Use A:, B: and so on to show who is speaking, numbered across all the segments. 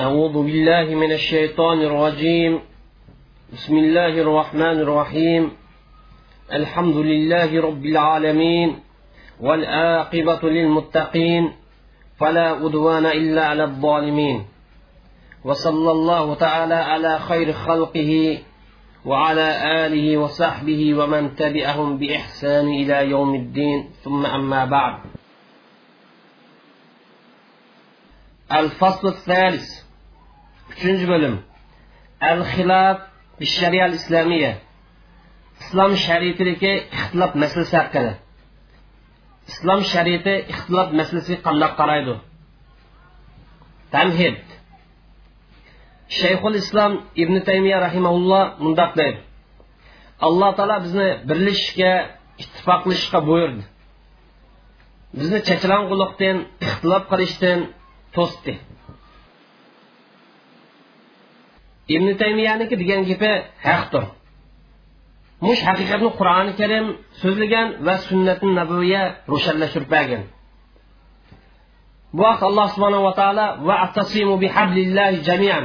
A: أعوذ بالله من الشيطان الرجيم. بسم الله الرحمن الرحيم. الحمد لله رب العالمين والآقبة للمتقين. فلا أدوان إلا على الظالمين. وصلى الله تعالى على خير خلقه وعلى آله وصحبه ومن تبعهم بإحسان إلى يوم الدين. ثم أما بعد. الفصل الثالث. Üçüncü bölüm. El-Xilaf Şeriyal İslamiye. İslam şəriətindəki ixtilaf məsələsi haqqında. İslam şəriəti ixtilaf məsələsi qandaq qaraydı? Təmhid. Şeyxül İslam İbn Teymiyyə rahimehullah mündəq deyir. Allah Taala bizni birləşişə, ittifaqlaşışqa buyurdu. Bizni çəkilan quluqdan, ixtilaf qilishdan to'sdi. Ibn taymiyaniki degan gapi haqdir. Mush haqiqatni qur'oni karim so'zlagan va sunnati nabiya ro'shanlashtirib bu vaqt alloh subhanava taolo va atasimu bihablillahi jamian.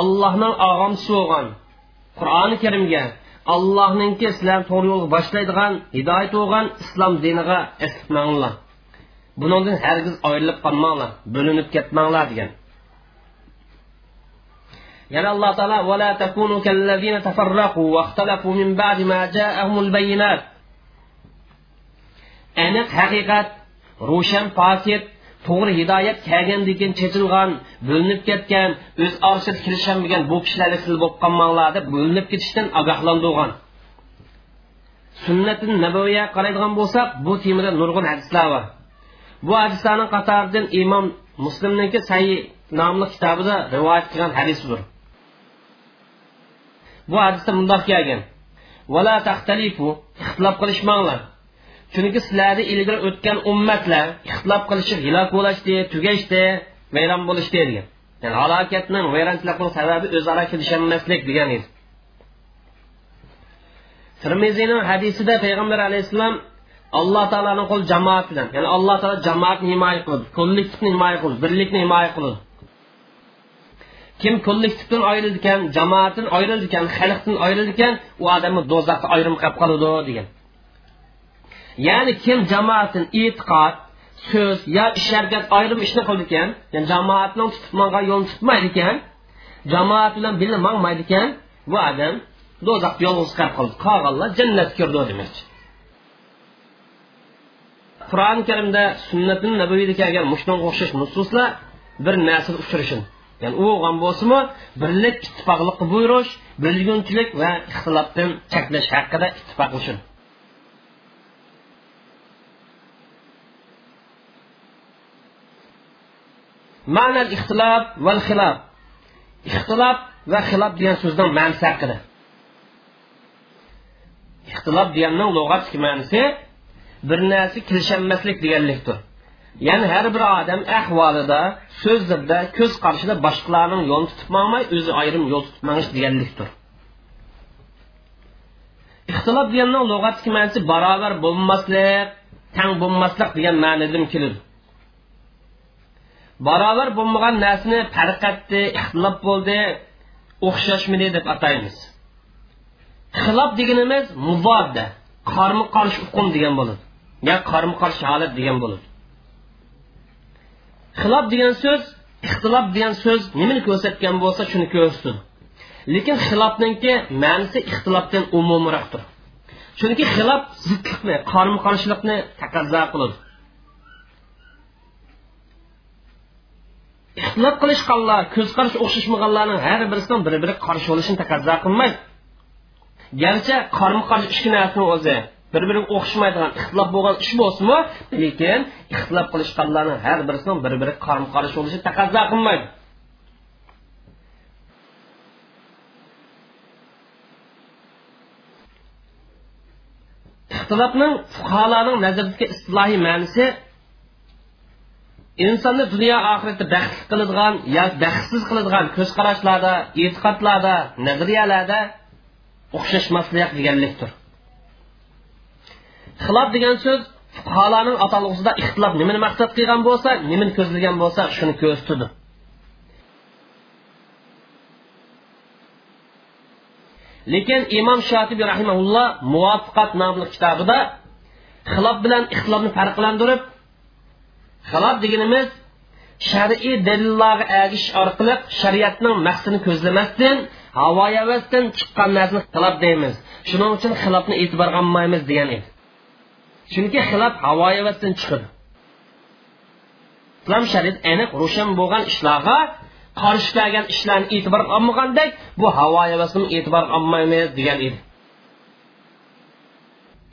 A: Allohning og'am bo'lgan qur'oni karimga allohninki sizlarni to'g'ri yo'lga boshlaydigan hidoyat bo'lgan islom diniga esmanglar bundan hargiz ayrilib qolmanglar bo'linib ketmanglar degan. Yana alloh taolo vala takunu kallazina tafarraqu va ixtalafu min ba'di ma ja'ahumul bayyinat. Aniq haqiqat ro'shan posit to'g'ri hidoyat kelgandan keyin chechilgan bo'linib ketgan o'z orasida kelisholmagan bu kishilarga siz bo'lib qolmanglar deb bo'linib ketishdan ogohlantirgan. Sunnati nabaviya qaraydigan bo'lsak bu temada nurg'un hadislar bor. Bu hadislarning qatoridan imom muslimniki sayi nomli kitobida rivoyat qilgan hadisdir bu hadisda mundoq kelgan vala taxtalifu ixtilof qilishmanglar. Chunki sizlarni ilgari o'tgan ummatlar ixtilof qilishib hilok bo'lishdi tugashdi vayron bo'lishdi degan. Ya'ni halokatning vayronchilikning sababi o'zaro kelisholmaslik degan edi termiziyning hadisida payg'ambar alayhissalom alloh taoloni qo'l jamoat bilan ya'ni alloh taolo jamoatni himoya qiladi kollektivni himoya qiladi birlikni himoya qiladi kim kollektivdan ayrildi ekan jamoatdan ayrildi ekan xalqdan ayrildi ekan u odamni do'zaxda ayrim qolib qoladi degan. Ya'ni kim jamoatdan e'tiqod so'z yo ish harakat ayrim ishni qildi ekan yani jamoatni tutib yo'l tutmaydi ekan jamoat bilan birga mangmaydi ekan bu odam do'zaxda yolg'iz qolib qoldi. Qolganlar jannatga kirdi demoqchi. Qur'oni karimda sunnatin nabaviyda kelgan mushunga o'xshash nususlar bir narsada uchrashin ya'ni u bo'lgan birlik ittifoqlikqa buyurish bo'lgunchilik va ixtilofdan cheklash haqida ittifoqlashin ma'nal ixtilof va xilof. Ixtilof va xilof degan so'zdan ma'nosi haqida. Ixtilof deganning lug'atdagi ma'nosi bir narsa kelishaolmaslik deganlikdir. Ya'ni har bir odam ahvolida so'zlarda ko'z qarashida boshqalarning yo'lini tutib mangmay o'zi ayrim yo'l tutib mangish deganlikdir ixtilof deganning lug'atdagi ma'nosi barobar bo'lmaslik tang bo'lmaslik degan ma'nodan keladi barobar bo'lmagan narsani farq etdi ixtilof bo'ldi o'xshashmidi deb ataymiz. Xilof deganimiz mubodda qarma qarshi uqum degan bo'ladi yo qarma qarshi holat degan bo'ladi xilof degan so'z ixtilof degan so'z nimani ko'rsatgan bo'lsa shuni ko'rsatadi lekin xilofninki ma'nisi ixtilofdan umumroqdir. Chunki xilof zidlikni qarama qarshilikni taqozo qiladi ixtilof qilishganlar ko'z qarash o'xshashmaganlarning har birisining bir biriga qarshi bo'lishini taqozo qilmaydi. Garchi qarama qarshi ichki narsani o'zi bir biriga o'xshamaydigan ixtilof bo'lgan ish bo'lsinmi lekin ixtilof qilishganlarning har birisining bir biriga qarama qarshi bo'lishi taqozo qilmaydi. Ixtilofning fuqarolarning nazaridagi istilohiy ma'nosi insonni dunyo oxiratda baxtli qiladigan yo baxtsiz qiladigan ko'z qarashlarda e'tiqodlarda nazariyalarda o'xshashmaslik deganlikdir. xilof degan so'z fuqarolarning atalg'usida ixtilof nimani maqsad qilgan bo'lsa nimani ko'zlagan bo'lsa shuni ko'rsatdi. Lekin imom shotibi rahimaulloh muvaffaqat nomli kitobida xilof bilan ixtilofni farqlantirib xilof deganimiz shar'iy dalillarga agish orqali shariatning maqsadini ko'zlamasdan havoyavasdan chiqqan narsani xilof deymiz. Shuning uchun xilofni e'tiborga olmaymiz degan edi. Chunki xilof havoyavasdan chiqadi. Islom shariat aniq ro'shan bo'lgan ishlarga qarshi kelgan ishlarni e'tibor olmagandek bu havoyavasni e'tibor olmaymiz degan edi.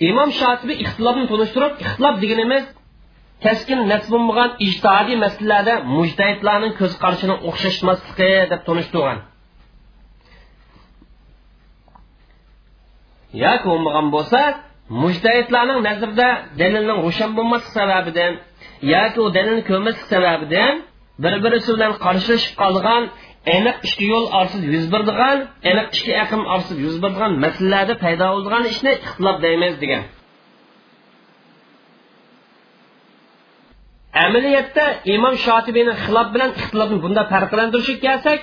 A: Imom shotibiy ixtilobni tunishtirib ixtilob deganimiz keskin nasbunmagan ijtihodiy masalalarda mujtahidlarning ko'z qarashini o'xshashmasligi deb tunishtirgan yoki bo'lmagan bo'lsa mujtahidlarning nazarida dalilning ro'shan bo'lmasligi sababidan yoki u dalilni ko'rmaslik sababidan bir birisi bilan qarshilashib qolgan aniq ikki yo'l orsiz yuz berdigan aniq ikki aqm orsiz yuz berdigan masalalarda paydo bo'lgan ishni ixtilof deymiz degan. Amaliyotda imom shotibiyni xilof bilan ixtilofni bunda farqlantirishga kelsak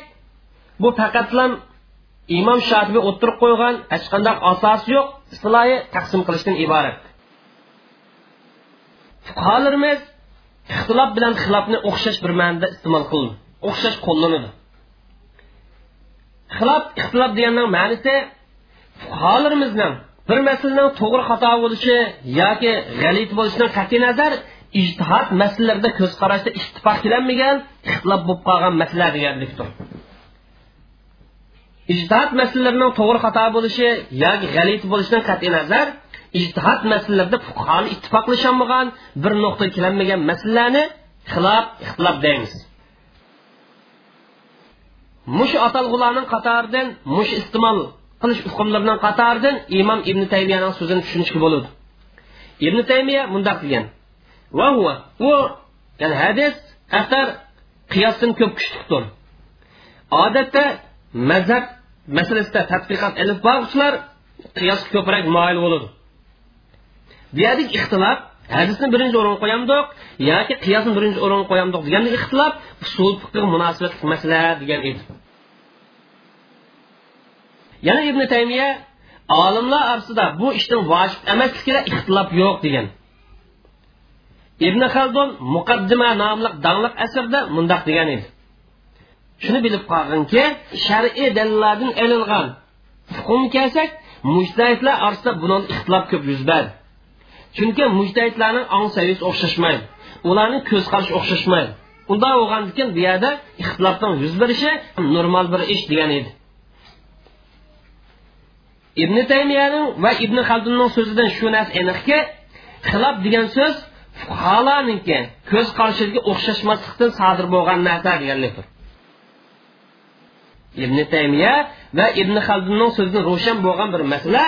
A: bu faqat imom shotibiy o'tirib qo'ygan hech qanday asosi yo'q. Istiloyi taqsim qilishdan iborat. Fuqarolarimiz ixtilof bilan xilofni o'xshash bir ma'noda iste'mol qildi o'xshash qo'llanadi xilof ixtilof deganda ma'nosi fuqarolarimizning bir masalaning to'g'ri xato bo'lishi yoki g'alit bo'lishidan qat'iy nazar ijtihod masalalarida ko'z qarashda ittifoq kelanmagan ixtilof bo'lib qolgan masala deganlikdir. Ijtihod masalalarining to'g'ri xato bo'lishi yoki g'alit bo'lishidan qat'iy nazar ijtihod masalalarida fuqaroli ittifoqlasholmagan bir nuqta kelanmagan masalalarni xilof ixtilof deymiz. Mush atalg'ularning qatoridan mush iste'mol qilish hukmlarining qatoridan imom ibn taymiyaning so'zini tushunishga bo'ladi. Ibn taymiya mundoq degan. Va u ya'ni hadis asar qiyosdan ko'p kuchlidir odatda mazhab masalasida tadqiqot ilib boruvchilar qiyosga ko'proq moyil bo'ladi bu yerdagi ixtilof hadisni birinchi o'ringa qo'yamdiq yoki qiyosni birinchi o'ringa qo'yamdiq deganda ixtilof usul fiqh munosabatli masala degan edi. Yana ibn taymiya olimlar orasida bu ishning vojib emasligida ixtilof yo'q degan. Ibn xaldun muqaddima nomli dangliq asrda mundoq degan edi. Shuni bilib qolginki shar'iy dalillardan ilingan hukm kelsak mujtahidlar orasida buni ixtilof ko'p yuz berdi chunki mujtahidlarning ong saviyasi o'xshashmaydi. Ularning ko'z qarashi o'xshashmaydi. Unday bo'lgandan bu yerda ixtilofning yuz berishi normal bir ish degan edi. Ibn taymiyaning va ibn xaldunning so'zidan shu narsa aniqki xilof degan so'z fuqarolarniki ko'z qarashiga o'xshashmaslikdan sodir bo'lgan narsa deganlikdir ibn taymiya va ibn xaldunning so'zini ro'shan bo'lgan bir masala.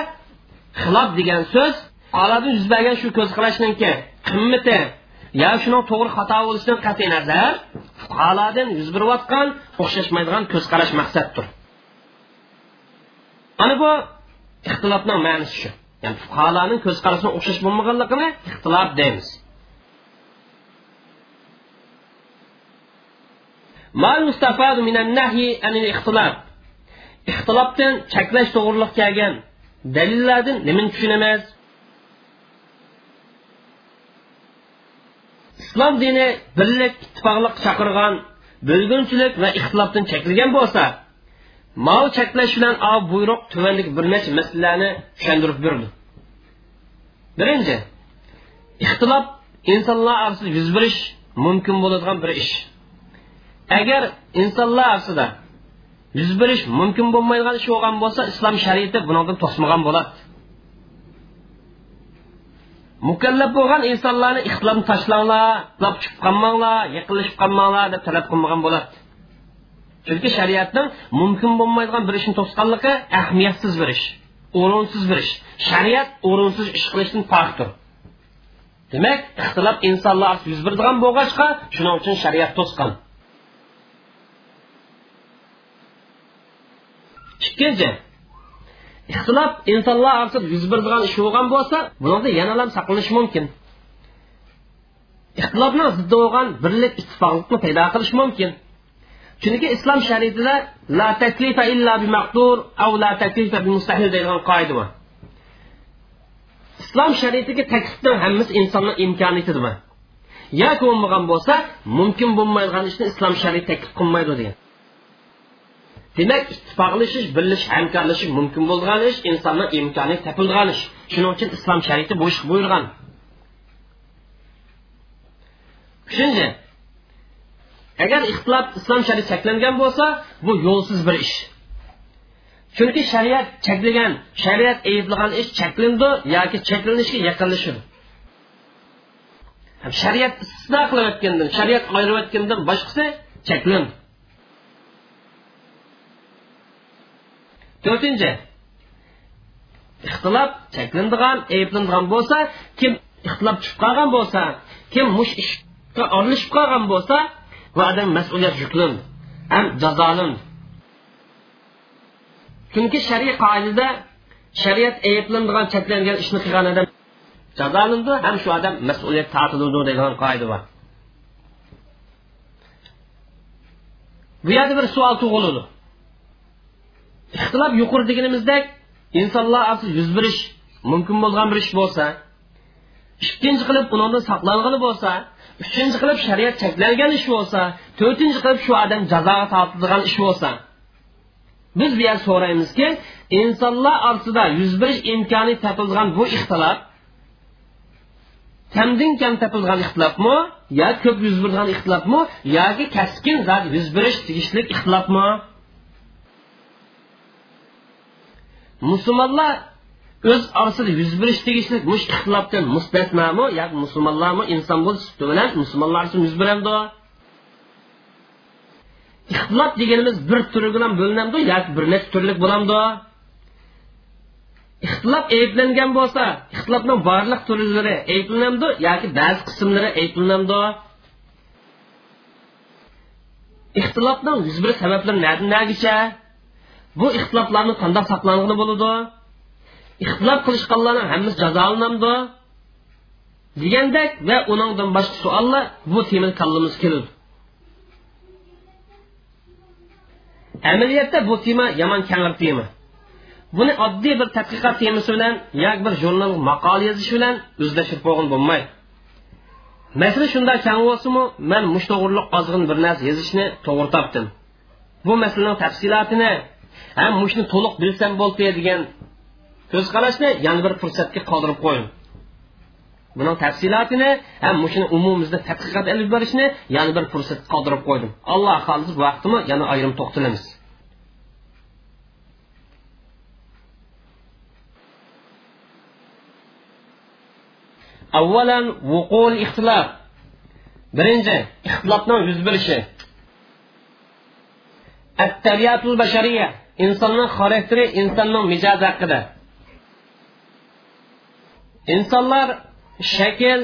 A: Xilof degan so'z oladan yuz bergan shu ko'z qarashniki qimmati yo shuni to'g'ri xato bo'lishidan qat'iy nazar fuqarolardan yuz berayotgan o'xshashmaydigan ko'z qarash maqsaddir. Ana bu ixtilofning ma'nosi shu. Ya'ni fuqarolarning ko'z qarashini o'xshash bo'lmaganligini ixtilof deymiz. ما يستفاد من النهي عن الاختلاف ixtilofdan cheklash to'g'riliq kelgan dalillardan nimani tushunamiz islom dini birlik ittifoqliq chaqirgan bo'lgunchilik va ixtilofdan cheklagan bo'lsa mol cheklash bilan o buyruq tuvanlik bir necha masalalarni tushuntirib berdi birinchi ixtilof insonlar orasida yuz berish mumkin bo'ladigan bir ish Agar insonlar orasida yuz berish mumkin bo'lmaydigan ish bo'lgan bo'lsa islom shariati bundan to'smagan bo'ladi. Mukallaf bo'lgan insonlarni ixtilom tashlanglar lab chiqib qolmanglar yiqilishib qolmanglar deb talab qilmagan bo'ladi. Chunki shariatning mumkin bo'lmaydigan bir ishni to'sqanligi ahamiyatsiz bir ish o'rinsiz bir ish. Shariat o'rinsiz ish qilishdan pokdir demak ixtilof insonlar yuz beradigan bo'lg'achqa shuning uchun shariat to'sqan ikkinchi ixtilof insonlar orasida yuz beradigan ish bo'lgan bo'lsa bunida yana ham saqlanish mumkin. Ixtilofni ziddi bo'lgan birlik ittifoqlikni paydo qilish mumkin. Chunki islom shariatida la taklifa illa bi maqdur av la taklifa bi mustahil deydigan qoida bor. Islom shariatiga taklifni hammasi insonning imkoniyatidimi yoki bo'lmagan bo'lsa mumkin bo'lmaydigan ishni islom shariati taklif qilmaydi degan. Demak ittifoqlashish birlashish hamkorlashish mumkin bo'lgan ish insonni imkoni topilgan ish. Shuning uchun islom shariati bu ishni buyurgan. Uchinchi agar ixtilof islom shariati cheklangan bo'lsa bu yo'lsiz bir ish. Chunki shariat cheklagan shariat ayblagan ish cheklandi yoki cheklanishga yaqinlashadi. Shariat istisno qilayotgandan shariat ayirayotgandan boshqasi cheklandi. To'rtinchi. İxtilof cheklanadigan ayblanadigan bo'lsa kim ixtilof chiqib qolgan bo'lsa kim mush ishga aralashib qolgan bo'lsa bu odam mas'uliyat yuklandi ham jazolandi chunki shariy qoidada shariat ayblanadigan cheklangan ishni qilgan odam jazolandi ham shu odam mas'uliyat tortiladi degan qoida bor. Bu yerda bir savol tug'iladi ixtilof yuqori deganimizdek insonlar yuz berish mumkin bo'lgan bir ish bo'lsa ikkinchi qilib undan saqlangani bo'lsa uchinchi qilib shariat cheklangan ish bo'lsa to'rtinchi qilib shu odam jazoga tortilgan ish bo'lsa. Biz bu yerda so'raymizki insonlar orasida yuz berish imkoni topilgan bu ixtilof kamdan kam topilgan ixtilofmi yo ko'p yuz bergan ixtilofmi yoki kaskin zot yuz berish tegishli ixtilofmi? Musulmonlar o'z orasida yuz berish tegishli mush ixtilofdan mustasnomi yoki musulmonlarmi inson bo'lish bilan musulmonlar uchun yuz beradi. Ixtilof deganimiz bir turi bilan bo'linadi yoki bir necha turlik bo'lamdi ixtilof ayblangan bo'lsa ixtilofni barliq turlari ayblanadi yoki ba'zi qismlari ayblanadi. Ixtilofning yuz bir sabablari nadan nagicha bu ixtiloflarni qandoq saqlangani bo'ladi? Ixtilof qilishganlarning hammasi jazolanadi degandek va uningdan boshqa savollar bu temani kallamiz keldi amaliyotda bu tema yomon kangir tema. Buni oddiy bir tadqiqot temasi bilan yoki bir jurnal maqola yozish bilan o'zlashtirib bo'lgan bo'lmaydi. Masala shunday kang bo'lsinmi man mush to'g'riliq ozg'in bir narsa yozishni to'g'ri topdim. Bu masalaning tafsilotini ham mushni to'liq bilsam bo'ldi degan ko'z qarashni yana bir fursatga qoldirib qo'ying buning tafsilotini ham mushuni umumimizda tadqiqot ilib berishni yana bir fursat qoldirib qo'ydim alloh xohlasa vaqtimi yana ayrim to'xtalamiz avvalan vuqul ixtilof birinchi ixtilofning yuz berishi at-tabiatul bashariya insonning xarakteri insonning mijozi haqida. Insonlar shakl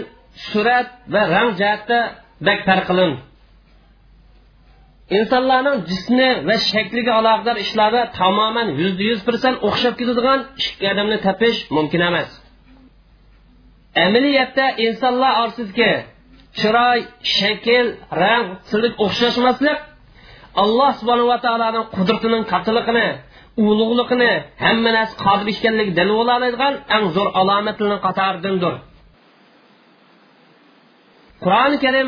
A: surat va rang jihatda bak farqlin insonlarning jismi va shakliga aloqador ishlarda tamoman yuzda yuz persent o'xshab ketadigan ikki odamni topish mumkin emas. Amaliyotda insonlar orasidagi chiroy shakl rang siliq o'xshashmaslik alloh subhanava taoloning qudratining kattaligini ulug'ligini hamma narsa qodir ekanligi dalil bo'la oladigan eng zo'r alomatlarning qatoridandir qur'oni karim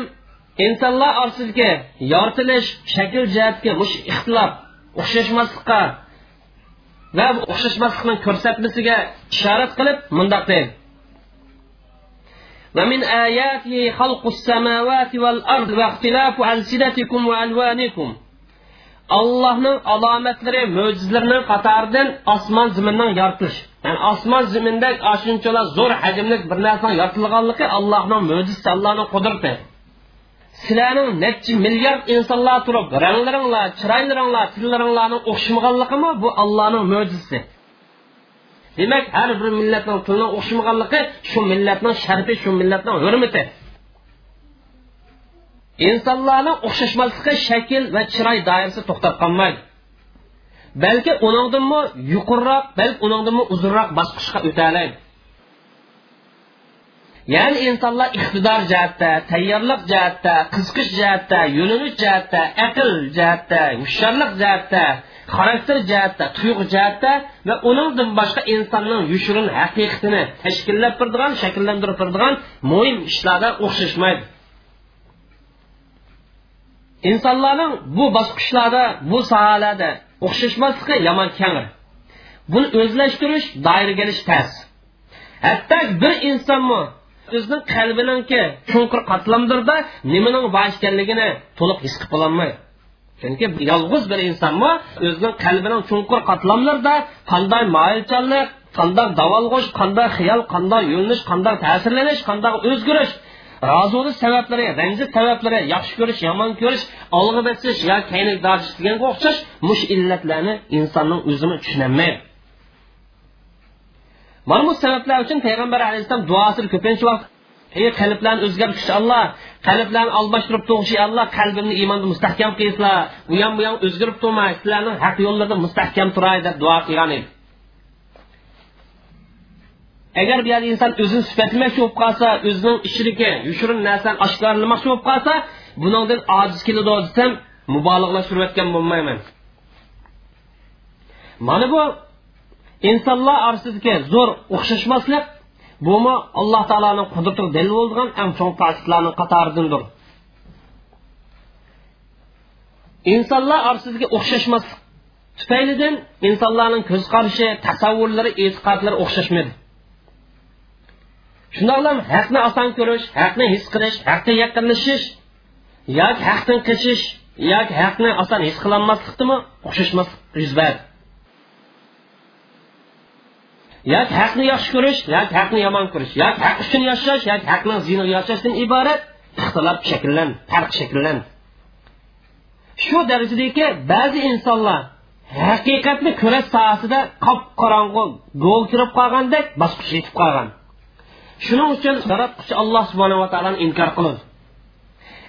A: insonlar orasidagi yoritilish shakl jihatga mush ixtilof o'xshashmaslikqa va o'xshashmaslikni ko'rsatmasiga ishorat qilib mundoq deydi ومن آياته خلق السماوات والأرض واختلاف ألسنتكم وألوانكم allohning alomatlari mo'jizlarining qatoridan osmon zaminning yoritilishi ya'ni osmon zaminda shunchalar zo'r hajmli bir narsani yoritilganligi allohning mo'jizasi allohning qudrati. Sizlarning necha milliard insonlar turib ranglaringlar chiroylaringlar tillaringlarni o'xshamaganligimi bu allohning mo'jizasi. Demak har bir millatning tilini o'xshamaganligi shu millatning sharfi shu millatning hurmati. Insonlarning o'xshashmasligi shakl va chiroy doirasi to'xtab qolmaydi. Balki uningdimi yuqoriroq balki uningdimi uzunroq bosqichga o'talaydi. Ya'ni insonlar iqtidor jihatda tayyorlik jihatda qiziqish jihatda yo'linish jihatda aql jihatda hushyorlik jihatda xarakter jihatda tuyg'u jihatda va uningdan boshqa insonning yushurin haqiqatini tashkillab turadigan shakllantirib turadigan mo'yin ishlarda o'xshashmaydi. Insonlarning bu bosqichlarda bu sohalarda o'xshashmasligi yomon kangir buni o'zlashtirish doiraga ilish tas hatto bir insonmi o'zining qalbininki chunqur qatlamdirda nimaning bor ekanligini to'liq his qilib ololmaydi chunki yolg'iz bir insonmi o'zining qalbining chunqur qatlamlarida qanday moyilchanlik qanday davolg'ish qanday xiyol qanday yo'linish qanday ta'sirlanish qanday o'zgarish rozi bo'lish sabablari ranji sabablari yaxshi ko'rish yomon ko'rish olg'a bosish yo kayni dojish deganga o'xshash mush illatlarni insonning o'zini tushunolmaydi mana bu sabablar uchun payg'ambar alayhissalom duosini ko'pincha vaqt ey qalblarni o'zgartirish alloh qalblarni almashtirib tug'ishi alloh qalbimni iymonda mustahkam qilsizlar u ham bu ham o'zgarib turmay sizlarni haq yo'llarda mustahkam turay deb duo qilgan edi. Agar bu yerda inson o'zini sifatlamoqchi bo'lib qolsa o'zining ichidagi yushirin narsani oshkorlamoqchi bo'lib qolsa bundan ojiz keladi desam mubolig'lashtirayotgan bo'lmayman. Mana bu insonlar orasidagi zo'r o'xshashmaslik bumi alloh taoloning qudrati dalil bo'lgan eng chong ta'sirlarning qatoridandir. Insonlar orasidagi o'xshashmaslik tufaylidan insonlarning ko'z qarashi tasavvurlari e'tiqodlari o'xshashmaydi. Shundoqlam haqni oson ko'rish haqni his qilish haqqa yaqinlashish yoki haqdan qochish yoki haqni oson his qilolmaslikdimi o'xshashmaslik yuz berdi yoki haqni yaxshi ko'rish yoki haqni yomon ko'rish yoki haq uchun yashash yoki haqni ziyniga yashashdan iborat ixtilof shakllan farq shakllan. Shu darajadaki ba'zi insonlar haqiqatni ko'rash sohasida qop qorong'u go'l kirib qolgandek bosqich yetib qolgan shuning uchun yaratquchi alloh subhanava taoloni inkor qiladi.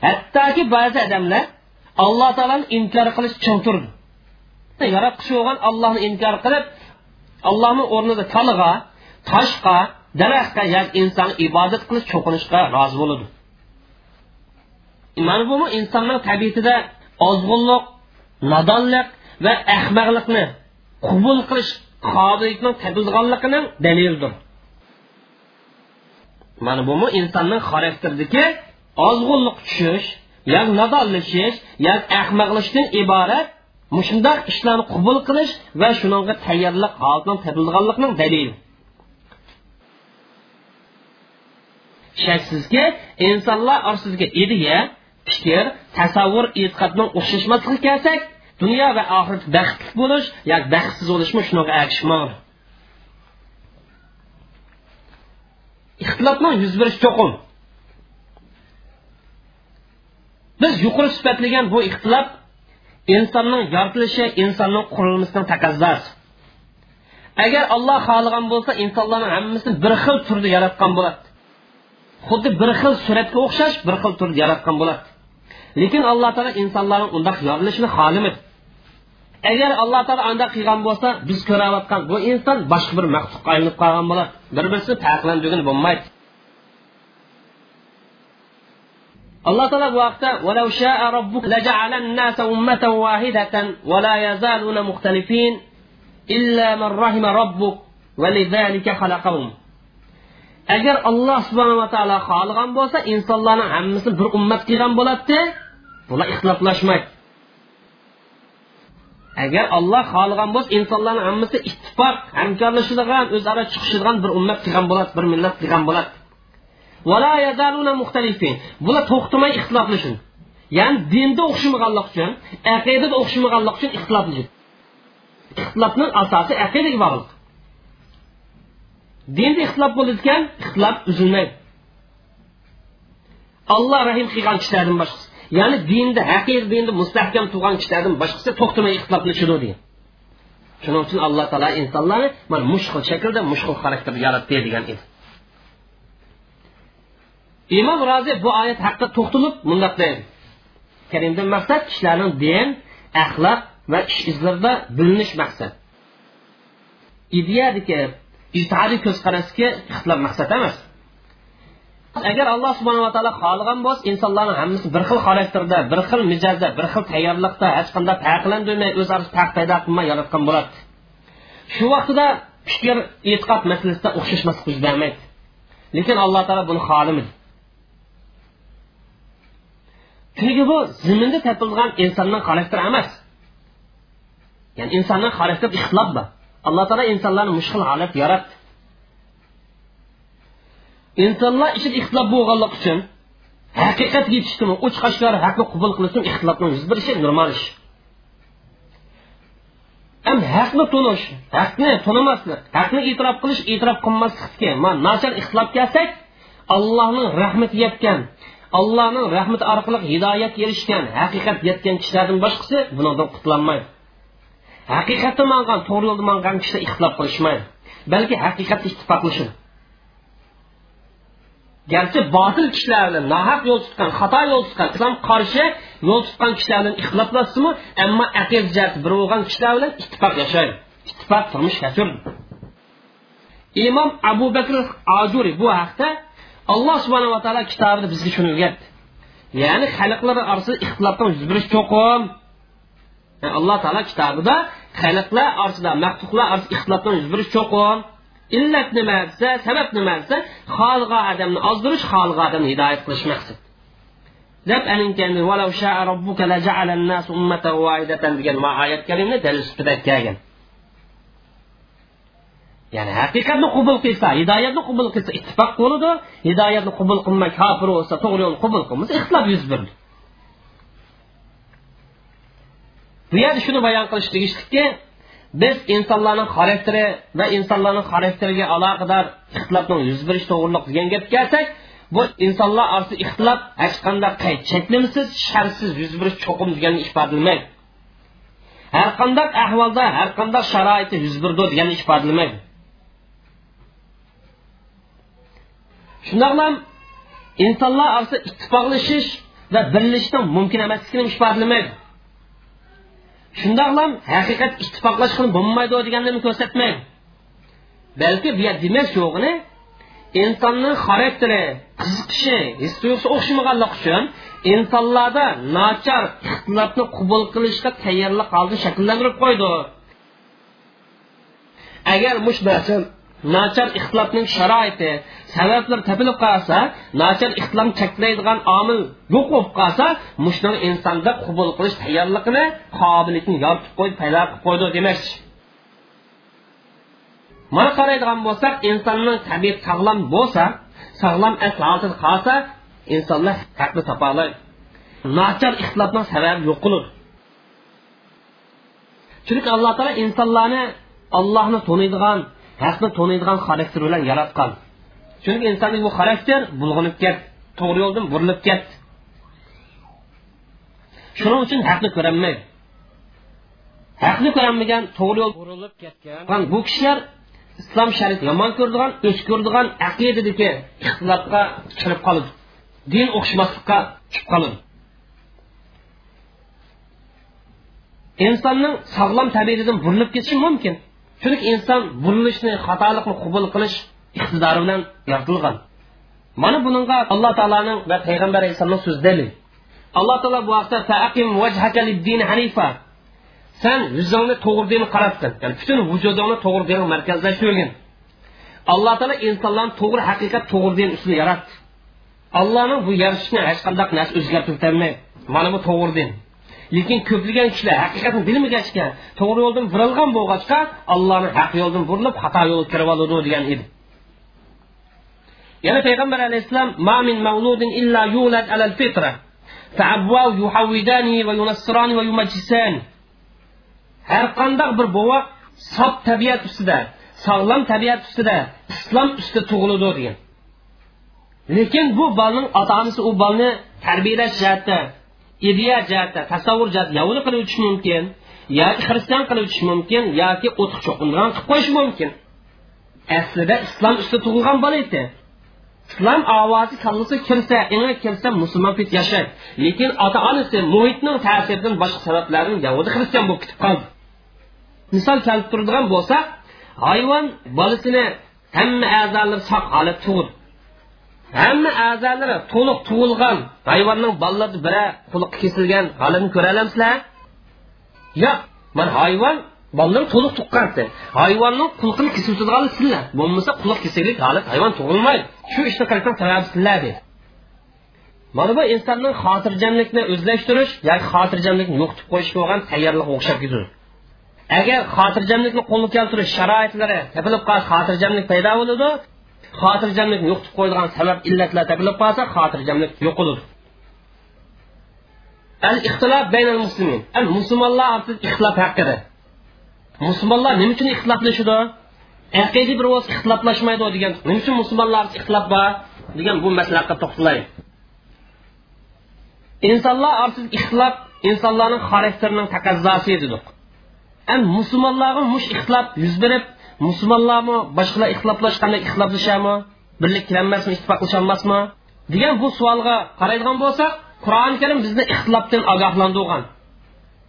A: Hattoki ba'zi odamlar alloh taoloni inkor qilish ching turdi yaratquchi bo'lgan allohni inkor qilib allohni o'rnida taliga toshga daraxtga yoki inson ibodat qilish cho'qinishga rozi bo'ladi. Mana bu insonning tabiatida ozg'unlik nodonlik va ahmoqlikni qubul qilish qobiliyatning topilganligining dalilidir. Mana bu insonning xarakteridagi ozg'unlik tushish yo nodonlashish yo ahmoqlashdan iborat mushundoq ishlarni qabul qilish va shunga tayyorlik holatning topilganlikning dalili. Shaksizki insonlar orasidagi ideya fikr tasavvur e'tiqodning o'xshashmasligi kelsak dunyo va oxirat baxtli bo'lish yoki baxtsiz bo'lishmi shunga agishmoqdi ixtilofning yuz berish cho'qim. Biz yuqori sifatlagan bu ixtilof insonning yoritilishi insonning qurilmasining taqozosi agar olloh xohlagan bo'lsa insonlarni hammasini bir xil turda yaratgan bo'ladi. Xuddi bir xil suratga o'xshash bir xil turda yaratgan bo'ladi. Lekin alloh taolo insonlarni undoq yorilishini xohlamadi. Agar alloh taolo undoq qilgan bo'lsa biz ko'rayotgan bu inson boshqa bir maxluqqa aylanib qolgan bo'ladi bir birisi farqlandirgan bo'lmaydi taolo bu vaqtda ولو شاء ربك لجعل الناس أمة واحدة ولا يزالون مختلفين إلا من رحم ربك ولذلك خلقهم agar alloh subhanava taolo xohlagan bo'lsa insonlarni hammasini bir ummat qilgan bo'ladi bular ixtiloflashmaydi agar olloh xohlagan bo'lsa insonlarni hammasi ittifoq hamkorlashadigan o'zaro chiqishadigan bir ummat qilgan bo'ladi bir millat qilgan bo'ladi bular to'xtamay ixtiloflashadi ya'ni dinda o'xshamaganlik uchun aqidada o'xshamaganlik uchun ixtiloflashadi ixtilofni asosi aqidaga bog'liq. Dinda ixtilof bo'ladigan ixtilof uzilmaydi. Alloh rahim qilgan kishilardan boshqasi. Ya'ni dinda haqiqiy dinda mustahkam turgan kishilardan boshqasi to'xtamay ixtiloflashadi degan. Shuning uchun alloh taolo insonlarni mana mushqil shaklda mushqil xarakter yaratdi degan edi. Imom rozi bu oyat haqida to'xtalib mundoq deydi. Karimdan maqsad kishilarning din axloq va ish izlarida bilinish maqsad. Ideyadagi ijtihodiy ko'zqarashga ixtilof maqsad emas. Agar alloh subhanava taolo xohlagan bo'lsa insonlarni hammasi bir xil xarakterda bir xil mijozda bir xil tayyorlikda hech qanday farqlandirmay o'zaro farq paydo qilmay yaratgan bo'ladi. Shu vaqtida fikr e'tiqod masalasida o'xshashmaslik yuz bermaydi lekin alloh taolo buni xohlamadi. Chunki bu ziminda topilgan insonning xarakteri emas. Ya'ni insonning xarakteri ixtilof bor. Alloh taolo insonlarni mushkul holat yaratdi. Insonlar ichida ixtilof bo'lganligi uchun haqiqat yetishdimi uch qashqari haqni qabul qilishim ixtilofni yuz berishi normal ish. Ham haqni tunish haqni tunimaslik haqni e'tirof qilish e'tirof qilmaslikka man nachar ixtilof kelsak allohning rahmati yetgan allohning rahmati orqali hidoyat erishgan haqiqat yetgan kishilardan boshqasi bundan qutlanmaydi. Haqiqatda mangan to'g'ri yo'lda mangan kishilar ixtilof qilishmaydi balki haqiqatda ittifoqlashadi. Garchi botil kishilarni nohaq yo'l tutgan xato yo'l tutgan islom qarshi yo'l tutgan kishilar bilan ammo aqid jihati bir bo'lgan kishilar bilan ittifoq yashaydi ittifoq turmush kechirdi imom abu bakr ajuri bu haqda alloh subhanava taolo kitobida bizga shuni o'rgatdi ya'ni xalqlar orasida ixtilofdan yuz berish cho'qim. Alloh taolo kitobida xalqlar orasida maxluqlar orasida ixtilofdan yuz berish cho'qim. Illat nima desa sabab nima desa xohlagan odamni ozdirish xohlagan odamni hidoyat qilish maqsad deb degan oyat kalimni dalil sifatida kelgan ya'ni haqiqatni qabul qilsa hidoyatni qabul qilsa ittifoq bo'ladi hidoyatni qabul qilmay kofir bo'lsa to'g'ri yo'lni qabul qilmasa ixtilof yuz berdi bu yerda shuni bayon qilish tegishlikki biz insonlarning xarakteri va insonlarning xarakteriga aloqador ixtilofni yuz berish to'g'riliq degan gapga kelsak bu insonlar orasida ixtilof hech qanday qayd cheklimsiz sharsiz yuz berish cho'qim deganni ifodalamaydi har qanday ahvolda har qanday sharoitda yuz berdi deganni ifodalamaydi shundoq insonlar orasida ittifoqlashish va birlashishning mumkin emasligini ifodalamaydi shundoqlam haqiqat ittifoqlashgan bo'lmaydi deganlarni ko'rsatmang. Balki bu yer demak yo'g'ini insonning xarakteri qiziqishi his tuyg'usi o'xshamaganligi uchun insonlarda nachar ixtilofni qabul qilishga tayyorlik holda shakllantirib qo'ydi. Agar mush narsa nachar ixtilofning sharoiti sabablar topilib qolsa nachar ixtilofni cheklaydigan omil yo'q bo'lib qolsa mushuni insonda qabul qilish tayyorligini qobiliyatini yoritib qo'ydi paydo qilib qo'ydi demakchi mana qaraydigan bo'lsak insonning tabiati sog'lom bo'lsa sog'lom asl qolsa insonlar haqni topolaydi nachar ixtilofning sababi yo'q qiladi chunki alloh taolo insonlarni allohni taniydigan haqni taniydigan xarakter bilan yaratgan chunki insonning bu xarakter bulg'anib ketdi to'g'ri yo'ldan burilib ketdi. Shuning uchun haqni ko'rolmaydi haqni ko'rolmagan to'g'ri yo'l burilib ketgan bu kishilar islom shariat yomon ko'radigan o'ch ko'radigan aqidadagi ixtilofga kirib qoladi din o'xshamaslikqa tushib qoladi insonning sog'lom tabiatidan burilib ketishi mumkin chunki inson burilishni xatolikni qabul qilish iqtidori bilan yaratilgan mana bunga alloh taoloning va payg'ambar alayhissalomning so'zi dalil alloh taolo bu hanifa. San yuzingni to'g'ri dinga qaratdin ya'ni butun vujudingni to'g'ri markazlashtirgin alloh taolo insonlarni to'g'ri haqiqat to'g'ri din ustida yaratdi allohning bu yaratishni hech qanday narsa o'zgartirib o'tolmaydi mana bu to'g'ri din. lekin ko'plagan kishilar haqiqatni bilmagachga to'g'ri yo'ldan burilgan bo'lg'achqa allohni haq yo'ldan burilib xato yo'lga kirib oladi degan edi yana payg'ambar alayhissalom mamin mavludin illa yulad alal fitra فأبواه يحودانه وينصرانه ويمجسانه har qandaq bir bovoq sof tabiat ustida sog'lom tabiat ustida islom ustida tug'iladi degan lekin bu bolning ota onasi u bolni tarbiyalash jihati ideya jihati tasavvur jihati yahudi qilib o'tishi mumkin yoki xristian qilib o'tishi mumkin yoki o'tiq cho'qingan qilib qo'yishi mumkin. Aslida islom ustida tug'ilgan bola edi islom ovozi kallasi kirsa ina kirsa musulmon pet yashaydi. Lekin ota onasi muhitning ta'siridan boshqa sabablardan yahudi xristian bo'lib ketib qoldi. Misol kelib turadigan bo'lsak hayvon bolasini hamma a'zolari sog' holat tug'di. Hamma a'zolari to'liq tug'ilgan hayvonning bolalari biri quliq kesilgan holini ko'ra yo'q mana hayvon bolalar to'liq tuqqansi hayvonning qulqini kesib o'tadigan sizlar. Bo'lmasa quliq kesillik holat hayvon tug'ilmaydi. Shu ishni qilishdan mana bu insonning xotirjamlikni o'zlashtirish yoki xotirjamlikni yo'qitib qo'yishga bo'lgan tayyorlik o'xshab ketadi. Agar xotirjamlikni qo'lga keltirish sharoitlari topilib qolsa xotirjamlik paydo bo'ladi. Xotirjamlikni yo'qitib qo'yadigan sabab illatlar topilib qolsa xotirjamlik yo'qoladi al ixtilof baynal muslimin. Al musulmonlar ixtilof haqida musulmonlar nima uchun ixtiloflashadi? Aqidiy bir o'z ixtiloflashmaydi degan nima uchun musulmonlar ixtilof bor degan bu masalaga to'xtalaylik insonlar orasida ixtilof insonlarning xarakterining taqozosi dedik. An musulmonlarga mush ixtilof yuz berib musulmonlarmi? Boshqalar ixtiloflashganda ixtiloflashami birlik kelolmasmi ittifoqlasholmasmi degan bu savolga qaraydigan bo'lsak qur'oni karim bizni ixtilofdan ogohlantirgan.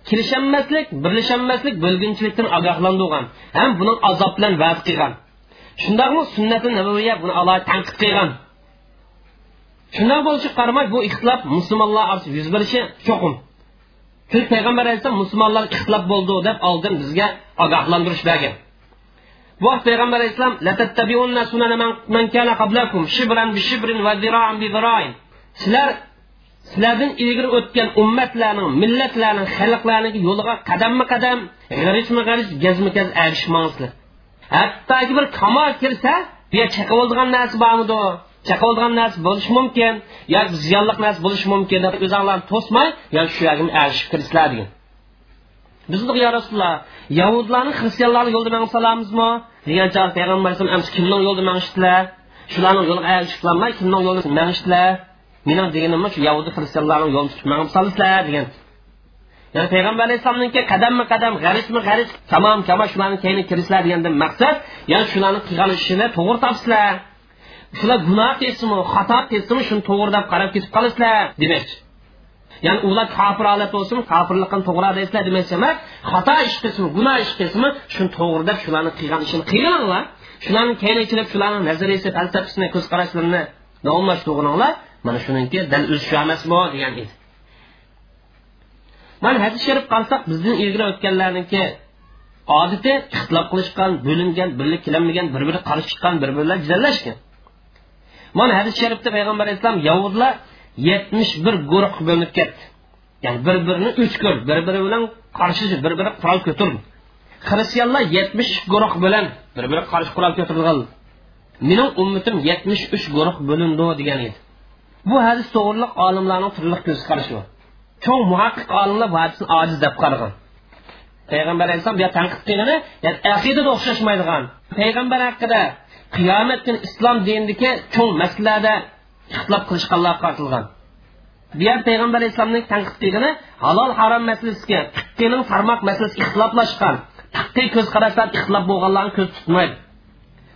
A: Kelisholmaslik birlasholmaslik bo'lginchilikdan ogohlantirgan ham buning azob bilan va'z qilgan. Shundoqmi? Sunnati nabaviya buni alohida tanqid qilgan. Shundan bo'lishiga qaramay bu ixtilof musulmonlar orasida yuz berishi cho'qim. Chunki payg'ambar alayhissalom musulmonlar ixtilof bo'ldi deb oldin bizga ogohlantirish bergan. Bu vaqt payg'ambar alayhissalom sizlar sizlardan ilgari o'tgan ummatlarning millatlarning xalqlarning yo'liga qadamma qadam g'arishma g'arish gazma gaz erishmangsizlar hattoki bir kamol kirsa bu chaqib oldigan narsa bormidi? Chaqib oldigan narsa bo'lishi mumkin yoki ziyonli narsa bo'lishi mumkin deb o'zinglarni to'smay yoki shu yerga erishib kirsizlar degan. Bizni yo rasululloh yahudlarni xristianlarni yo'lida man salamizmi degan chog payg'ambar alayhisalom kimning yo'lida mangishdilar shularni yo'liga erishib qilolmay kimning yo'lida mangishdilar mening deganimni shu yahudi xristianlarni yo'lini tutib man salsizlar degan. Ya'ni payg'ambar alayhissalomniki qadamma qadam g'arishmi g'arish tamom kama shularni keyini kirsizlar degandan maqsad ya'ni shularni qilgan ishini to'g'ri topsizlar shular gunoh qilsinmi xato qilsinmi shuni to'g'ri deb qarab ketib qolasizlar demoqchi. Ya'ni ular kafirolat bo'lsin kofirlikni to'g'ri deysizlar demoqchi emas xato ish qilsinmi gunoh ish qilsinmi shuni to'g'ri deb shularni qilgan ishini qilinglar. Shularni keynaychilib shularni nazariyasi falsafasini ko'z qarashlarini almashtirg'inglar mana shuniki dal o'zish emasmi degan edi. Mana hadis sharif qarasak bizdan ilgari o'tganlarniki odati ixtilof qilishgan bo'lingan birlik kelmagan bir biri qarshi chiqqan bir biri bilan jidallashgan mana hadis sharifda payg'ambar alayhissalom yahudlar yetmish bir guruh bo'linib ketdi. Ya'ni bir birini guruh bir biri bilan qarshi bir biri qurol ko'tardi xristianlar yetmish guruh bilan bir biri qarshi qurol ko'targan mening ummatim yetmish uch guruh bo'lindi degan edi. Bu hadis to'g'riliq olimlarning turli ko'z qarashi muhaqqiq olimlar bu hadisni ojiz deb qaragan. Payg'ambar alayhissalom bu tanqid qilgani aqidada o'xshashmaydigan. Payg'ambar haqida qiyomat kuni islom dinidagi cho'ng ixtilof qilishganlar qartilgan bu yer payg'ambar alayhissalomning tanqid qilgani halol harom masalasiga fiqqining tarmoq masalasi ixtiloflashgan fiqqiy ko'z qarashlar ixtilof bo'lganlarni ko'z tutmaydi.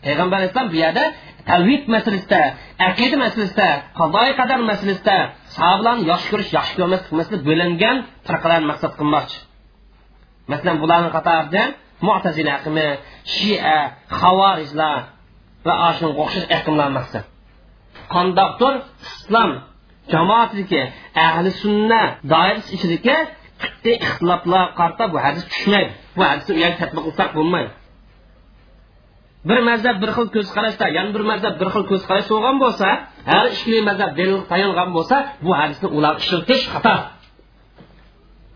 A: Payg'ambar alayhissalom bu yerda tavhid masalasida aqida masalasida qadoi qadar masalasida yaxshi ko'rish yaxshi ko'rmaslik masalada bo'lingan firqalarni maqsad qilmoqchi. Masalan bularni qatorida mutazila aqimi shia va shunga o'xshash aqimlar qandoqdir islom jamoatniki ahli sunna doirasi ichidagi ixtiloflar qarta bu hadis tushmaydi. Bu hadisni u yerga tatbiq qilsak bo'lmaydi. Bir mazhab bir xil ko'z qarashda yana bir mazhab bir xil ko'z qarash bo'lgan bo'lsa har ikkili mazhab dalil bo'lsa bu hadisni ular ishiltish xato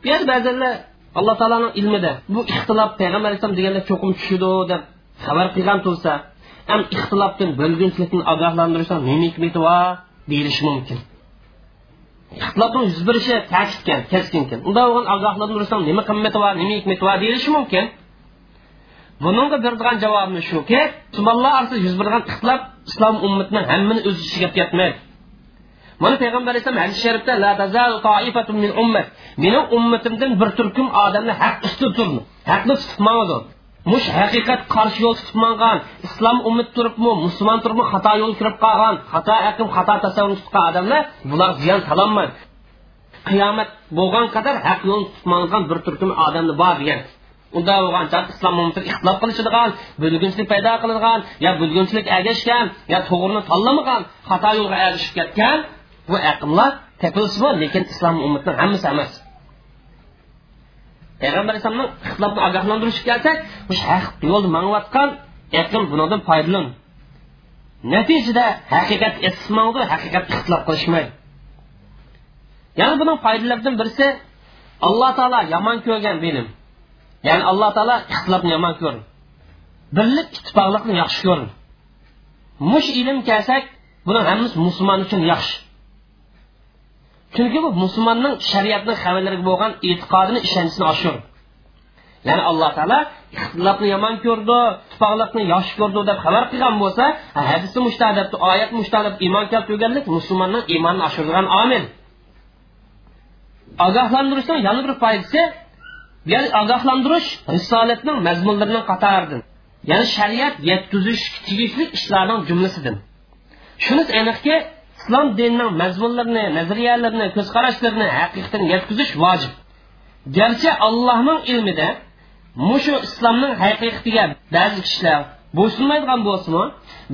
A: bu yerda ba'zanlar alloh taoloni ilmida bu ixtilof payg'ambar alayhisalom deganda cho'qim tushidi deb xabar qilgan tursa ham ixtilofdan bo'lgunchilikdan ogohlantirishdan nima hikmati bor deyilishi mumkin. Ixtilofning yuz berishi ta'kidkan keskinkan. Unda bo'lgan ogohlantirishdan nima qimmati bor nima hikmati bor deyilishi mumkin. Bunga beradigan javobimiz shuki musulmonlar orasida yuz bergan ixtilof islom ummatining hammani o'z ichiga ketmaydi. Mana payg'ambar alayhisalom hadis sharifda la min ummat. Mening ummatimdan bir turkum odamlar haq ustida turdi. Haqni tutmadi mush haqiqat qarshi yo'l tutib mangan islom ummat turibmi musulmon turibmi xato yo'l kirib qolgan xato aqm xato tasavvur tutgan odamlar bular ziyon sololmaydi qiyomat bo'lgan qadar haq yo'l tutib mangan bir turkum odamlar bor degan unda bo'lgan islom ummati ixtilof qilishadigan bo'lgunchilik paydo qiladigan yo bo'lgunchilik agashgan yo to'g'rini tanlamagan xato yo'lga erishib ketgan bu tepilsa lekin islom ummatining hammasi emas payg'ambar alayhisalomning ixtilofni ogohlantirishga kelsak bu haq yo'lda mangayotgan aql bundan foydalan natijada haqiqat esmangdi haqiqat ixtilof qilishmaydi. Yana buning foydalaridan birisi alloh taolo yomon ko'rgan bilim ya'ni alloh taolo ixtilofni yomon ko'rdi. Birlik ittifoqlikni yaxshi ko'rdi. Mush ilm kelsak buni hammasi musulmon uchun yaxshi. Chunki bu musulmonning shariatning xabarlariga bo'lgan e'tiqodini ishonchini oshir. Ya'ni alloh taolo ixtilofni yomon ko'rdi ittifoqlikni yaxshi ko'rdi deb xabar qilgan bo'lsa hadisi mushtadabdi oyat mushtadab iymon keltirganlik musulmonning iymonini oshiradigan omil ogohlantirishdan yana bir foydasi ya'ni ogohlantirish risolatning mazmunlarining qatoridan ya'ni shariat yetkazish tegishli ishlarning jumlasidan shunisi aniqki islom dinining mazmunlarini nazariyalarini ko'zqarashlarini haqiqatan yetkazish vojib garchi allohning ilmida mushu islomning haqiqatiga ba'zi kishilar bo'ysunmaydigan bo'lsinmi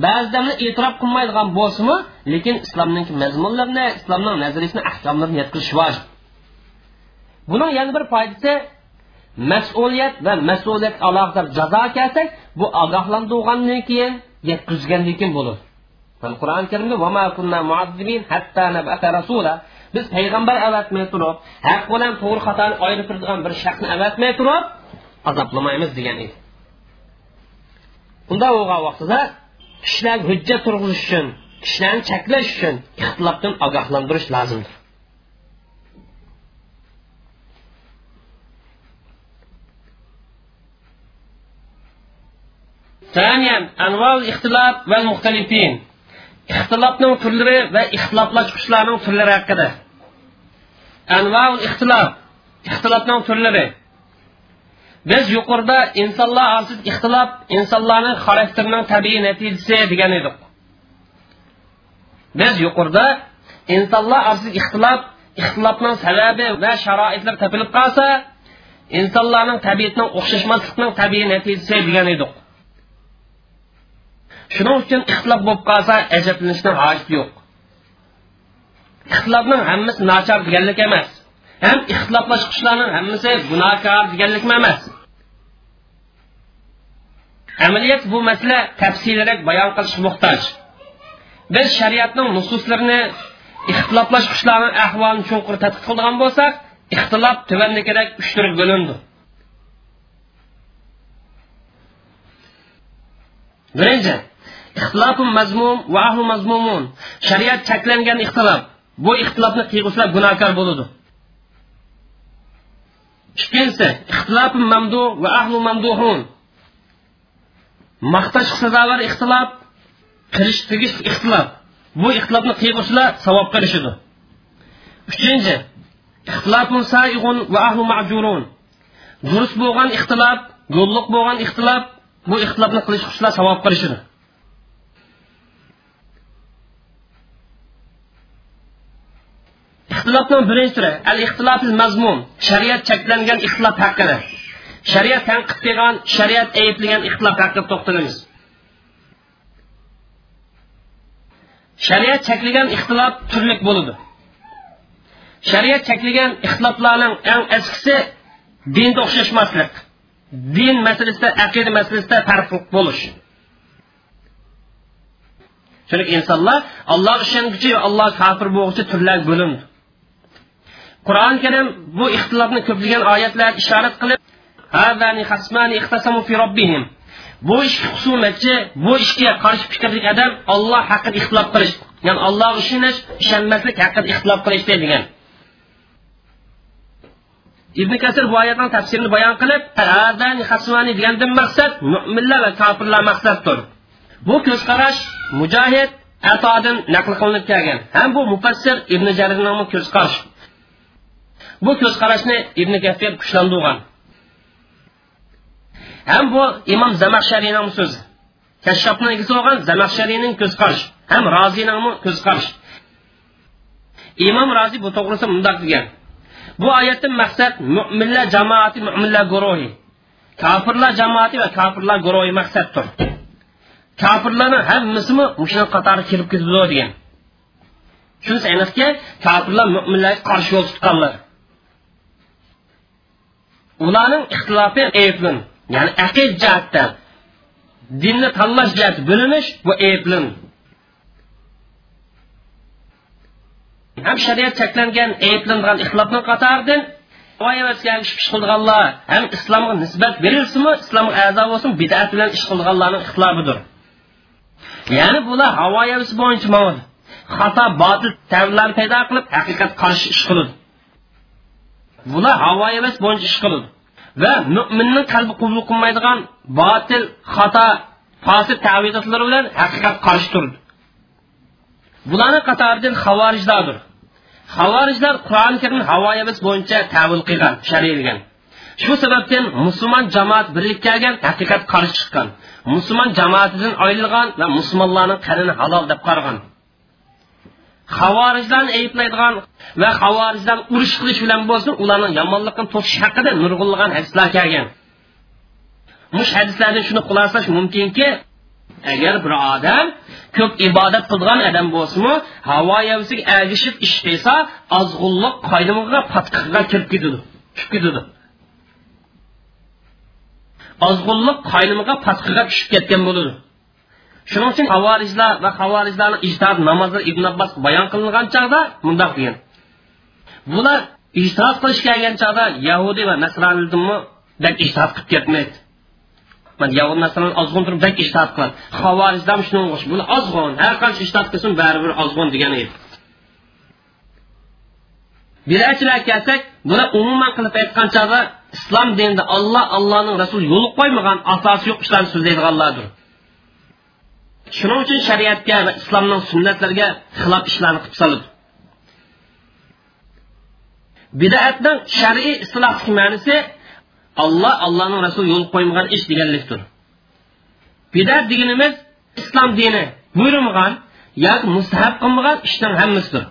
A: ba'zilarni e'tirof qilmaydigan bo'lsinmi lekin islomning mazmunlarini islomning nazariyasini ahkomlarini yetkazish vojib buning yana bir foydasi mas'uliyat va mas'uliyat alohida jazo kelsak bu ogohlantirgandan keyin yetkazgandan keyin bo'ladi qur'oni karimda biz payg'ambar avatmay turib haq bilan to'g'ri xatoni ayirib turadigan bir shaxsni avatmay turib azoblamaymiz degan edi unda bo'lgan vaqtida kishilarga hujjat turg'izish uchun kishilarni cheklash uchun ixtilofdan ogohlantirish lozimdir ثانيا أنواع الاختلاف والمختلفين ixtilofning turlari va ixtiloflashuvchilarning turlari haqida. Anvaul ixtilof ixtilofning turlari. Biz yuqorida insonlar orasida ixtilof insonlarning xarakterining tabiiy natijasi degan edik. Biz yuqorida insonlar orasida ixtilof ixtilofning sababi va sharoitlar topilib qolsa insonlarning tabiatining o'xshashmasligining tabiiy natijasi degan edik. Shuning uchun ixtilof bo'lib qolsa ajablanishni hojati yo'q. Ixtilofning hammasi nachar deganlik emas. Ham ixtiloflashuvchilarning hammasi gunohkor deganlik emas. Amaliyat bu masala tafsilroq bayon qilish muhtoj. Biz shariatning nususlarini ixtiloflashuvchilarning ahvolini chuqur tadqiq qilgan bo'lsak ixtilof tuvandagidek uch turga bo'lindi. Birinchi ixtilofun mazmum va ahlu mazmumun. Shariat cheklangan ixtilof. Bu ixtilofni qiyg'uslar gunohkor bo'ladi ikkinchisi ixtilofun mamdu va ahlu mamduhun. Maqtash sazovor ixtilof qilish tegish ixtilof. Bu ixtilofni qiyg'uslar savob qilishidi uchinchi ixtilofun saig'un va ahlu majurun. Durust bo'lgan ixtilof yo'lliq bo'lgan ixtilof bu ixtilofni qilishuvchilar savob qilishidi ixtilofning birinchi turi al ixtilofil mazmun shariat cheklangan ixtilof haqida. Shariat tanqid qilgan shariat ayblagan ixtilof haqida to'xtalamiz shariat cheklagan ixtilof turlik bo'ladi. Shariat cheklagan ixtiloflarning eng eskisi dinda o'xshashmaslik din masalasida aqida masalasida farqli bo'lish. Chunki insonlar alloh ishonguchi alloh kofir bo'lg'uchi turlar bo'lindi. Qur'oni karim bu ixtilofni ko'plagan oyatlar ishorat qilib bu ishga husumatchi bu ishga qarshi fikrlik odam olloh haqida ixtilof qilish ya'ni alloh ishonish ishonmaslik haqida ixtilof qilish degan ibn kasir bu oyatning tafsirini bayon qilib degandan maqsad mo'minlar va kofirlar maqsaddir. Bu ko'zqarash mujohid atodan naql qilinib kelgan. Ham bu mufassir ibn jarirning ko'z qarashi bu ko'z qarashni ibn kafir kuchlantirgan ham bu imom zamaxshariyning so'zi. Kashshobni egisi bo'lgan zamaxshariyning ko'z qarashi ham roziyning ko'z qarashi imom roziy bu to'g'risida mundoq degan. Bu oyatdan maqsad mo'minlar jamoati mo'minlar guruhi. Kofirlar jamoati va kofirlar guruhi maqsaddir. Kofirlarni hammasimi mushuni qatori kirib ketadi degan. Shunisi aniqki kofirlar mo'minlarga qarshi yo'l tutganlar. Ularning ixtilofi ayblin ya'ni aqid jihatdan. Dinni tanlash jihati bo'linish bu ayblin ham shariat cheklangan ayblangan ixtilofning qatoridan ish qilganlar ham islomga nisbat berilsinmi islomga a'zo bo'lsin bidat bilan ish qilganlarning ixtilofidir ya'ni bular havo bo'yicha xato botil tavrlar paydo qilib haqiqat qarshi ish qiladi. Bular havo emas bo'yicha ish qiladi va mo'minning qalbi qabul qilmaydigan botil xato fosil tavizatlari bilan haqiqat qarshi turdi. Bularni qatoridan havorijlardir havorijlar qur'oni karimni havo emas bo'yicha tavil qilgan shariylagan shu sababdan musulmon jamoat birlikka kelgan haqiqat qarshi chiqqan. Musulmon jamoatidan ayrilgan va musulmonlarning qanini halol deb qaragan. Havorijlarni ayblaydigan va havorijlar urush qilish bilan bo'lsin ularning yomonligini to'sish haqida nurg'unlagan hadislar kelgan. Mush hadislardan shuni xulosalash mumkinki agar bir odam ko'p ibodat qilgan odam bo'lsinmi havo yavsiga agishib ish qilsa ozg'unliq qaydimiga patqiqqa kirib ketadi tushib ketadi ozg'unliq qaynimiga patqiga tushib ketgan bo'ladi shuning uchun havorijlar va havorijlarni ijtihod namozlar ibn abbos bayon qilingan chog'da mundoq degan bular ijtihod qilish kelgan chog'da yahudiy va nasroniymi ijtihod qilib ketmaydi man yahud nasron ozg'un turib bak ijtihod qiladi havorijlar shunga o'xshab bular ozg'un har qancha ijtihod qilsin baribir ozg'un degan edi bidachilar kelsak bular umuman qilib aytgan chog'da islom dinida olloh allohning rasuli yo'l qo'ymagan asosi yo'q ishlarni so'zlaydiganlardir shuning uchun shariatga va islomning sunnatlariga xilof ishlarni qilib soladi bidatning shar'iy istilohdagi ma'nosi alloh allohning rasuli yo'l qo'ymagan ish deganlikdir. Bidat deganimiz islom dini buyurmagan yoki mustahab qilmagan ishning hammasidir.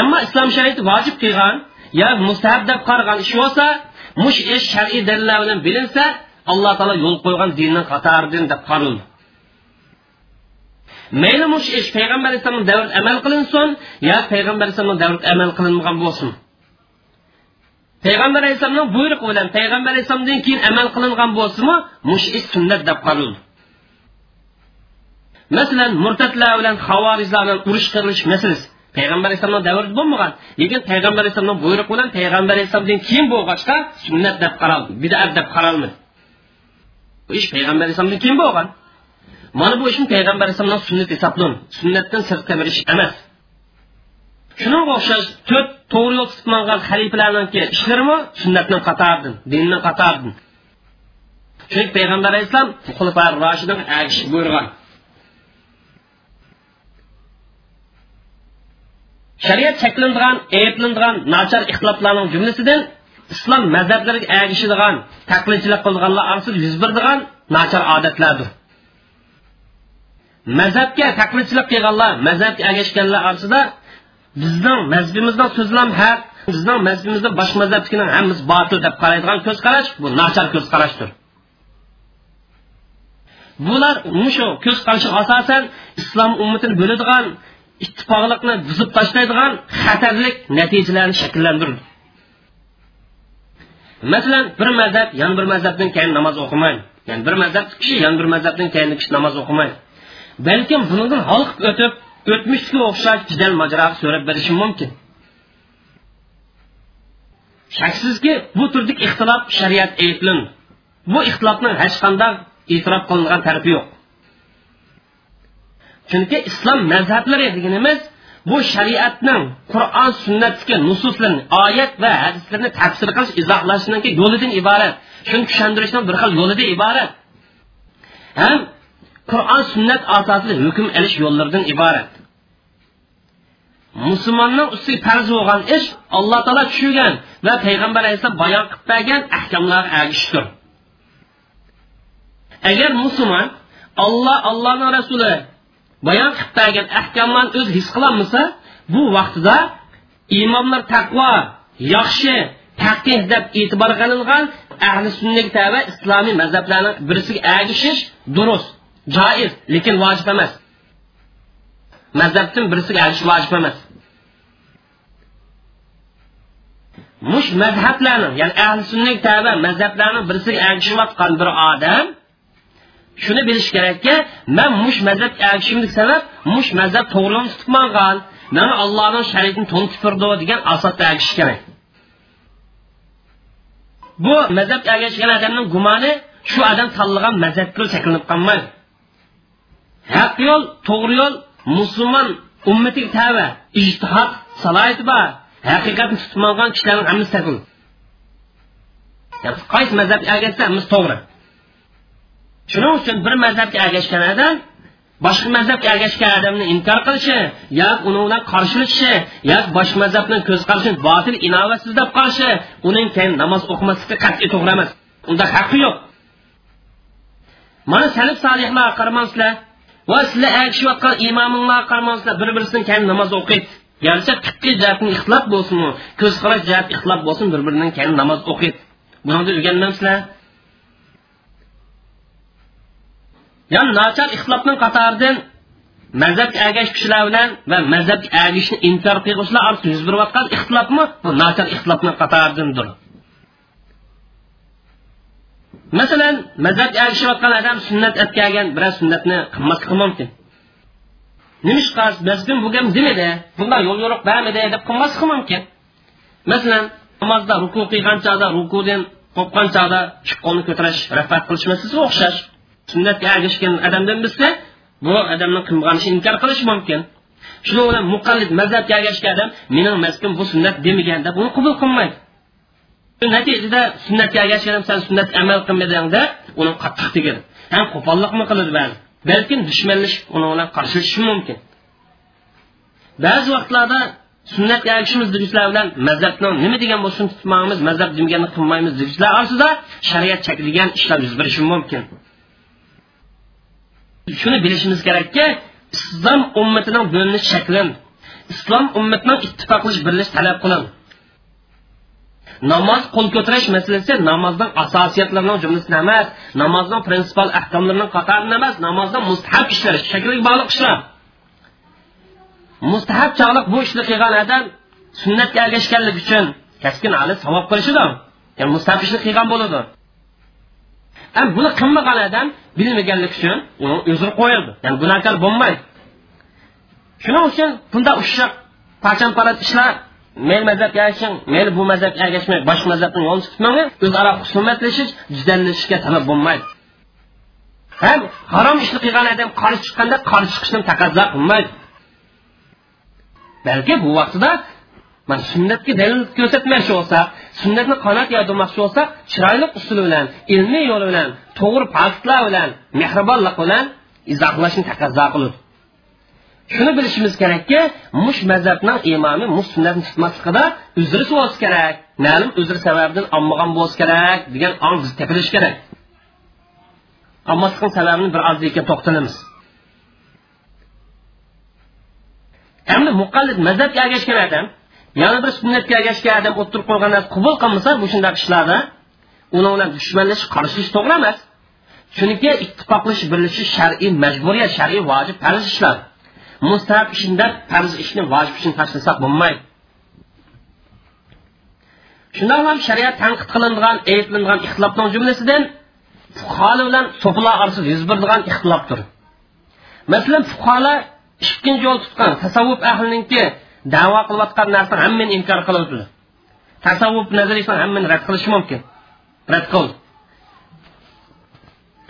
A: Ammo islom shariati vojib qilgan yo mustahab deb qaragan ish bo'lsa mush ish shar'iy dalillar bilan bilinsa alloh taolo yo'l qo'ygan dinning qatoridan deb qaraldi mayli mush ish payg'ambar alayhissalomni davrida amal qilinsin yo payg'ambar alayhissalomni davrida amal qilinmagan bo'lsin payg'ambar alayhissalomning buyrug'i bilan payg'ambar alayhissalomdan keyin amal qilingan bo'lsinmi mush ish sunnat deb qaraldi masalan murtadlar bilan urush qilish masalasi payg'ambar alayhissalomni davrida bo'lmagan lekin payg'ambar alayhissalomni buyrug'i bilan payg'ambar alayhissalomdan sunnat deb bidat deb bu ish payg'ambar alayhisalomdan keyin bo'lgan. Mana bu ishni payg'ambar alayhisalomdan sunnat hisoblan sunnatdan sirtqa bir ish emas. Shunga o'xshash to'rt to'g'ri yo'l tutmagan xalifalarniki ishlarimi sunnatni qatoridan dinni qatoridan chunki payg'ambar alayhissalom roshidin buyurgan. Shariat cheklanadigan ayblanadigan nachar ixtiloflarning jumlasidan islom mazhablariga agishadigan taqlidchilik qilganlar orasida yuz beradigan nachar odatlardir. Mazhabga taqlidchilik qilganlar mazhabga agashganlar orasida bizning mazhabimizning so'zlam haq bizning mazhabimizda boshqa mazhabnikining hammasi botil deb qaraydigan ko'zqarash bu nachar ko'zqarashdir. Bular shu ko'zqarashi asosan islom ummatini bo'ladigan ittifoqlikni buzib tashlaydigan xatarlik natijalarni shakllantirdi. Masalan bir mazhab yan bir mazhabdan keyin namoz o'qimaydi ya'ni bir mazhab kishi yan bir mazhabdan keyin kishi namoz o'qimaydi balkim bundan xalq o'tib o'tmishga o'xshash jidal majroga so'rab berishi mumkin. Shaksizki bu turdagi ixtilof shariat ayblandi bu ixtilofning hech qanday e'tirof qilingan tarafi yo'q chunki islom mazhablari deganimiz bu shariatning qur'on sunnatga nususlarni oyat va hadislarni tafsir qilish izohlashninki yo'lidan iborat. Shuni tushuntirishni bir xil yo'lidan iborat. Ham qur'on sunnat asosida hukm ilish yo'llaridan iborat. Musulmonning ustiga farz bo'lgan ish alloh taolo tushirgan va payg'ambar alayhissalom bayon qilib bergan ahkomlarga agishdir. Agar musulmon olloh allohning rasuli bayon qilib bergan ahkomlarni o'zi his qilolmasa bu vaqtida imomlar taqvo yaxshi taqih deb e'tibor qilingan ahli sunnat tava islomiy mazhablarni birisiga agishish durust joiz lekin vojib emas. Mazhabdan birisiga agishish vojib emas. Mush mazhablarni ya'ni ahli sunnat tava mazhablarning birisiga agishayotgan bir odam shuni bilish kerakki man mush mazhab ergishishimlik sabab mush mazhab to'g'rini tutmagan mana allohning shariatini to'nitib turdi degan asosda ergishish kerak. Bu mazhab agashgan odamning gumoni shu odam tanlagan mazhabga shaklinib qolmaydi. Haq yo'l to'g'ri yo'l musulmon ummatiga tava ijtihod salohiyati bor haqiqatni tutmagan kishilarning hammasi qaysi mazhabga ergashsa hammasi to'g'ri. Shuning uchun bir mazhabga ergashgan odam boshqa mazhabga ergashgan odamni inkor qilishi yoki uni bilan qarshilashishi yoki boshqa mazhabni ko'z qarashini botil inovatsiz deb qarashi uning keyin namoz o'qimaslikka qat'iy to'g'ri emas. Unda haqqi yo'q. Mana salif solihlar qaramaysizlar va sizlar ergishayotgan imominglar qaramaysizlar bir birisini keyin namoz o'qiydi garchi fiqqiy jihatdan ixtilof bo'lsinmi ko'z qarash jihat ixtilof bo'lsin bir birining keyin namoz o'qiydi buni o'rganmamsizlar? Ya'ni naçar ixtilofning qatoridan mazhabga ergash kishilar bilan va mazhabga ergashishni inkor qilg'uvchilar orasida yuz berayotgan ixtilofmi bu nachar ixtilofning qatoridandir. Masalan mazhabga ergashayotgan odam sunnat atkagan biror sunnatni qilmasligi mumkin. Nima ish qilasiz? Bizdan bu gap demadi bunday yo'l yo'riq bermadi deb qilmasligi mumkin. Masalan namozda ruku qilgan chog'da rukudan qo'pgan chog'da qo'lni ko'tarish rafat qilish o'xshash. Sunnatga ergashgan odamdan bilsa bu odamni qilmagan inkor qilish mumkin. Shuning bilan muqallid mazhabga ergashgan odam mening mazhabim bu sunnat demagan deb uni qabul qilmaydi. Natijada sunnatga ergashgan odam san sunnat amal qilmading deb uni qattiq tegadi. Ham qo'pollikmi qiladi ba'zi. Balkim dushmanlashib uni bilan qarshilashishi mumkin. Ba'zi vaqtlarda sunnatga ergashishimiz deguchilar bilan mazhabni nima degan bo'lsin tutmaymiz mazhab demaganni qilmaymiz deguchilar orasida shariat cheklagan ishlar yuz berishi mumkin. Shuni bilishimiz kerakki islom ummatining bo'linish shaklin islom ummatining ittifoqlash birlash talab qilin namoz qo'l ko'tarish masalasi namozning asosiyatlarining jumlasidan emas namozning prinsipal ahkomlarining qatoridan emas namozning mustahab ishlar shakliga bog'liq ishlar mustahab chog'liq bu ishni qilgan odam sunnatga ergashganlik uchun kaskin ali savob qilishidi ya'ni mustahab ishni qilgan bo'ladi. Ham buni qilmagan odam bilmaganlik uchun uni uzr qo'yildi. Ya'ni gunohkor bo'lmaydi. Shuning uchun bunda ushoq parchanparat ishlar mayli mazhab ergashing mayli bu mazhabga ergashmay boshqa mazhabni yo'lini tutmanglar o'zaro husumatlashish jidallashishga sabab bo'lmaydi. Ham harom ishni qilgan odam qarshi chiqqanda qarshi chiqishni taqozo qilmaydi. Balki bu vaqtida mana sunnatga dalil ko'rsatmoqchi bo'lsak sunnatni qanot yozdirmoqchi bo'lsak chiroyli usul bilan ilmiy yo'l bilan to'g'ri faktlar bilan mehribonlik bilan izohlashni taqozo qiladi shuni bilishimiz kerakki mush mazhabning imomi mush sunnatni tutmasligida uzri bo'lsa kerak ma'lum uzr sababidan olmagan bo'lsa kerak degan ong biz tepilish kerak. Olmaslikni sababini bir oz to'xtalamiz endi muqallid mazhabga ergashgan odam yana bir sunnatga ergashgan odam o'tirib qo'ygan narsa qabul qilmasa bu shunday ishlarda uni bilan dushmanlashish qarishish to'g'ri emas. Chunki ittifoqlashish birlashish shar'iy majburiyat shar'iy vojib farz ishlar. Mustahab ishingda farz ishni vojib ishini tashlasak bo'lmaydi. Shundoq ham shariat tanqid qilinadigan aytlinadigan ixtilofning jumlasidan fuqaro bilan so'filar orasida yuz beradigan ixtilofdir. Masalan fuqaro ikkinchi yo'l tutgan tasavvuf ahliniki davo qilayotgan narsani hammani inkor qiladi tasavvuf nazariyasini hammani rad qilishi mumkin. Rad qildi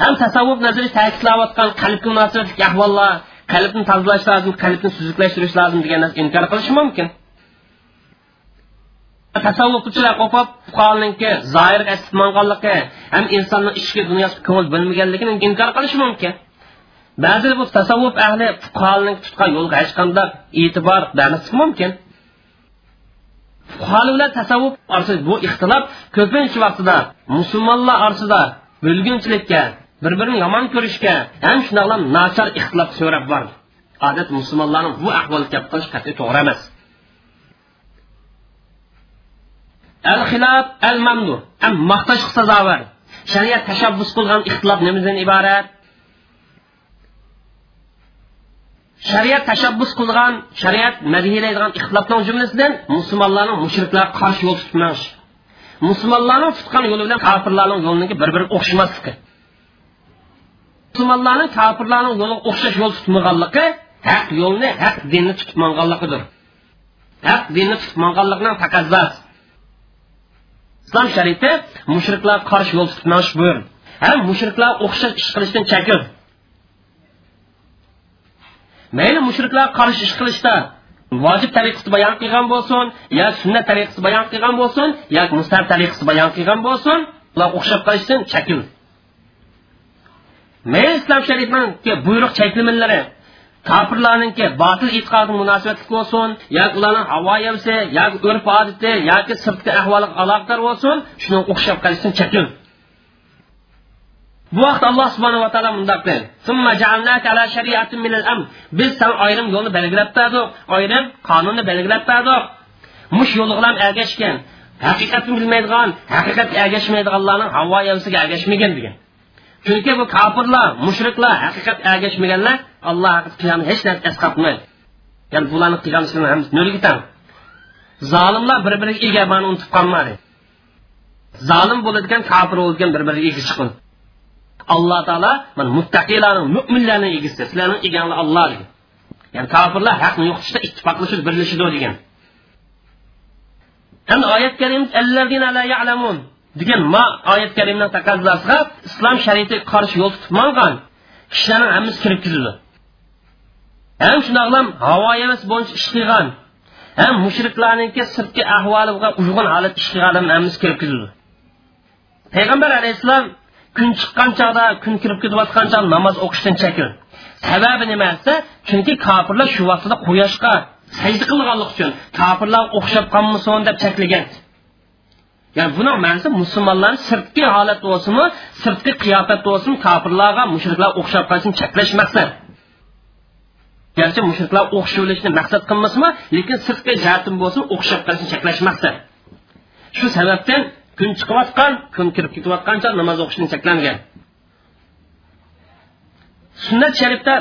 A: ham tasavvuf nazariyasi ta'kidlayotgan qalbga munosabatli ahvollar qalbni tozalash lozim qalbni suzuklashtirish lozim degan narsa inkor qilishi mumkin. Tasavvufchilar qo'pib fuqaroninki zoir manganligi ham insonni ichki dunyosi ko'ngil bo'lmaganligini inkor qilishi mumkin. Ba'zi bu tasavvuf ahli fuqaroning tutgan yo'lga hech qanday e'tibor bermasligi mumkin. Fuqaro bilan tasavvuf orasida bu ixtilof ko'pincha vaqtida musulmonlar orasida bo'lgunchilikka bir birini yomon ko'rishga ham shundoqla nachar ixtilof so'rab bor odat musulmonlarning bu ahvolga gap qilish qat'iy to'g'ri emas. Al xilof al mamnu am maqtash sazovor shariat tashabbus qilgan ixtilof nimadan iborat. Shariat tashabbus qilgan shariat madhiylaydigan ixtilofning jumlasidan musulmonlarning mushriklarga qarshi yo'l tutmash musulmonlarning tutgan yo'li bilan kofirlarning yo'liniga bir biri o'xshamasligi. Musulmonlarning kofirlarning yo'liga o'xshash yo'l tutmaganligi haq yo'lni haq dinni tutmaganligidir. Haq dinni tutmaganlikning taqozosi islom shariati mushriklar qarshi yo'l tutmash buyur. Ham mushriklar o'xshash ish qilishdan chekir mayli mushriklar qarshi ish qilishda. Vojib tariqasida bayon qilgan bo'lsin yo sunnat tariqasida bayon qilgan bo'lsin yo mustar tariqasida bayon qilgan bo'lsin ular o'xshab qolishdan chekin mayli islom shariatniki buyruq cheklamalari kofirlarninki botil e'tiqodi munosabatli bo'lsin yoki ularning havo yavsi yoki urf odati yoki sirtqi ahvoliga aloqador bo'lsin shunga o'xshab qolishdan chekin bu vaqt alloh subhanava taolo mundoq dedi. Biz san ayrim yo'lni belgilab berdik. Ayrim qonunni belgilab berdik. Mush yo'li bilan ergashgan. Haqiqatni bilmaydigan haqiqatga ergashmaydiganlarning havo yavsiga ergashmagan degan. Chunki bu kofirlar mushriklar haqiqat ergashmaganlar alloh qiyamni hech narsa esqatmaydi ya'ni bularni qilgan ishlarni hammasi nolga tang zolimlar bir biriga ega mani unutib qolmadi. Zolim bo'ladigan kofir bo'ladigan bir biriga ega chiqin alloh taolo mana muttaqilarni mo'minlarni egisi sizlarni eganglar olloh degan ya'ni kofirlar haqni yo'qotishda ittifoqlashib birlashidi degan ham oyat karim degan ma oyat karimni taqozzosiga islom shariatiga qarshi yo'l tutib mangan kishilarni hammasi kirgizildi ham shundoqlam havo emas bo'yicha ish qilgan. Ham mushriklarniki sirtqi ahvoliga uyg'un holat ish qilgan hammasi kirgizildi payg'ambar alayhissalom kun chiqqan chog'da kun kirib ketayotgan chog'da namoz o'qishdan chekin sababi nima desa chunki kofirlar shu vaqtda quyoshga sajda qilganlik uchun kofirlar o'xshab qolmasin deb cheklagan. Ya'ni buni ma'nosi musulmonlarni sirtqi holat bo'lsinmi sirtqi qiyofat bo'lsin kofirlarga mushriklar o'xshab qolishini cheklash maqsad garchi mushriklar o'xshavlashni maqsad qilmasmi lekin sirtqi jihatim bo'lsin o'xshab qolishni cheklash maqsad shu sababdan kun chiqayotgan kun kirib ketayotgancha namoz o'qishni cheklangan. Sunnat sharifda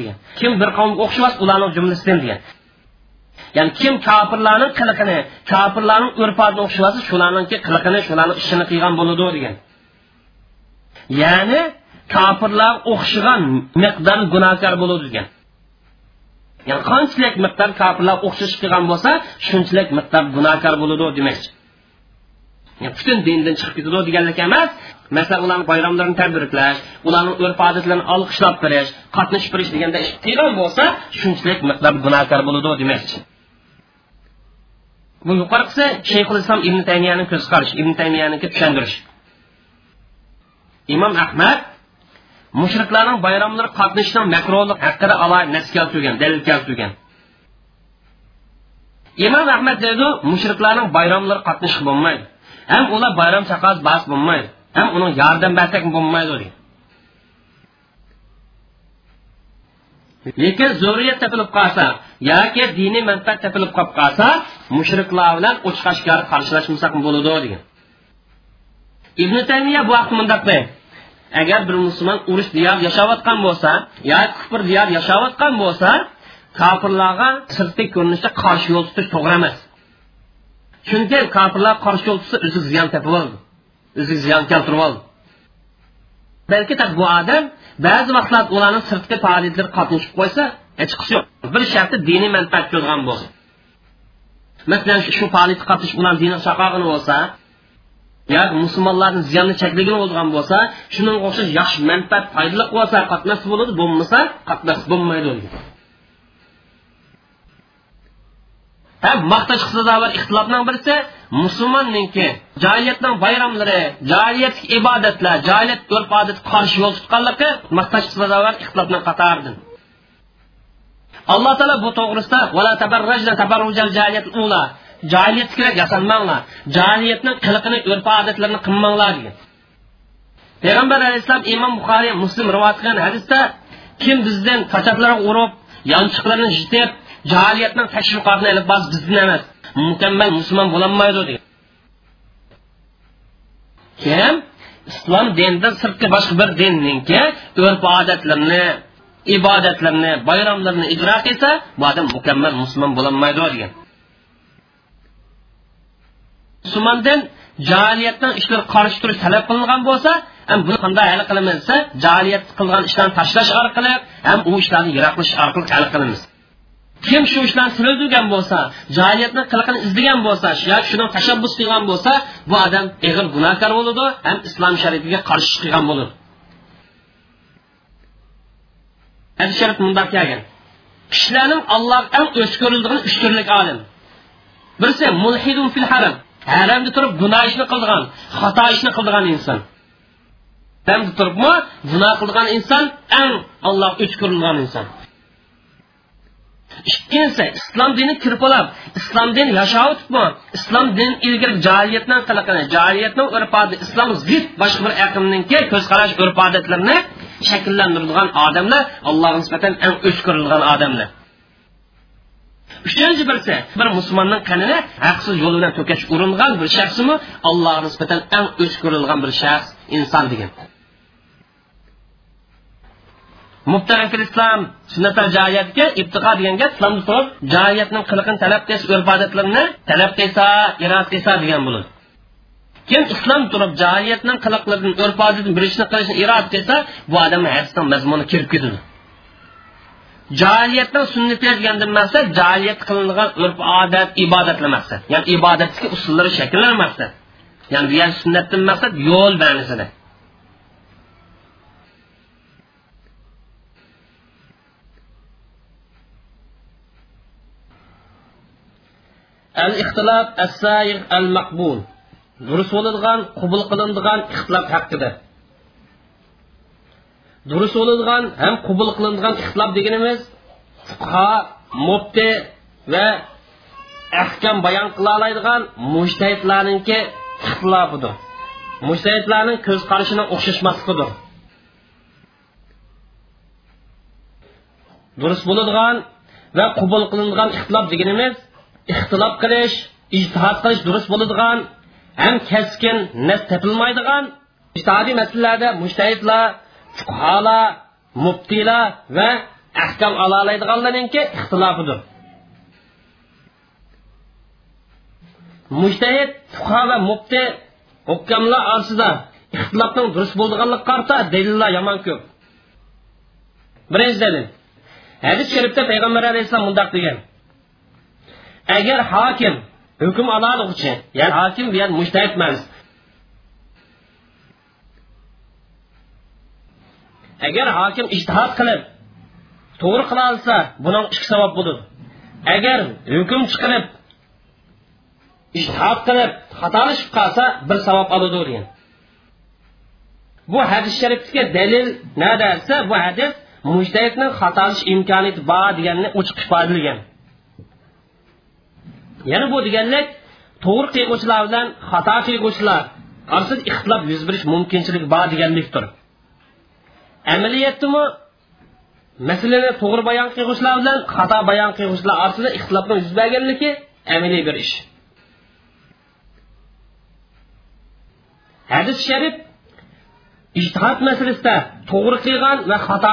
A: degan. Kim bir qavmga o'xshamas ularning jumlasidan degan. Ya'ni kim kofirlarning qiliqini kofirlarning urf odatini o'xshashi shularninki qiliqini shularni ishini qilgan bo'ladi degan. Ya'ni kofirlar o'xshagan miqdor gunohkor bo'ladi degan. Ya'ni qanchalik miqdor kofirlar o'xshash qilgan bo'lsa shunchalik miqdor gunohkor bo'ladi demakchi butun dindan chiqib ketadi deganlik emas masalan ularni bayramlarini tabriklash ularni urf odatlarini olqishlab berish qatnashib berish deganda ish qilgan bo'lsa shunchalik miqdor gunohkor bo'ladi demoqchi. Bu yuqorisi shayxul islom ibn tamiyani ko'z qarash ibn tamiyaniki tushuntirish imom ahmad mushriklarning bayramlari qatnashishdan makruhlik haqida alohida nas keltirgan dalil keltirgan. Imom ahmad deydi mushriklarning bayramlari qatnashib bo'lmaydi. Ham ular bayram chaqas bas bo'lmaydi. Ham uning yordam bersak bo'lmaydi deydi lekin zo'riyat topilib qolsa yoki diniy manfaat topilib qolib qolsa mushriklar bilan ochiq qarshilashmasak bo'ladi degan. Ibn taymiya bu vaqt mundoq deydi agar bir musulmon urush diyor yashayotgan bo'lsa yoki kufr diyor yashayotgan bo'lsa kofirlarga sirtqi ko'rinishda qarshi yo'l tutish to'g'ri emas. Chunki kofirlar qarshi yo'l o'zi ziyon topib oldi o'zi ziyon keltirib oldi balki bu odam ba'zi vaqtlarda ularni sirtqi faoliyatlari qatnashib qo'ysa hech qisi yo'q. Bir sharti diniy manfaat ko'rgan bo'lsin masalan shu faoliyatga qatnashib ularni dini chaqog'ini bo'lsa yo musulmonlarni ziyonni chekligini bo'lgan bo'lsa shunga o'xshash yaxshi manfaat foydali bo'lsa qatnashsa bo'ladi bo'lmasa qatnashsa bo'lmaydi. Ham maqtash hisobolar ixtilofning birisi musulmonninki jahiliyatning bayramlari jahiliyat ibodatlar jahiliyat urf odat qarshi yo'l tutganligi maqtash hisobolar ixtilofning qatoridan. Alloh taolo bu to'g'risida joyiyat kerak yasanmanglar jahiliyatning qiliqini urf odatlarini qilmanglar degan. Payg'ambar alayhissalom imom buxoriy muslim rivoyat qilgan hadisda kim bizdan qochoqlarga urib yanchiqlarni jitib jahiliyatning tashviqotini ilib bos bizdan emas mukammal musulmon bo'lolmaydi degan kim islom dinidan sirtqi boshqa bir dinninki urf odatlarni ibodatlarni bayramlarni ijro qilsa bu odam mukammal musulmon bo'lolmaydi degan musulmondan jahiliyatdan ishlar qarshi turish talab qilingan bo'lsa ham buni qanday hal qilamiz desa jahiliyat qilgan ishlarni tashlash orqali ham u ishlarni yiroqlash orqali hal qilamiz kim shu ishlarni sildirgan bo'lsa jahiliyatni qilqini izlagan bo'lsa yoki shuni tashabbus qilgan bo'lsa bu odam ig'ir gunohkor bo'ladi ham islom shariatiga qarshi chiqqan bo'ladi. Hadis sharif mundoq kelgan. Kishilarning alloh eng o'chko'rildigan uch turlik olim. Birisi mulhidun fil haram. Haramda turib gunoh ishni qildigan xato ishni qildigan inson. Haramda turibmi gunoh qilgan inson eng alloh o'chko'rilgan inson. Ikkinchisi islom dini kirib olib islom dini yashovtibmi islom din ilgari jahiliyatdan qilaqini jahiliyatning urf islom zid boshqa bir aqmninki ko'z qarash urf odatlarni shakllantirilgan odamlar allohga nisbatan eng o'chkirilgan odamlar. Uchinchi birisi bir musulmonning qanini haqsiz yo'l bilan to'kash uringan bir shaxsimi allohga nisbatan eng o'chkirilgan bir shaxs inson degan. Muhtaram islom sunnatlar joyatga ibtiqo degan gap islomda turib joyatning qiliqini talab qilsa urf odatlarini talab qilsa irod qilsa degan bo'ladi kim islom turib jahiliyatning qiliqlarini urf odatini bilishni qilishni irod qilsa bu odam hadisning mazmuni kirib ketadi. Jahiliyatning sunnati degandan maqsad jahiliyat qilingan urf odat ibodatlar maqsad ya'ni ibodatdagi usullari shakllar maqsad. Ya'ni bu yer sunnatdan maqsad yo'l ma'nosida al ixtilof as sayir al maqbul durust bo'ladigan qubul qilinadigan ixtilof haqida. Durust bo'ladigan ham qubul qilinadigan ixtilof deganimiz fuqaho mufti va ahkam bayon qila oladigan mushtahidlarninki ixtilofidir. Mushtahidlarning ko'z qarashini o'xshashmasligidir. Bo'ladigan va qubul qilinadigan ixtilof deganimiz ixtilof qilish ijtihod qilish durust bo'ladigan ham keskin nas topilmaydigan ijtihodiy masalalarda mushtahidlar fuqarolar muftiylar va ahkam ola oladiganlarninki ixtilofidir mushtahid fuqaro va mufti hukamlar orasida ixtilofning durust qarata dalillar yomon ko'p birinchi dalil hadis sharifda payg'ambar alayhissalom mundoq degan agar hokim hukm ololg'uchi ya'ni hokim bu yer mushtahid emas. Agar hokim ishtihod qilib to'g'ri qila olsa buning ikki savob bo'ladi. Agar hukm chiqarib ishtihod qilib xatolashib qolsa bir savob oladi degan. Bu hadis sharifga dalil nada desa bu hadis mushtahidning xatolash imkoniyati bor deganni ochiq ifodalagan yana bu deganlik to'g'ri qilg'uvchilar bilan xato qilg'uvchilar orasida ixtilof yuz berish mumkinchiligi bor deganlikdir. Amaliyotdami masalani to'g'ri bayon qilg'uvchilar bilan xato bayon qilg'uvchilar orasida ixtilofni yuz berganligi amaliy bir ish. Hadis sharif ijtihod masalasida to'g'ri va xato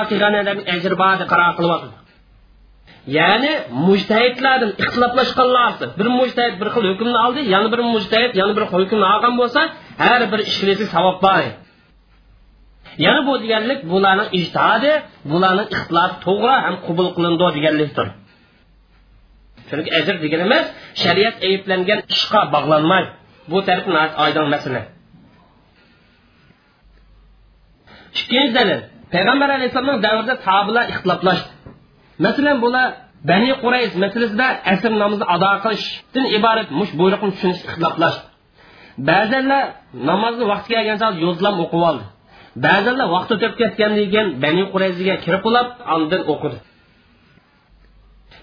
A: ya'ni mujtahidlardan ixtiloflashganlar bir mujtahid bir xil hukmni oldi yana bir mujtahid yana bir hukmni olgan bo'lsa har bir ishqilisi savob bor. Yana bu deganlik bularning ijtihodi bularning ixtilofi to'g'ri ham qabul qilindi deganlikdir. Chunki ajr deganimiz shariat ayblangan ishga bog'lanmaydi bu taraf oydin masala. Ikkinchi dalil payg'ambar alayhissalomning davrida tobilar ixtiloflashdi masalan bular bani qurays masalasida asr namozni ado qilishdan iborat mush buyruqni tushunish ixtiloflashdi ba'zanlar namozni vaqti kelgan chog'da yozlam o'qib oldi ba'zanlar vaqt o'tib ketgandan keyin bani kirib olib andin o'qidi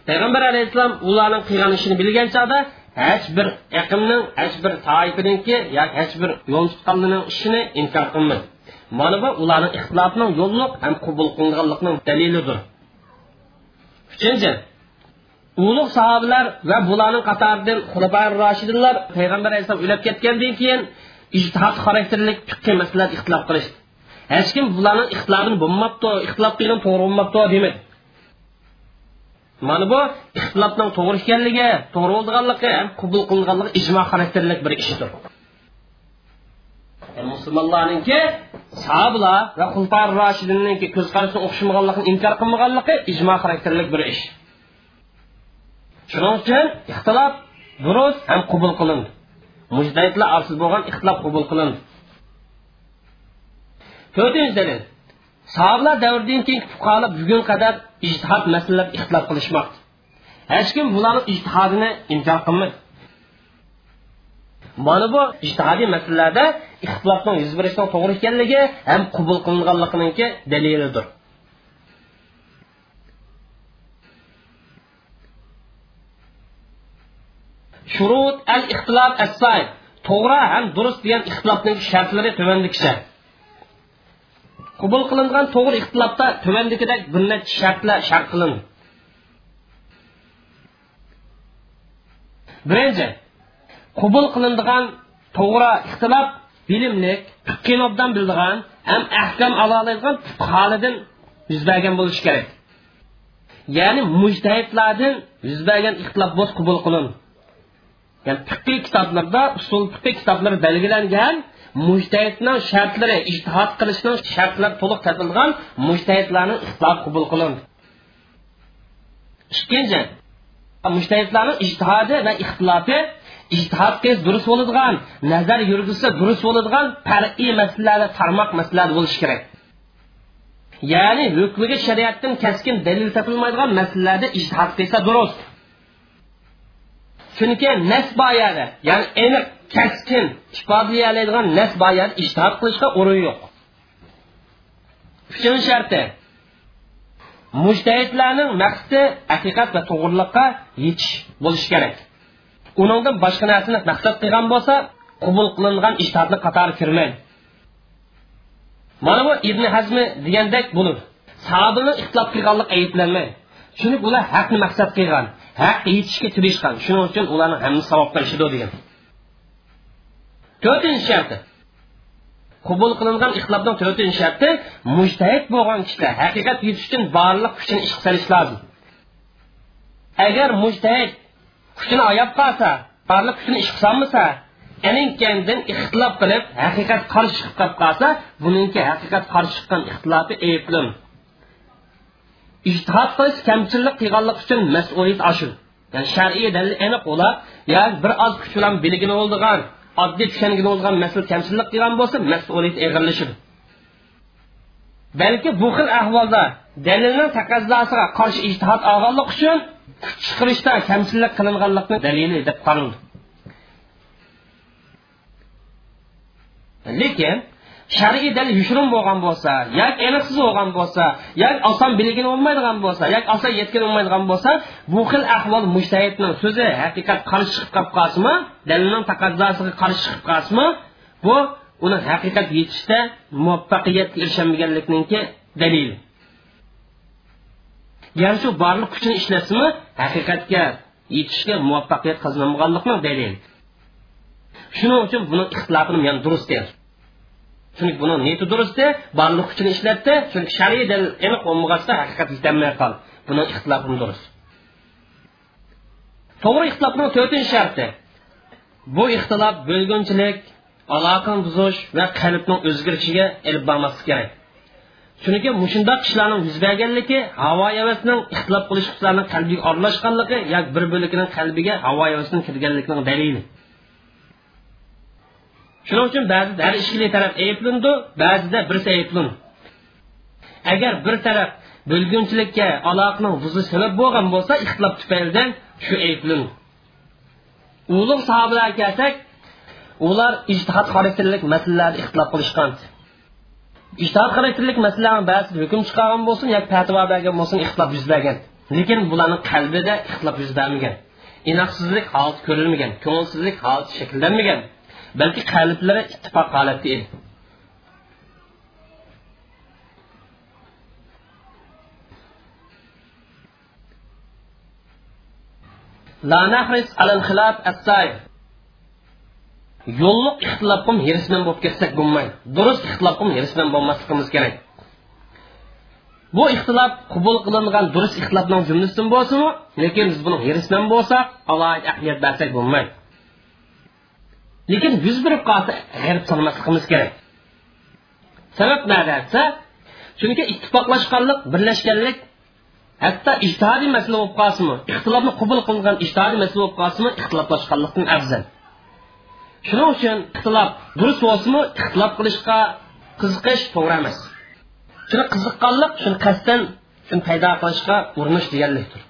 A: payg'ambar alayhissalom ularning qilgan ishini bilgan chog'da hech bir aqmning hech bir toifaninki yoki hech bir yo'l inkor qilmadi mana bu ularning dalilidir uchinchi ulug' sahobalar va bularning qatoridan xulafa roshidinlar payg'ambar alayhissalom o'lib ketgandan keyin ijtihod xarakterlik fiqqiy masalalar ixtilof qilishdi. Hech kim bularning ixtilofini bo'lmabdi ixtilof qilgan to'g'ri bo'lmabdi demadi. Mana bu ixtilofning to'g'ri ekanligi to'g'ri bo'lganligi ham qabul qilinganligi ijmo xarakterlik bir ishdir e, musulmonlarninki sahobalar va xulfar roshidinninki ko'z qarashini o'xshamaganligini inkor qilmaganligi ijmo xarakterlik bir ish shuning uchun ixtilof durust ham qabul qilindi mujdahidlar orasida bo'lgan ixtilof qabul qilindi to'rtinchi dalil sahobalar davridan keyin fuqarolar bugun qadar ijtihod masalalar ixtilof qilishmoqda hech kim bularni ijtihodini inkor qilmaydi mana bu? Ijtihodiy masalalarda ixtilofning yuz berishining to'g'ri ekanligi ham qabul qilinganliginiki dalilidir shurut al ixtilof as to'g'ri ham durust degan ixtilofning shartlari tuvandikicha qabul qilingan to'g'ri ixtilofda tuvandikidek bir necha shartlar shart qilindi birinchi qabul qilinadigan to'g'ri ixtilof bilimlik fiqqini obdan ham ahkam ola oladigan fuqarolardan yuz bergan bo'lishi kerak. Ya'ni mujtahidlardan yuz bergan ixtilof bo'lsa qabul qilin. Ya'ni fiqiy kitoblarda usul fiqiy kitoblarda belgilangan mujtahidning shartlari ijtihod qilishning shartlari to'liq topilgan mujtahidlarni ixtilof qabul qilin. Ikkinchi mujtahidlarning ijtihodi va ixtilofi ijtihod qilish durust bo'ladigan nazar yurgizsa durust bo'ladigan farqiy masalalar tarmoq masalalar bo'lishi kerak. Ya'ni hukmiga shariatdan kaskin dalil topilmaydigan masalalarda ijtihod qilsa durust chunki nas boyadi ya'ni aniq kaskin ifodalay nas boyadi ijtihod qilishga o'rin yo'q uchinchi sharti mujtahidlarning maqsadi haqiqat va to'g'riliqqa yetish bo'lishi kerak uningdan boshqa narsani maqsad qilgan bo'lsa qabul qilingan ijtihodni qatori kirmaydi. Mana bu ibn hazmi degandek bo'lur. Sahobaning ixtilof qilganlik ayblanmaydi. Chunki ular haqni maqsad qilgan haq yetishga tirishgan. Shuning uchun ularni hammasi savobga ishidi degan. To'rtinchi sharti. Qabul qilingan ixtilofning to'rtinchi sharti mujtahid bo'lgan kishilar haqiqat yetish uchun barliq kuchini ishga solish lozim. Agar mujtahid kuchini oyab qolsa barliq kuchini ish solmasa aninkandin ixtilof qilib haqiqat qarshi chiqib qolib qolsa buningki haqiqat qarshi chiqqan ixtilofi eplim ijtihod qilish kamchilik qilganlik uchun mas'uliyat oshir ya'ni shar'iy dalil aniq bo'lib yoki bir oz kuch bilan bilgini bo'ldigan oddiy tushangini bo'lgan mas'ul kamchilik qilgan bo'lsa mas'uliyat og'irlashadi balki bu xil ahvolda dalilning taqozzosiga qarshi ijtihod olganlik uchun kuch chiqarishda kamchilik qilinganlikni dalili deb qaraldi lekin shar'iy dalil yushrum bo'lgan bo'lsa yoki aniqsiz bo'lgan bo'lsa yoki oson bilgin bo'lmaydigan bo'lsa yoki oson yetkin bo'lmaydigan bo'lsa bu xil ahvol mushtahidning so'zi haqiqat qarshi chiqib qolib qolsinmi dalilning taqozzosiga qarshi chiqib qolsinmi bu uni haqiqat yetishda muvaffaqiyatga erisholmaganlikniki dalili yana shu borliq kuchini ishlatsinmi haqiqatga yetishga muvaffaqiyat qozonmaganlikni dalil. Shuning uchun buni ixtilofini men durust deydi chunki buni niyati durustda borliq kuchini ishlatdi chunki shariy dal aniq bo'lmag'achda haqiqat yetolmay qoldi. Buni ixtilofim durust. To'g'ri ixtilofning to'rtinchi sharti. Bu ixtilof bo'lgunchilik aloqani buzish va qalbning o'zgarishiga ilib bormaslik kerak. Chunki mushundoq ishlarning yuz berganligi havo yavasining ixtilof qilish qalbiga aralashganligi yoki bir bo'ligining qalbiga havo havasining kirganligining dalili. Shuning uchun ba'zida har ishli taraf ayblindi ba'zida birsi ayblindi. Agar bir taraf bo'lgunchilikka aloqaning buzi sabab bo'lgan bo'lsa ixtilof tufaylidan shu ayblindi. Ulug' sahobalarga kelsak ular ijtihod xarakterlik masalalarda ixtilof qilishgan ijtihod xarakterlik masalalarni ba'zi hukm chiqargan bo'lsin yoki fatvo bergan bo'lsin ixtilof yuz bergan. Lekin bularni qalbida ixtilof yuz bermagan. Inoqsizlik holati ko'rilmagan ko'ngilsizlik holati shakllanmagan. Balki qalblari ittifoq holatda edi. La نحرص على الخلاف as-sayr yo'lliq ixtilofga hirisman bo'lib ketsak bo'lmaydi. Durust ixtilofga hirisman bo'lmasligimiz kerak. Bu ixtilof qabul qilingan durust ixtilofning jumlasidan bo'lsinmi lekin biz buni hirisman bo'lsak alohida ahamiyat bersak bo'lmaydi. Lekin yuz berib qolsa g'arib solmasligimiz kerak. Sabab nada desa chunki ittifoqlashganlik birlashganlik hatto ijtihodiy masala bo'lib qolsinmi ixtilofni qabul qilingan ijtihodiy masala bo'lib qolsinmi ixtiloflashganlikdan afzal. Shuning uchun ixtilof durust bo'lsinmi ixtilof qilishga qiziqish to'g'ri emas. Shuni qiziqqanlik shuni qasddan shuni paydo qilishga urinish deganlikdir.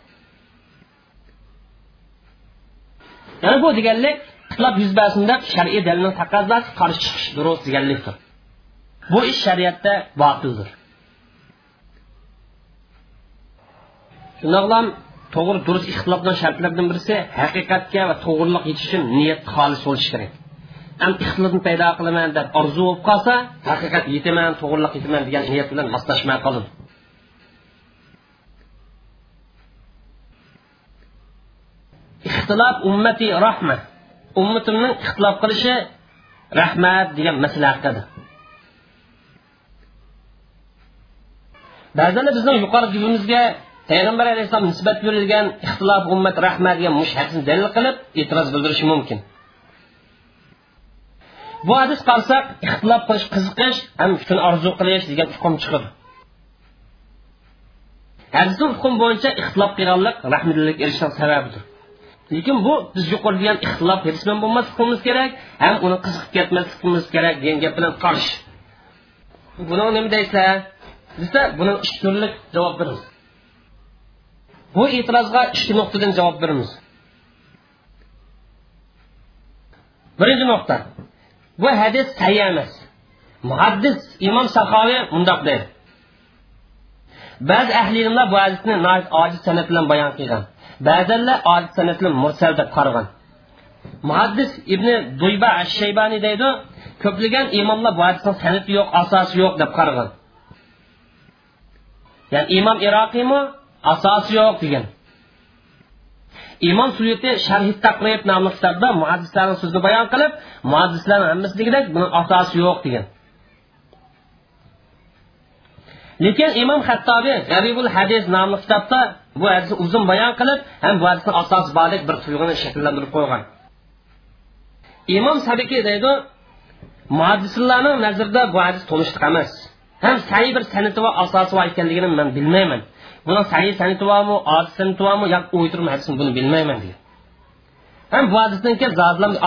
A: Ya'ni bu deganlik ixtilof yuz bersinda shar'iy dalilni taqozosi qarshi chiqish durust deganlikdir. Bu ish shariatda botildir. Shundoqlam to'g'ri durust ixtilofdan shartlardan birisi haqiqatga va to'g'riliq yetish uchun niyat xolis bo'lishi kerak. Ham ixtilofni paydo qilaman deb orzu bo'lib qolsa haqiqat yetaman to'g'riliq yetaman degan niyat bilan moslashmay qolin ixtilof ummati rahma. Ummatimning ixtilof qilishi rahmat degan masala haqidadir ba'zan bizning yuqori gapimizga payg'ambar alayhissalom nisbat berilgan ixtilof ummat rahmat degan mush dalil qilib e'tiroz bildirishi mumkin. Bu hadis qarasak ixtilof qilish qiziqish ham shuni orzu qilish degan hukm chiqadi. Hadisni hukm bo'yicha ixtilof qilganlik rahmdillik erishishning sababidir. Lekin bu biz yuqori degan ixtilof hirisman bo'lmasligimiz kerak ham uni qiziqib ketmasligimiz kerak degan gap bilan qarshi buni nima deysa desa buni uch turlik javob beramiz. Bu e'tirozga ikki nuqtadan javob beramiz. Birinchi nuqta. Bu hadis sayya emas. Muhaddis imom sahoviy mundoq deydi ba'zi ahli ilmlar bu hadisni ojiz sanat bilan bayon qilgan. Ba'zanlar ojiz sanat bilan mursal deb qaragan muhaddis ibn duyba deydi ko'plagan imomlar bu hadisning sanati yo'q asosi yo'q deb qaragan imom iroqiymi asosi yo'q degan. Imom suyuti sharhi taqrib nomli kitobda muaddislarni so'zini bayon qilib muaddislarni hammasidagidek buni asosi yo'q degan. Lekin imom hattobiy g'aribul hadis nomli kitobda bu hadisni uzun bayon qilib ham bu hadisni asosi bordek bir tuyg'uni shakllantirib qo'ygan. Imom sabiki deydi muhaddislarning nazarida bu hadis tunishliq emas. Ham sahiy bir sanati va asosi bor ekanligini man bilmayman. Buni sahiy bormi ojiz sanati bormi yo o'ytirma hadisni buni bilmayman degan ham bu hadisdan keyin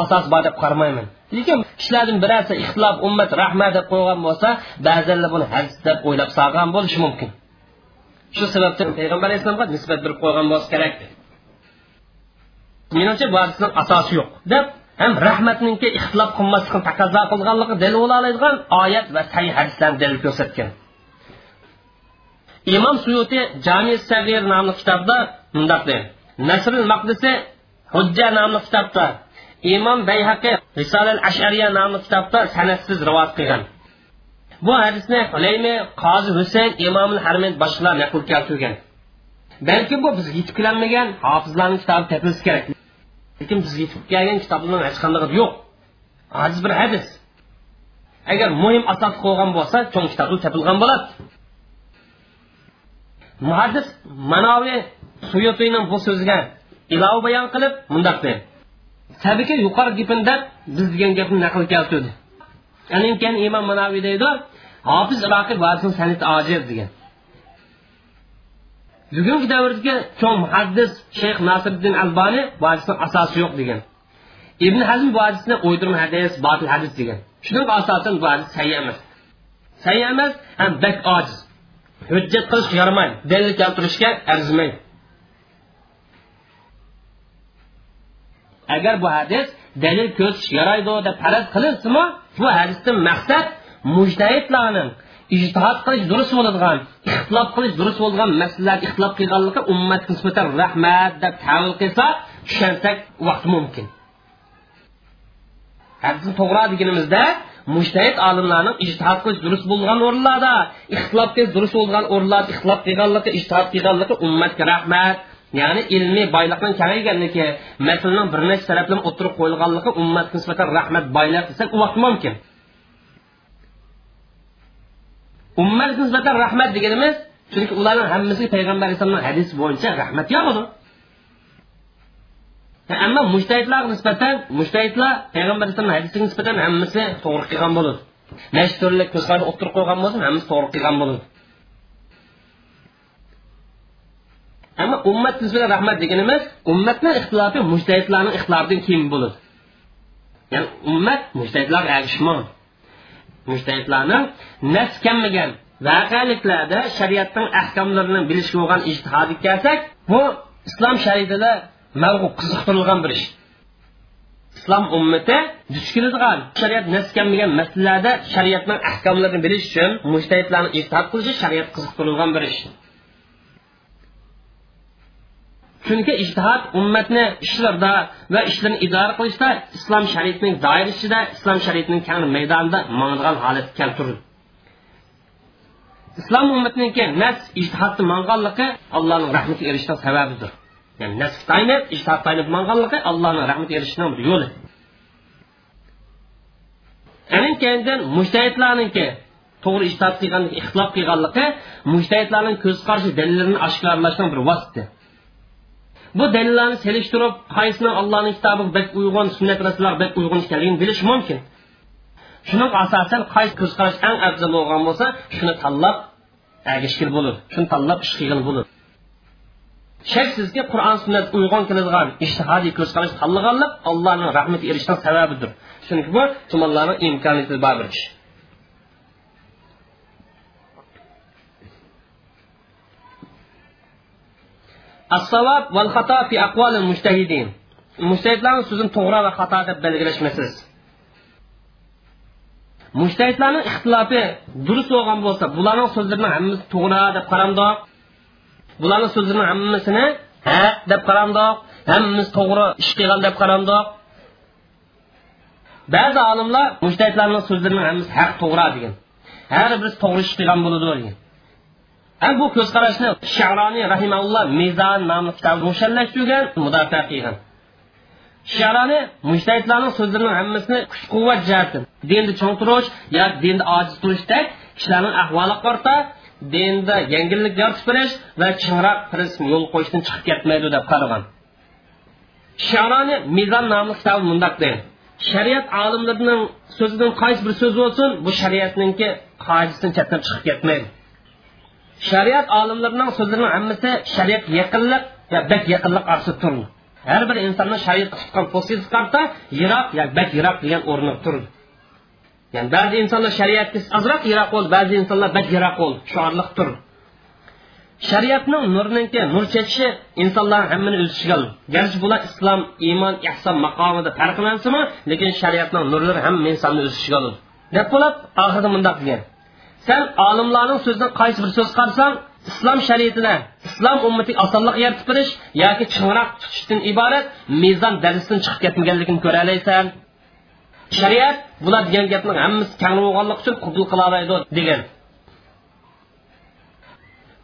A: asos bor deb qaramayman lekin kishilardan birasi ixtilof ummat rahmat deb qo'ygan bo'lsa ba'zanlar buni hadis deb o'ylab solgan bo'lishi mumkin shu sababdan payg'ambar alayhissalomga nisbat berib qo'ygan bo'lsa kerak menimcha bu hadisni asosi yo'q deb ham rahmatninki ixtilof qilmaslikni taqozo qilganligi dalil bo'la oladigan oyat va sahih hadislarni dalil ko'rsatgan imom suyuti jami sagir nomli kitobda mundoq deydi. Nasril maqdisi hujja nomli kitobda. Imom bayhaqi risolal ashariya nomli kitobda sanatsiz rivoyat qilgan. Bu hadisni hulaymi qozi husayn imomil harmin boshqalar naql keltirgan. Balki bu bizga yetib kelolmagan hofizlarni kitobi topilishi kerak. Lekin bizga yetib kelgan kitoblardan hech qanday yo'q. Aziz bir hadis. Agar muhim asos qo'ygan bo'lsa cho'ng kitobda topilgan bo'ladi. Muhaddis manavi suyutining bu so'ziga ilova bayon qilib mundoq dedi sabiki yuqori gapinda biz degan gapni naql keltirdi. Anin keyin imom manoviy deydi hofiz iroqiy vasin sanit ojiz degan. Bugungi davrdagi cho'ng muhaddis shayx nasiriddin albani vajisni asosi yo'q degan. Ibn hazm bu hadisni o'ydirma hadis botil hadis degan. Shuning asosan bu hadis sayya emas. Sayya emas ham bak ojiz. Hujjat qilish yaramaydi dalil keltirishga arzimaydi agar bu hadis dalil ko'rsatish yaraydi deb faraz qilinsimi bu hadisdan maqsad mujtahidlarning ijtihod qilish durust bo'ladigan ixtilof qilish durust bo'lgan masalalar ixtilof qilganlikka ummatga nisbatan rahmat deb tavil qilsa tushunsak vaqt mumkin. Hadisni to'g'ri deganimizda mujtahid olimlarning ijtihod qilish durust bo'lgan o'rinlarda ixtilof qilish durust bo'lgan o'rinlarda ixtilof qilganligi ijtihod qilganligi ummatga rahmat. Ya'ni ilmiy boyliqning kengayganligi matnning bir necha taraflama o'tirib qo'yilganligi ummatga nisbatan rahmat boylik desak u vaqt mumkin. Ummatga nisbatan rahmat deganimiz chunki ularning hammasiga payg'ambar alayhissalomning hadisi bo'yicha rahmat yo'q ammo mushtahidlarga nisbatan mushtahidlar payg'ambar alayhisalom hadisiga nisbatan hammasi to'g'ri qilgan bo'ladi mashhurlik turli ko'zqarash o'tirib qo'ygan bo'lsa hammasi to'g'ri qilgan bo'ladi ammo ummat nisbatan rahmat deganimiz ummatni ixtilofi mushtahidlarni ixtilofidan keyin bo'ladi ya'ni ummat mushtahidlarga ergishmon mushtahidlarni nafs kammagan voqeliklarda shariatning ahkomlarini bilishga bo'lgan ijtihodi kelsak bu islom shariatida mavqu qiziqtirilgan bir ish. Islom ummati duch keladigan shariat naskammagan masalalarda shariatning ahkomlarini bilish uchun mushtahidlarni itoat qilishi shariat qiziqtirilgan bir ish. Chunki ijtihod ummatni ishlarda va ishlarni idora qilishda islom shariatining doirasida islom shariatining kang maydonida mang'an holat keltirdi. Islom ummatiniki nas ijtihodni manganligi allohning rahmatiga erishishning sababidir. Ya'ni nasib taynib ijtihod taynib manganligi allohning rahmat erishishning bir yo'li anin keyindan mushtahidlarniki to'g'ri ijtihod qilgan ixtilof qilganligi mujtahidlarning ko'z qarashi dalillarini oshkorlashning bir vosita bu dalillarni selishtirib qaysini allohning kitobi bek uyg'un sunnat rasullar bek uyg'un ekanligini bilish mumkin shuning asosan qaysi ko'z qarash eng afzal bo'lgan bo'lsa shuni tanlab agishgil bo'ladi shuni tanlab ish qilgan bo'ladi shaksizki qur'on sunnat uyg'on qilingan ishtihodiy ko'z qarash tanlaganlik allohning rahmatiga erishishning sababidir. Chunki bu tumanlarning imkoniyati bor bir kishi. Assovob val xato fi aqvali mujtahidin mujtahidlarni so'zini ва va xato deb мужтаҳидларнинг ихтилофи mujtahidlarning ixtilofi бўлса буларнинг bo'lsa ҳаммаси so'zlarini hammasi to'g'ri deb bularning so'zlarini hammasini haq deb qaramdoq. Hammasi to'g'ri ish qilgan deb qaramdoq. Ba'zi olimlar mushtahidlarning so'zlarini hammasi haq to'g'ri degan. Har birisi to'g'ri ish qilgan bo'ladi degan. Ham bu ko'zqarashni sharoniy rahimaulloh mezon nomli qilgan. Mushtahidlarning so'zlarini hammasini kuch quvvat dinni cho'ng turish dinni ojiz kishilarning ahvoli dinda yengillik yaratib berish va prinsip yo'l qo'yishdan chiqib ketmaydi deb qaragan. Sharani mizon nomli kitobi mundoq deydi. Shariat olimlarining so'zidan qaysi bir so'z bo'lsin bu shariatninki qoidasidan chetdan chiqib ketmaydi. Shariat olimlarining so'zlarining hammasi shariat yaqinlik va bak orasida turdi har bir insonni shariatga tutgan yiroq degan turdi Yani bazı insanlar şeriattan azrak yirak ol, bazı insanlar bek yirak ol, şuarlıktır. Şeriatının nuruninki nur çekişi insanların hemmini ölçüşgül. Gerçi bula İslam, iman, ihsan makamında farklansı mı? Lekin şeriatının nurları hem insanını ölçüşgül. Ne bulat? Ahırda mındak diyen. Sen alimlerin sözüne kaysi bir söz qarsan, islom shariatida islom ummatiga osonlik yaratib berish yoki chinroq tutishdan iborat mezon darsidan chiqib ketmaganligini ko'ra olasan shariat bular degan gapning hammasi kang bo'lganligi uchun qabul qila oladi degan.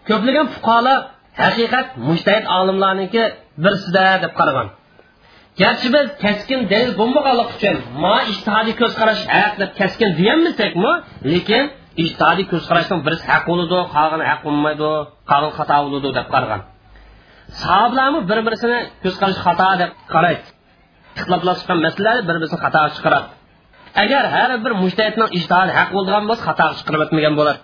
A: Ko'plagan fuqarolar haqiqat mushtahid olimlarniki birsida deb qaragan. Garchi biz kaskin dalil bo'lmaganligi uchun ma ishtihodiy ko'z qarash haq deb kaskin deyolmasakmi lekin ijtihodiy ko'z qarashning birisi haq bo'ladi qolgani haq bo'lmaydi qolgani xato bo'ladi deb qaragan. Sahobalarmi bir birisini ko'z qarash xato deb qaraydi. Ixtiloflashgan masalalar bir birini xato chiqaradi. Agar har bir mujtahidning ijtihodi haq bo'lgan bo'lsa xato chiqarib o'tmagan bo'ladi.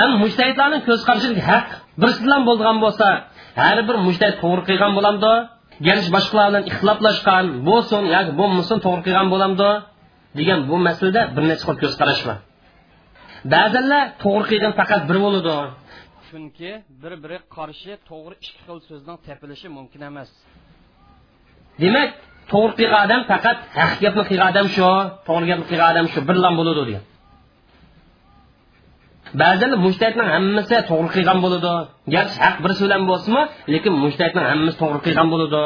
A: Ham mushtahidlarning ko'z qarashi haq birisi bilan bo'lgan bo'lsa har bir mujtahid to'g'ri qilgan bo'lamdi garchi boshqalar bilan ixtiloflashgan bo'lsin yoki bo'lmasin to'g'ri qilgan bo'lamdi degan bu masalada bir necha xil ko'z qarash bor. Ba'zanlar to'g'ri qilgan faqat bir bo'ladi. Chunki bir biri qarshi to'g'ri ikki xil so'zning tepilishi mumkin emas. Demak to'g'ri qilgan odam faqat haq gapni qilgan odam shu to'g'ri gapni qilgan odam shu birlan bo'ladi degan. Ba'zan mushtahidning hammasi to'g'ri qilgan bo'ladi. Garchi haq birisi bilan bo'lsinmi lekin mushtahidning hammasi to'g'ri qilgan bo'ladi.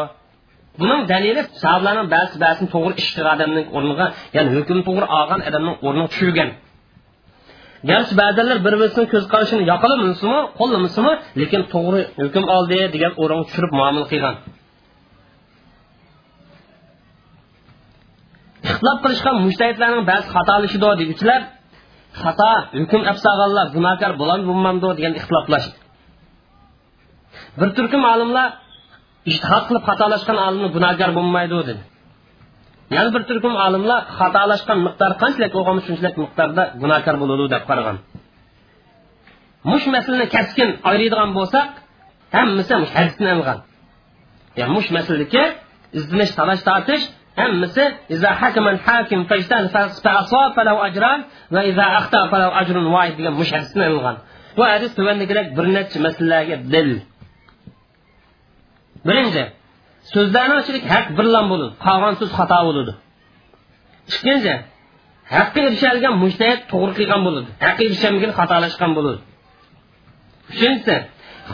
A: Buning dalili sahobalarning ba'zi ba'zini to'g'ri ish qilgan odamning o'rniga ya'ni hukm to'g'ri olgan odamning o'rniga tushirgan. Garchi ba'zanlar bir birisini ko'z qarashini yoqalamasimi qo'llamasimi lekin to'g'ri hukm oldi degan o'ringa tushirib muomala qilgan. Ixtilof qilishgan mushtahidlarning ba'zi xatolashidi deguchilar xato hukm afsag'anlar gunohkor bo'ladi bo'lmamdi degan ixtiloflashdi. Bir turkum olimlar ishtihod qilib xatolashgan olimni gunohkor bo'lmaydi dedi. Yana bir turkum olimlar xatolashgan miqdor qanchalik bo'lgan shunchalik miqdorda gunohkor bo'ladi deb qaragan. Mush masalani kaskin ayiradigan bo'lsak hammasi mush hadisni ilgan ya'ni mush masaladagi izdinish talash tortish hammasi iza hakaman hakim fajtan fa'asab falahu ajran va iza axta falahu ajrun vahid degan mush hadisni bu hadis tuvandagidek bir necha masalalarga dil birinchi so'zlarni ichida haq birlan bo'ladi qolgan so'z xato bo'ladi ikkinchi haqqa erishadigan mujtahid to'g'ri qilgan bo'ladi haqqa erishamagan xatolashgan bo'ladi uchinchisi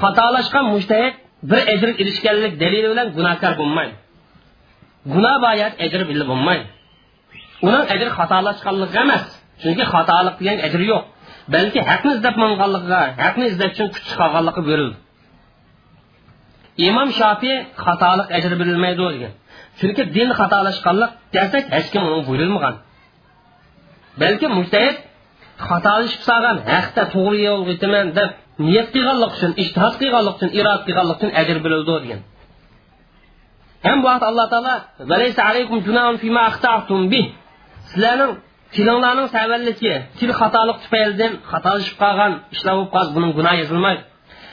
A: xatolashgan mujtahid bir ajr erishganlik dalili bilan gunohkor bo'lmaydi gunoh boyat ajr bilib bo'lmaydi uning ajri xatolashganligi emas chunki xatolik degan ajri yo'q. Balki haqni izlab manganligiga haqni izlash uchun kuch chiqarganligi berildi. Imom shofiy xatolik ajr berilmaydi degan. Chunki din xatolashganlik desak hech kim uni buyurilmagan. Balki mujtahid xatolashib solgan haqda to'g'ri yo'lga o'taman deb niyat qilganlik uchun ishtihod qilganlik uchun irod qilganlik uchun ajr berildi degan. Ham bu vaqt alloh taolo sizlarning tilinglarning savalligi til xatolik tufaylidan xatolashib qolgan ishlar bo'lib qolsa buning gunohi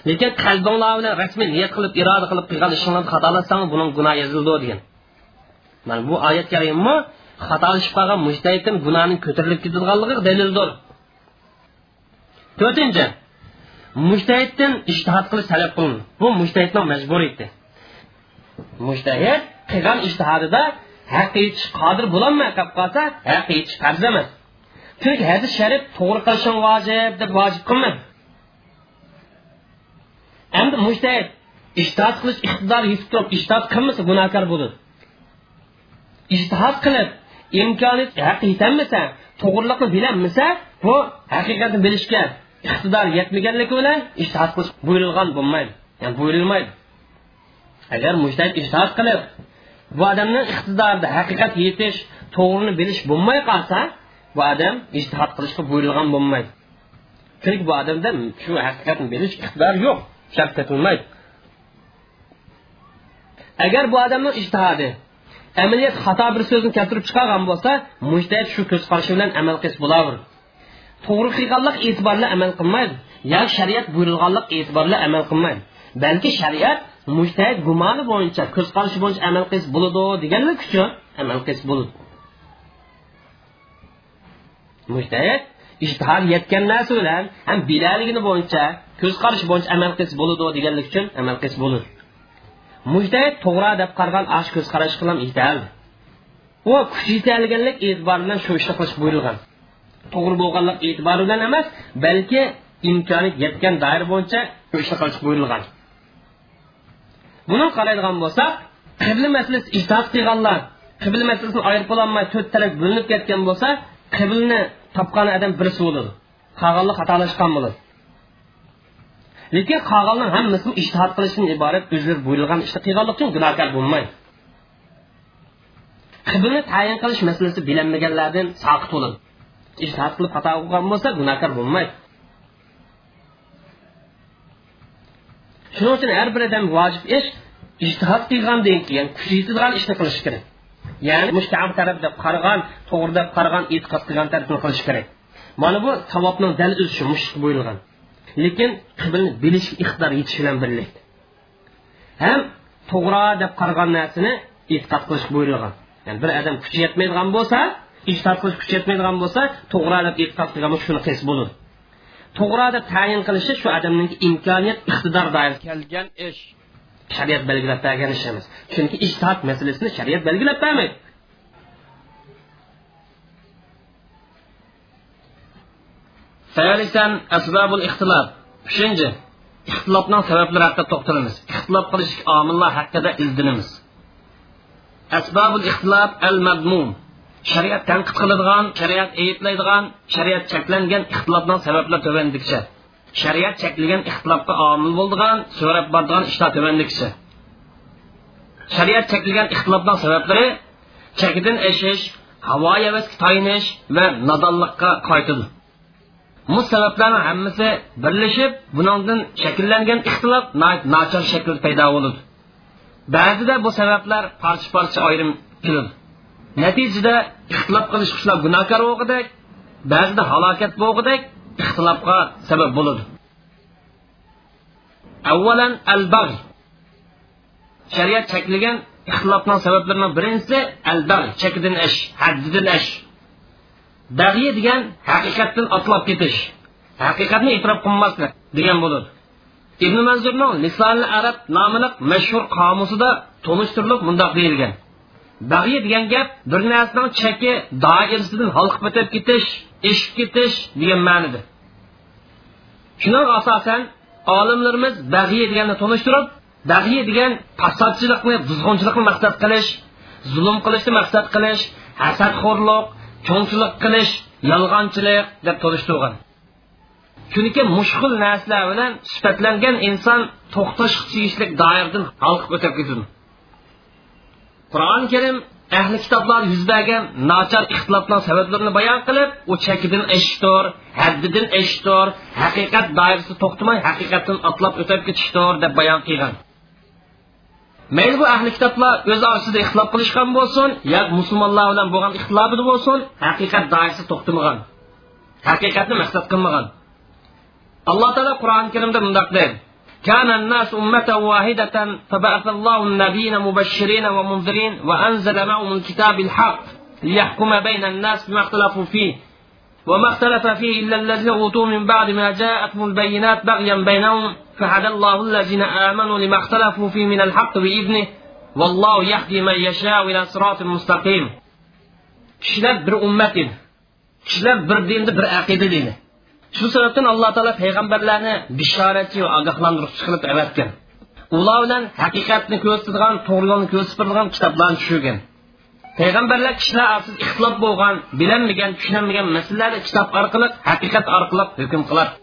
A: lekin qalbinglar bilan rasmiy niyat qilib iroda qilib qilgan ishinglarni xatolatsang buning gunohi yozildi bu oyat karimmi? Xatolashib qolgan mushtahiddan gunohning ko'tarilib ketadiganligi dalildir. To'rtinchi mushtahiddan ishtihod qilish talab qilindi. Bu mushtahid qilgan ishtihodida haqqa yetish qodir bo'lolmay qolib qolsa haqqa yetish farz emas chunki hadis sharif to'g'ri qilishing vojib deb vojib qilmadi endi mushtahid ishtihod qilish iqtidor yetib turib ishtihod qilmasa gunohkor bo'ladi ishtihod qilib imkoniyat haqqa yetolmasa to'g'riliqni bilolmasa bu haqiqatni bilishga iqtidor yetmaganligi bilan ishtihod qilish buyurilgan bo'lmaydi ya'ni buyurilmaydi. Agar mujtahid ijtihod qilib bu odamni iqtidorida haqiqat yetish to'g'rini bilish bo'lmay qolsa bu odam ijtihod qilishga buyurilgan bo'lmaydi. Chunki bu odamda shu haqiqatni bilish iqtidor yo'q shart etilmaydi agar bu odamni ijtihodi amaliyat xato bir so'zni keltirib chiqargan bo'lsa mujtahid shu ko'z qarashi bilan amal qilsa bo'laveradi to'g'ri qilganlik e'tiborli amal qilmaydi yoki shariat buyurilganlik e'tiborli amal qilmaydi balki shariat mushtahid gumoni bo'yicha ko'z qarashi bo'yicha amal qilsa bo'ladi deganlik uchun amal qilsa bo'ladi. Mushtahid ishtihod yetgan narsa bilan ham bilaligini bo'yicha ko'z qarashi bo'yicha amal qilsa bo'ladi deganlik uchun amal qilsa bo'ladi. Mujtahid to'g'ri deb qaragan ash ko'z qarash qilam yetaldi u kuch yetalganlik e'tibori bilan shu ishni qilish buyurilgan to'g'ri bo'lganlik e'tibori bilan emas balki imkoniyat yetgan doira bo'yicha shu ishni qilish buyurilgan buni qaraydigan bo'lsak qibla masalasi ijtihod qilganlar qibla masalasini ayirib ololmay to'rt taraf bo'linib ketgan bo'lsa qiblni topgan odam birisi bo'ladi. Qolganlar xatolashgan bo'ladi. Lekin qolganlar hammasi ishtihod qilishdan iborat o'zlari buyurilgan ishni qilganlik uchun gunohkor bo'lmaydi. Qiblni tayin qilish masalasi bilinmaganlardan soqit bo'ladi. Ishtihod qilib xato qilgan bo'lsa gunohkor bo'lmaydi. Shuning uchun har bir odam vojib ish ijtihod qilgandan keyin kuch yetadigan ishni qilish kerak. Ya'ni mushtam taraf deb qaragan to'g'ri deb qaragan e'tiqod qilgan tarafni qilish kerak. Mana bu savobning dal o'zi mushq buyurilgan lekin qiblni bilish iqtidor yetish bilan birlikda. Ham to'g'ri deb qaragan narsani e'tiqod qilish buyurilgan ya'ni bir odam kuchi yetmaydigan bo'lsa ijtihod qilish kuchi yetmaydigan bo'lsa to'g'ri deb e'tiqod qilgan shuni qilsa bo'ladi to'g'ri deb tayin qilishi shu odamning imkoniyat iqtidor doirasida kelgan ish shariat belgilab bergan ish emas chunki ijtihod masalasini shariat belgilab bermaydi ثالثا أسباب الاختلاف uchinchi ixtilofning sabablari haqida to'xtalamiz ixtilof qilish omillar haqida izlanamiz asbabul ixtilof al madmum shariat tanqid qiladigan shariat ayblaydigan shariat cheklangan ixtilofdan sabablar tuvandikcha. Shariat cheklagan ixtilofga omil bo'ldigan so'rab boradigan ishlar tuvandikcha. Shariat cheklagan ixtilofdan sabablari chekidan eshish havo havasga tayinish va nodonlikqa qaytidi bu sabablarning hammasi birlashib bundan shakllangan ixtilof nachar shakl paydo bo'ladi ba'zida bu sabablar parcha parcha ayrim keladi natijada ixtilof qilish qushlar gunohkor bo'lg'idek ba'zida halokat bo'lg'idek ixtilofga sabab bo'ladi. Avvalan al bag'y shariat cheklagan ixtilofning sabablarining birinchisi al bag'y chekidan ish haddidan ish. Bag'iy degan haqiqatdan otlab ketish haqiqatni e'tirof qilmaslik degan bo'ladi. Ibn manzurning lisonil arab nomli mashhur qomusida tunishtirilib mundoq deyilgan. Bag'iy degan gap bir narsaning cheki doirasidan halqib ketish eshib ketish degan ma'nida shuning asosan olimlarimiz bag'iy deganni tunishtirib bag'iy degan fasodchilikni buzg'unchilikni maqsad qilish zulm qilishni maqsad qilish hasadxo'rlik cho'nchilik qilish yolg'onchilik deb tunishtirgan chunki mushkul narsalar bilan sifatlangan inson to'xtash tegishli doiradan halqib o'tib ketadi. Qur'oni karim ahli kitoblar yuz bergan nachar ixtiloflar sabablarini bayon qilib u chekidan eshitdir haddidan eshitdir haqiqat doirasida to'xtamay haqiqatdan otlab o'tib ketishdir deb bayon qilgan mayli bu ahli kitoblar o'z orasida ixtilof qilishgan bo'lsin yo musulmonlar bilan bo'lgan ixtilofida bo'lsin haqiqat doirasida to'xtamagan haqiqatni maqsad qilmagan alloh taolo qur'oni karimda mundoq deydi كان الناس أمة واحدة فبعث الله النبيين مبشرين ومنذرين وأنزل معهم الكتاب الحق ليحكم بين الناس بما اختلفوا فيه. وما اختلف فيه إلا الذين أوتوا من بعد ما جاءتهم البينات بغيا بينهم فهدى الله الذين آمنوا لما اختلفوا فيه من الحق بإذنه والله يهدي من يشاء إلى صراط مستقيم. kishilar bir ummat edi kishilar bir deydi shu sababdan alloh taolo payg'ambarlarni bishoratchi va ogohlantiruvchi qilib avatgan. Ular bilan haqiqatni ko'rsatadigan to'g'ri yo'lni ko'rsatadigan kitoblarni tushirgan. Payg'ambarlar kishilar orasida ixtilof bo'lgan bilinmagan tushunilmagan masalalarni kitob orqali haqiqat orqali hukm qiladi.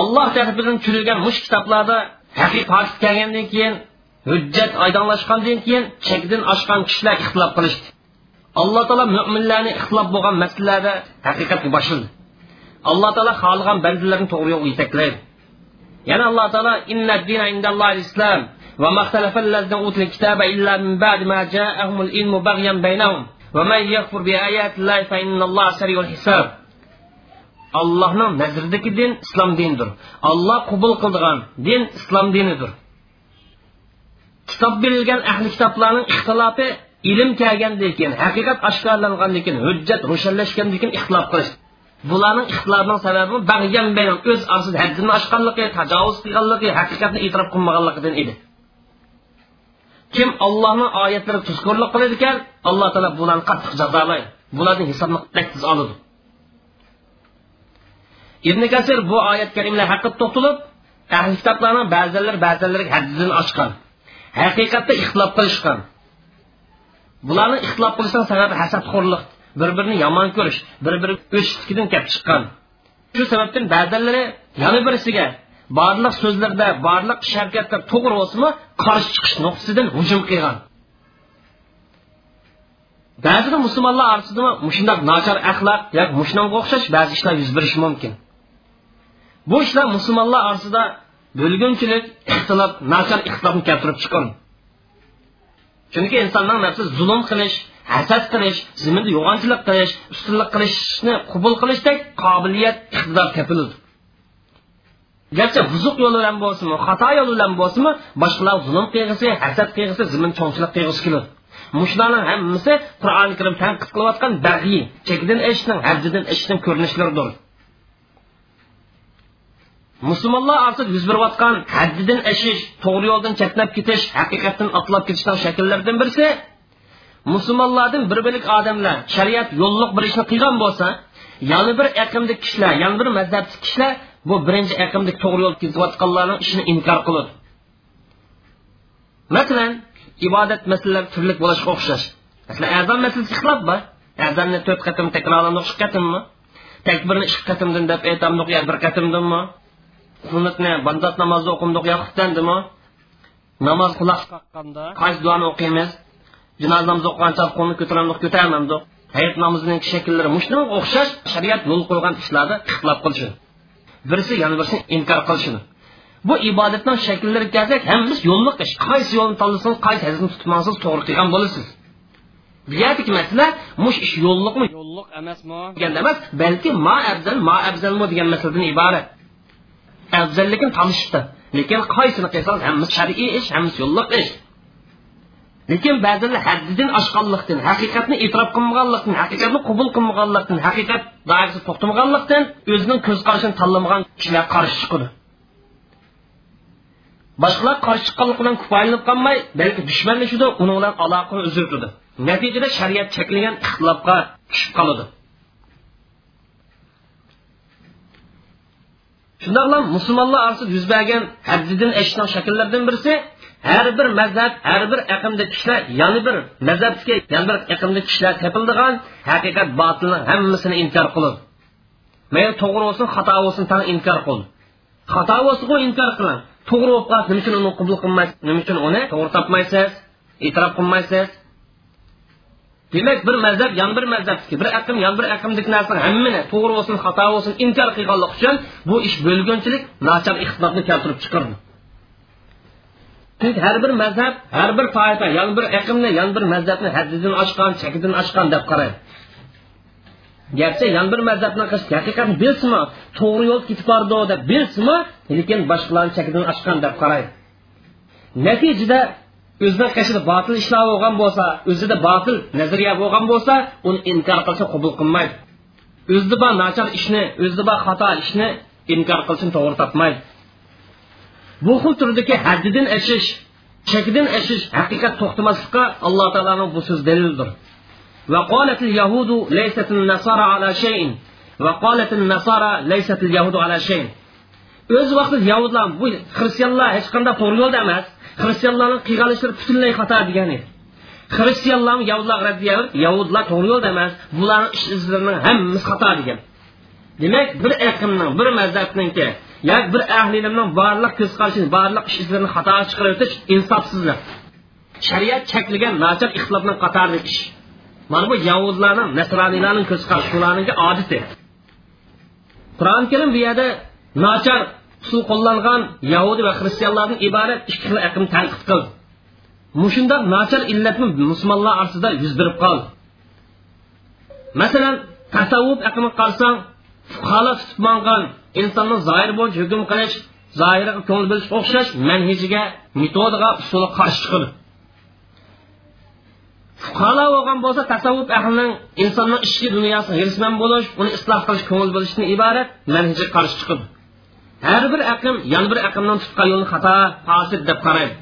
A: Alloh tarafidan tushirilgan mush kitoblarda haqiqat kelgandan keyin hujjat oydinlashgandan keyin chekdan oshgan kishilar ixtilof qilishdi. Alloh taolo mo'minlarni ixtilof bo'lgan masalalarda haqiqatga boshildi alloh taolo xohlagan bandalarni to'g'ri yo'lga yetaklaydi yana alloh taolo inna dina indallohi islom وما اختلف الذين اوتوا الكتاب الا من بعد ما جاءهم العلم بغيا بينهم ومن يكفر بايات الله فان الله سريع الحساب allohning nazridagi din islom dinidir olloh qabul qildigan din islom dinidir kitob berilgan ahli kitoblarning ixtilofi ilm kelgandan keyin haqiqat oshkorlangandan keyin hujjat ro'shanlashgandan keyin ixtilof qilish bularning ixtilofining sababi bag'yan bayon o'z orasida haddini oshganligi tajovuz qilganligi haqiqatni e'tirof qilmaganligidan edi. Kim ollohni oyatlari tuzkurlik qiladi ekan alloh taolo bularni qattiq jazolaydi. Bularni hisobni tez oladi. Ibn kasir bu oyat karimlar haqida to'xtalib ahli kitoblarning ba'zilari ba'zilariga haddidan oshgan haqiqatda ixtilof qilishgan. Bularni ixtilof qilishdan sababi hasadxo'rlik bir birini yomon ko'rish bir biri o'chishligidan kelib chiqqan. Shu sababdan ba'zilari yana birisiga barliq so'zlarda barliq ish harakatlar to'g'ri bo'lsinmi qarshi chiqish nuqtasidan hujum qilgan. Ba'zida musulmonlar orasida mushundoq nachar axloq yoki mushunga o'xshash ba'zi ishlar yuz berishi mumkin. Bu ishlar musulmonlar orasida bo'lgunchilik ixtilof nachar ixtilofni keltirib chiqqan. Chunki insonning nafsi zulm qilish hasad qilish ziminda yo'g'onchilik qilish ustunlik qilishni qabul qilishdek qobiliyat iqtidor topiladi garchi buzuq yo'l bilan bo'lsinmi xato yo'l bilan bo'lsinmi boshqalar zulm qiyg'isi hasad qiyg'isi zimin chonchilik qiyg'isi keladi mushlarning hammasi qur'oni karim tanqid qilayotgan bag'iy chekidan eshitning haddidan eshitning ko'rinishlaridir. Musulmonlar orasida yuz berayotgan haddidan eshish to'g'ri yo'ldan chetlab ketish haqiqatdan otlab ketishning shakllaridan birisi musulmonlardan bir birlik odamlar shariat yo'lliq bir ishni qilgan bo'lsa yana bir aqmli kishilar yana bir mazhabchi kishilar bu birinchi aqmli to'g'ri yo'l ketayotganlarning ishini inkor qiladi masalan ibodat masalalari turli bo'lishiga o'xshash. Masalan azon masalasi ixtilof bor. Azonni to'rt qatim takrorlandiq uch qatimmi? Takbirni ikki qatimdan deb aytamdiq yo bir qatimdanmi? Sunnatni bandat namozni o'qimdiq yo xutlandimi namoz quloq qoqqanda qaysi duoni o'qiymiz? Janoza namozi o'qigancha qo'lni ko'taramdiq ko'tarmamdiq hayit namozining shakllari mushunga o'xshash shariat yo'l qo'ygan ishlarda ixtilof qilishini birisi yana birisini inkor qilishini. Bu ibodatning shakllariga kelsak hammasi yo'lliq ish qaysi yo'lni tanlasangiz qaysi hadisni tutmasangiz to'g'ri qilgan bo'lasiz. Bu yerdagi masala mush ish yo'lliqmi? Yo'lliq emasmi? Deganda emas balki ma afzal ma afzalmi degan masaladan iborat. Afzalligini tanishibdi. Lekin qaysini qilsangiz hammasi shar'iy ish hammasi yo'lliq ish lekin ba'zilar haddidan oshganlikdan haqiqatni e'tirof qilmaganlikdan haqiqatni qabul qilmaganlikdan haqiqat doirasida to'xtamaganlikdan o'zining ko'z qarashini tanlamagan kishilar qarshi chiqadi. Boshqalar qarshi chiqqanlik bilan kifoyalanib qolmay balki dushmanlashudi uni bilan aloqani uziltidi natijada shariat cheklagan ixtilofga tushib qoladi. Shundoqla musulmonlar orasida yuz bergan haddidan eshitgan shakllaridan birisi har bir mazhab har bir aqmda kishilar yana bir mazhabga yana bir aqmda kishilar tepildigan haqiqat botilni hammasini inkor qilib mayli to'g'ri bo'lsin xato bo'lsin tan inkor qil xato bo'lsa inkor qiling. To'g'ri bo'lib qolsa nima uchun uni qabul qilmaysiz? Nima uchun uni to'g'ri topmaysiz? E'tirof qilmaysiz? Demak bir mazhab yan bir mazhabniki bir aqm yan bir aqmdagi narsani hammani to'g'ri bo'lsin xato bo'lsin inkor qilganlik uchun bu ish bo'lgunchilik nachar ixtilofni keltirib chiqardi. Biz har bir mazhab har bir toifa yon bir aqmni yon bir mazhabni haddidan oshgan chakidan oshgan deb qaraydi garchi yon bir mazhabni haqiqatni bilsinmi to'g'ri yo'l ketib bordi deb bilsinmi lekin boshqalarni chakidan oshgan deb qaraydi natijada o'zini qashida botil ishlar bo'lgan bo'lsa o'zida botil nazariya bo'lgan bo'lsa uni inkor qilsa qabul qilmaydi. O'zida bor nachar ishni o'zida bor xato ishni inkor qilishni to'g'ri topmaydi. bu xil turdagi haddidan ashish chekidan ashish haqiqat to'xtamaslikqa alloh taoloning bu so'zi dalildir وقالت اليهود ليست النصارى على شيء وقالت النصارى ليست اليهود على شيء o'z vaqtida yahudlar bu xristianlar hech qanday to'g'ri yo'lda emas xristianlarning qilgan ishlari butunlay xato degan edi xristianlarni yahudlar raddiya yahudlar to'g'ri yo'lda emas bularni ish izlarining hammasi xato degan demak bir aqmning bir mazhabniki yoki bir ahli ilmning barliq ko'z qarashini barliq ish izlarini xato chiqarib o'tish insofsizlik shariat cheklagan nachar ixtilofning qatorli ish. Mana bu yahudlarning nasroniylarning ko'z ularninki odati. Qur'oni karim bu yerda nachar usul qo'llangan yahudi va xristianlardan iborat ikki xil aqm tanqid qildi. Mushundoq nachar illatmi musulmonlar orasida yuz berib qoldi. Masalan tasavvuf aqmi qarasang fuqarolar tutib insonni zohir bo'yicha hukm qilish zohiriga ko'ngil bilish o'xshash manhijiga metodiga usuli qarshi chiqadi fuqaro bo'lgan bo'lsa tasavvuf ahlining insonning ichki dunyosini hirsman bo'lish uni isloh qilish ko'ngil bo'lishdan iborat manhijga qarshi chiqadi har bir aqm yana bir aqmdan tutgan yo'lni xato fosid deb qaraydi.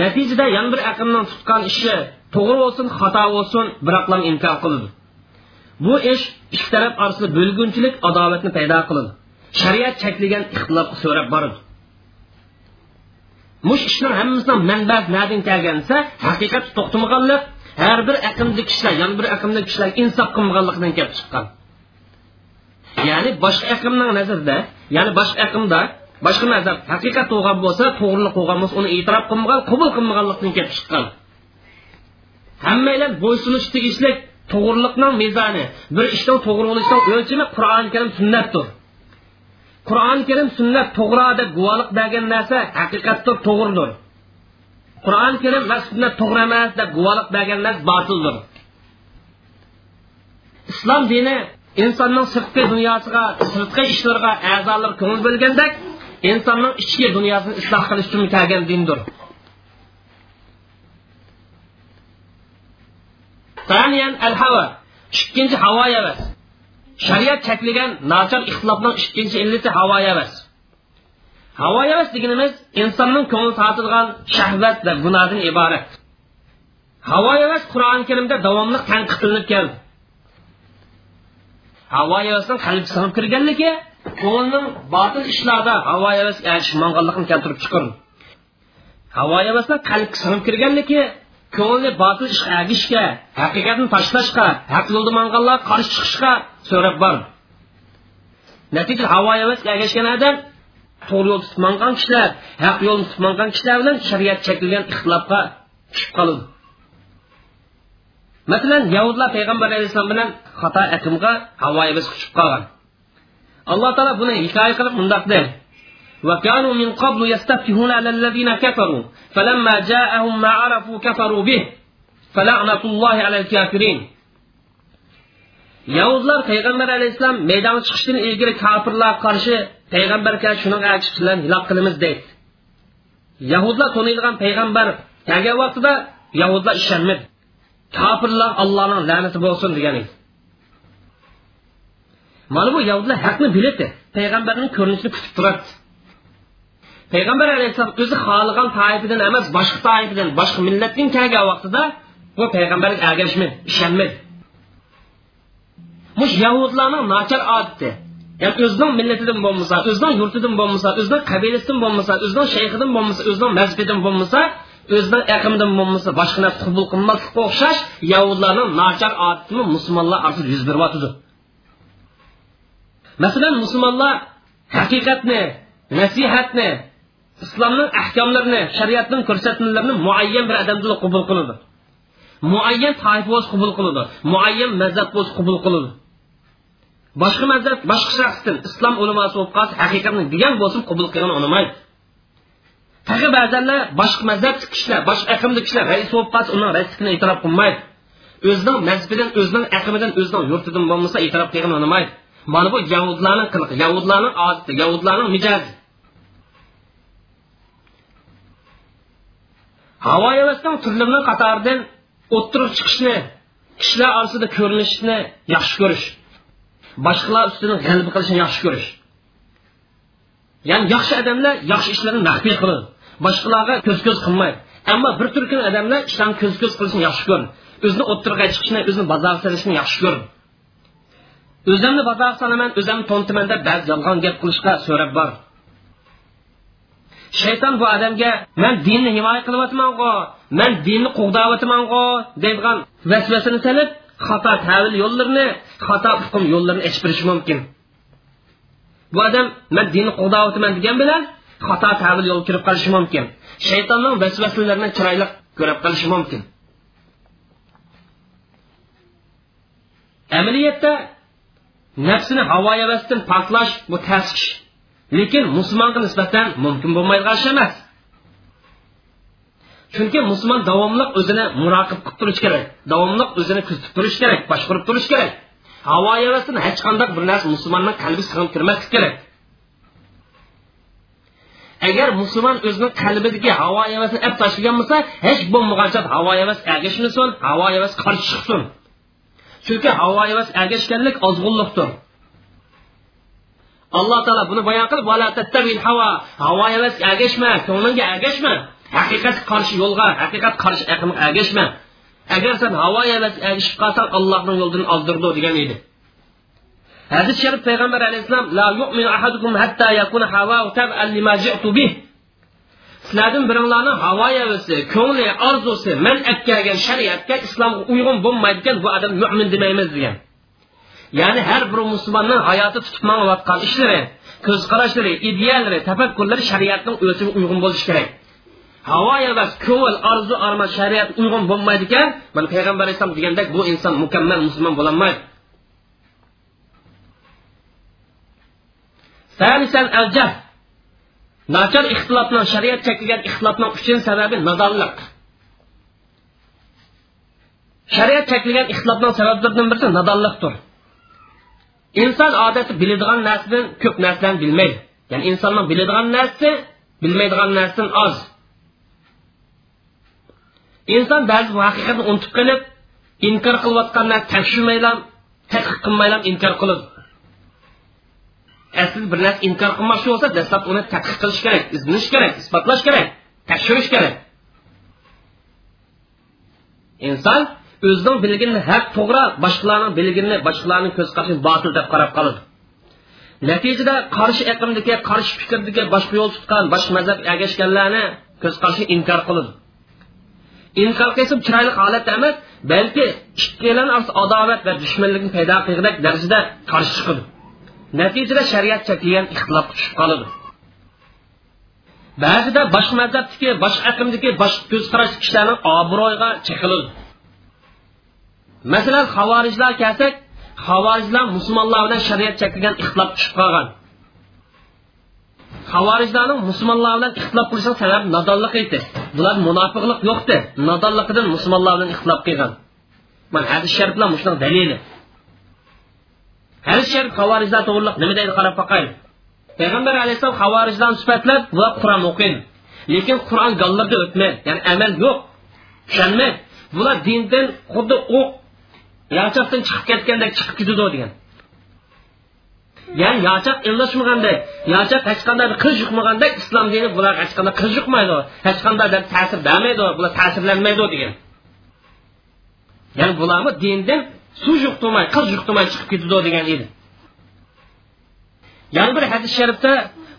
A: Natijada yana bir aqmdan tutgan ishi to'g'ri bo'lsin xato bo'lsin biroqlam inkor qiladi bu ish ikki taraf orasida bo'lgunchilik adovatni paydo qiladi shariat cheklagan ixtilofga so'rab boradi mush ishlar hammasidan manbasi nadan kelgan desa haqiqat to'xtamaganlik har bir aqmli kishilar yana bir aqmli kishilar insof qilmaganlikdan kelib chiqqan. Ya'ni boshqa aqmning nazarida ya'ni boshqa aqmda boshqa mazhab haqiqat bo'lgan bo'lsa to'g'rilik bo'lgan bo'lsa uni e'tirof qilmagan qabul qilmaganlikdan kelib chiqqan. Hammanglar bo'ysunish tegishlik to'g'riliqning mezoni bir ishdan to'g'ri bo'lishdan o'lchami qur'oni karim sunnatdir. Qur'oni karim sunnat to'g'ri deb guvohlik bergan narsa haqiqatdir to'g'ridir. Qur'oni karim va sunnat to'g'ri emas deb guvohlik bergan narsa botildir. Islom dini insonning sirtqi dunyosiga sirtqi ishlariga a'zolar ko'ngil bo'lgandek insonning ichki dunyosini isloh qilish uchun kelgan dindir. Ikkinchi havo emas. Shariat cheklagan nachar ixtilofning ikkinchi illati havo emas. Havo emas deganimiz insonning ko'ngli tortilgan shahvat va gunohdan iborat. Havo emas qur'oni karimda davomli tanqid qilinib keldi. Havo havasning qalbga sig'ib kirganligi ko'ngilning botil ishlarda havo havas erishib keltirib chiqardi. Havo havasning qalbga sig'ib kirganligi ko'ngilni botil ishga agishga haqiqatni tashlashga haq yo'lda manganlar qarshi chiqishga so'rab bor. Natijada havo havasga agashgan odam to'g'ri yo'l tutib mangan kishilar haq yo'lni tutib mangan kishilar bilan shariat chekilgan ixtilofga tushib qoladi masalan yahudlar payg'ambar alayhissalom bilan xato aqimga havo havas tushib qolgan. Alloh taolo buni hikoya qilib mundoq deydi وكانوا من قبل يستفتحون على الذين كفروا فلما جاءهم ما عرفوا كفروا به فلعنة الله على الكافرين yahudlar payg'ambar alayhissalom maydonga chiqishdan ilgari kofirlarga qarshi payg'ambarga shunaqa bilan hilok qilamiz deydi yahudlar taniydigan payg'ambar kelgan vaqtida yahudlar ishonmadi kofirlar allohning la'nati bo'lsin degan edi mana bu yahudlar haqni biladi payg'ambarning ko'rinishini kutib payg'ambar alayhissalom o'zi xohlagan toifadan emas boshqa toifadan boshqa millatdan kelgan vaqtida bu payg'ambarga ergashmadi ishonmadi mush yahudlarning nachar odati ya'ni o'zining millatidan bo'lmasa o'zining yurtidan bo'lmasa o'zining qabilasidan bo'lmasa o'zining shayxidan bo'lmasa o'zining mazhabidan bo'lmasa o'zining aqimidan bo'lmasa boshqa narsa qabul qilmaslikqa o'xshash yahudlarning nachar odatimi musulmonlar orasida yuz beryotidi masalan musulmonlar haqiqatni nasihatni islomning ahkomlarini shariatning ko'rsatmalarini muayyan bir odamdan qabul qiladi. Muayyan toifa bo'lsa qabul qiladi. Muayyan mazhab bo'lsa qabul qiladi. Boshqa mazhab boshqa shaxsdan islom ulamosi bo'lib qolsa haqiqatni degan bo'lsin qabul qilgan unamaydi tag'i ba'zanlar boshqa mazhab kishilar boshqa aqimli kishilar rais bo'lib qolsa uning raisligini e'tirof qilmaydi. O'zining mazhabidan o'zining aqmidan o'zining yurtidan bo'lmasa e'tirof qilgan unamaydi mana bu yahudlarning qiliqi yahudlarning odati yahudlarning mijozi. Havo havasning turlarining qatoridan o'ttirib chiqishni kishilar orasida ko'rinishni yaxshi ko'rish boshqalar ustidan g'alaba qilishni yaxshi ko'rish ya'ni yaxshi odamlar yaxshi ishlarni maxfiy qiladi boshqalarga ko'z ko'z qilmaydi ammo bir turkum odamlar ishlarni ko'z ko'z qilishni yaxshi ko'radi o'zini o'ttirga chiqishni o'zini bozorga solishni yaxshi ko'radi o'zimni bozorga solaman o'zimni to'ntiman deb ba'zi yolg'on gap qilishga so'rab bor shayton bu odamga man dinni himoya qilyapmango man dinni qo'g'dayapmango deydigan vasvasini salib xato tavil yo'llarini xato hukm yo'llarini ichib berishi mumkin. Bu odam man dinni qug'dayapman degan bilan xato tavil yo'l kirib qolishi mumkin. Shaytonning vasvasalarini chiroyli ko'rib qolishi mumkin. Amaliyotda nafsini havo havasdan poklash bu tas lekin musulmonga nisbatan mumkin bo'lmaydigan ish emas. Chunki musulmon davomliq o'zini muroqib qilib turishi kerak davomliq o'zini kuzatib turishi kerak boshqarib turishi kerak. Havo havasini hech qanday bir narsa musulmonning qalbiga sig'ib kirmaslik kerak. Agar musulmon o'zini qalbidagi havo havasini olib tashlagan bo'lsa hech bo'lmagancha havo havas ergashmasin havo havas qarshi chiqsin. Chunki havo havas ergashganlik ozg'unlikdir. Alloh taolo buni bayon qilib havo havo havas ergashma ko'nglingga ergashma haqiqat qarshi yo'lga haqiqat qarshi aqlga ergashma agar sen havo havas ergashib qolsang allohning yo'lidan ozdirdi degan edi. Hadis sharif payg'ambar alayhissalom la yu'minu ahadukum hatta yakuna hawau tab'an lima ji'tu bih. Sizlardan biringlarni havo havasi ko'ngli orzusi man kelgan shariatga islomga uyg'un bo'lmaydigan bu odam mo'min demaymiz degan ya'ni har bir musulmonning hayoti tutib manayotgan ishlari ko'z qarashlari ideallari tafakkurlari shariatning o'ziga uyg'un bo'lishi kerak havo emas ko'ngil orzu arman shariat uyg'un bo'lmaydi ekan mana payg'ambar alayhisalom degandek bu inson mukammal musulmon bo'lolmaydi sanisan aljah nachar ixtilofni shariat chekilgan ixtilofning uchinchi sababi nodonlik shariat chekilgan ixtilofning sabablaridan birisi nodonlikdir inson odati biladigan narsadan ko'p narsani bilmaydi. Ya'ni insonning biladigan narsasi bilmaydigan narsadan oz. Inson ba'zi bu haqiqatni unutib qilib inkor qilayotgan narsa tekshirmaylam tadqiq qilmaylam inkor qiladi asli bir narsa inkor qilmoqchi bo'lsa dastlab uni tadqiq qilish kerak izlanish kerak isbotlash kerak tekshirish kerak. Inson o'zining bilgini haq to'g'ri boshqalarning bilgini boshqalarning ko'z qarashini botil deb qarab qoladi. Natijada qarshi aqmdagi qarshi fikrdagi boshqa yo'l tutgan boshqa mazhab agashganlarni ko'z qarashi inkor qiladi. Inkor qilsa chiroyli holat emas balki ikkilan adovat va dushmanlikni paydo qilgan darajada qarshi chiqadi. Natijada shariat cheklagan ixtilofga tushib qoladi. Ba'zida boshqa mazhabniki boshqa aqimdagi boshqa ko'z qarash kishilarning obro'yiga chekiladi. Masalan havorijlar kelsak havorijlar musulmonlar bilan shariat cheklagan ixtilof tushib qolgan. Havorijlarning musulmonlar bilan ixtilof qilishning sababi nodonlik edi. Bular munofiqlik yo'qdi nodonliqidan musulmonlar bilan ixtilof qilgan. Mana hadis shariflar shuning dalili hadis sharif havorijlar to'g'riliq nima deydi qarab boqaylik. Payg'ambar alayhissalom havorijlarni sifatlab va qur'on o'qiydi. Lekin qur'on gollarda o'tmaydi. Ya'ni amal yo'q tushunmaydi. Bular dindan xuddi o'q yochoqdan chiqib ketgandek chiqib ketadi degan. Ya'ni yochoq illashmagandek yochoq hech qanday qiz yuqmagandek islom dini bularga hech qanday qiz yuqmaydi hech qanday ta'sir bermaydi bular ta'sirlanmaydi degan. Ya'ni bularmi dindan suv yuqtirmay qiz yuqtirmay chiqib ketadi degan edi. Yana bir hadis sharifda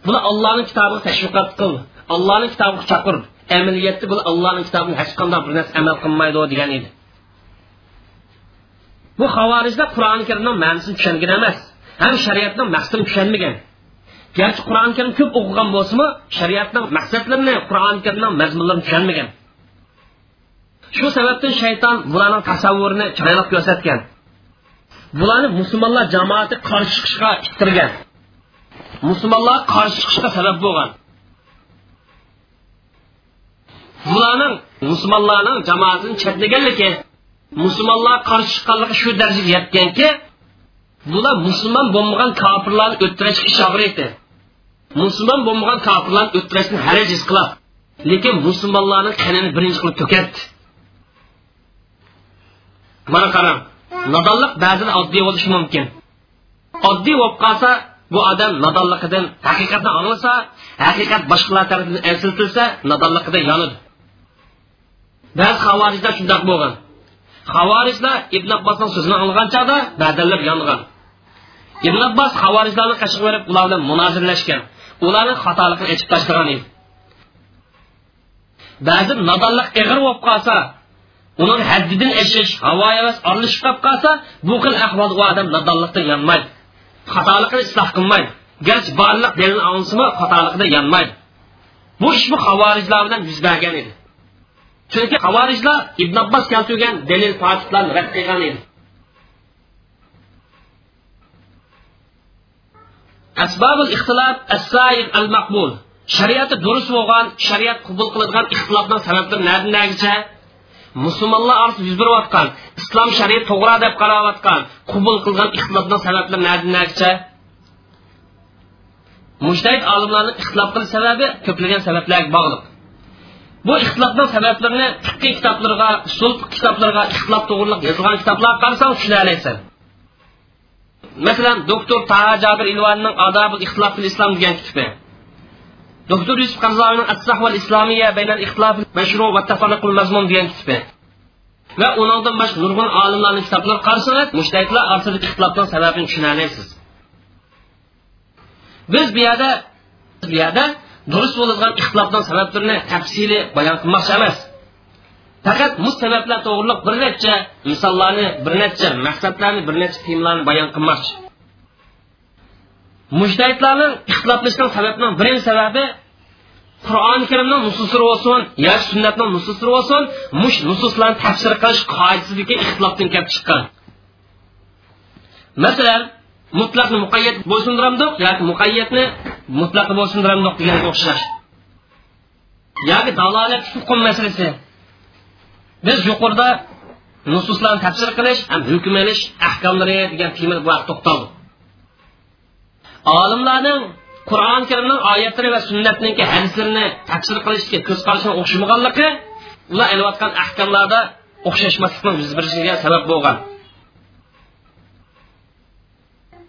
A: bular allohning kitobiga tashviqat qildi allohning kitobiga chaqirdi amaliyotda bular allohning kitobini hech qanday bir narsa amal qilmaydi degan edi bu havorijlar qur'oni karimni ma'nosini tushungan emas. Ham shariatning maqsadini tushunmagan. Garchi qur'oni karim ko'p o'qigan bo'lsimi shariatning maqsadlarini qur'oni karimning mazmunlarini tushunmagan. Shu sababdan shayton bularning tasavvurini chiroyli ko'rsatgan. Bularni musulmonlar jamoati qarshi chiqishga ittirgan. Musulmonlar qarshi chiqishga sabab bo'lgan. Bularning musulmonlarning jamoatini chetlaganligi musulmonlar qarshi chiqqanligi shu darajaga yetganki bular musulmon bo'lmagan kofirlarni o'ttirishga ish og'riydi musulmon bo'lmagan kofirlarni o'ttirishni harajiz qiladi lekin musulmonlarni qanini birinchi qilib to'kadi mana qarang nodonlik ba'zida oddiy bo'lishi mumkin oddiy bo'lib qolsa bu odam nodonliqidan haqiqatni anglasa haqiqat boshqalar tarafidan eslitilsa nodonliqida yonadi ba'zi havorijlar shundoq bo'lgan havorijlar ibn abbosning so'zini olgan chog'da badallar yongan. Ibn abbos havorijlarni qashib berib ular bilan munozirlashgan. Ularni xatoligini echib tashlagan edi. Ba'zi nodonlik ig'ir bo'lib qolsa uning haddidan eshish havo emas aralashib qolib qolsa bu xil ahvolda u odam nodonlikdan yonmaydi. Xatolikni isloh qilmaydi. Garchi borliq dalil olinsimi xatolikda yonmaydi. Bu ish bu havorijlar bilan yuz bergan edi. Chunki havorijlar ibn abbos keltirgan dalil totiblarni rad qilgan edi. Asbabul ixtilof as-sayyid al-maqbul. Shariati durust bo'lgan shariat qabul qiladigan ixtilofning sabablari nadi nagicha musulmonlar orasida yuz berayotgan islom shariat to'g'ri deb qarayotgan qabul qilgan ixtilofning sabablari nadi nagicha mushtahid olimlarning ixtilof qilish sababi ko'plagan sabablarga bog'liq. Bu ixtilofning sabablarini fiqqiy kitoblarga usul kitoblarga ixtilof to'g'riliq yozilgan kitoblarga qarasang tushuna olaysan masalan doktor taha jabir ilvanning adabul ixtilof fil islom degan kitobi doktor yusuf qarzoyning assahval islomiya baynal ixtilof mashru va tafarruqul mazmun degan kitobi va undan boshqa nurg'un olimlarning kitoblari qarasangiz mushtahidlar orasidagi ixtilofning sababini tushuna olasiz biz bu yerda bu yerda durust bo'ladigan ixtilofning sabablarini tafsili bayon qilmoqchi emas. Faqat bu sabablar to'g'riliq bir necha misollarni bir necha maqsadlarni bir necha temalarni bayon qilmoqchi. Mushtahidlarning ixtiloflashgan sababining birinchi sababi qur'oni karimning nususlari bo'lsin yoki sunnatning nususlari bo'lsin mush nususlarni tafsir qilish qoidasidagi ixtilofdan kelib chiqqan. Masalan mutlaqni muqayyat bo'ysundiramdiq yoki muqayyatni mutlaqni bo'ysundiramdiq deganga o'xshash. Yoki dalolat hukm masalasi. Biz yuqorida nususlarni tafsir qilish ham hukm ilish ahkomlari degan tema bu to'xtaldik olimlarning qur'oni karimning oyatlari va sunnatniki hadislarini tafsir qilishga ko'z qarashini o'xshamaganligi ular ilayotgan ahkomlarda o'xshashmaslikning yuz berishiga sabab bo'lgan.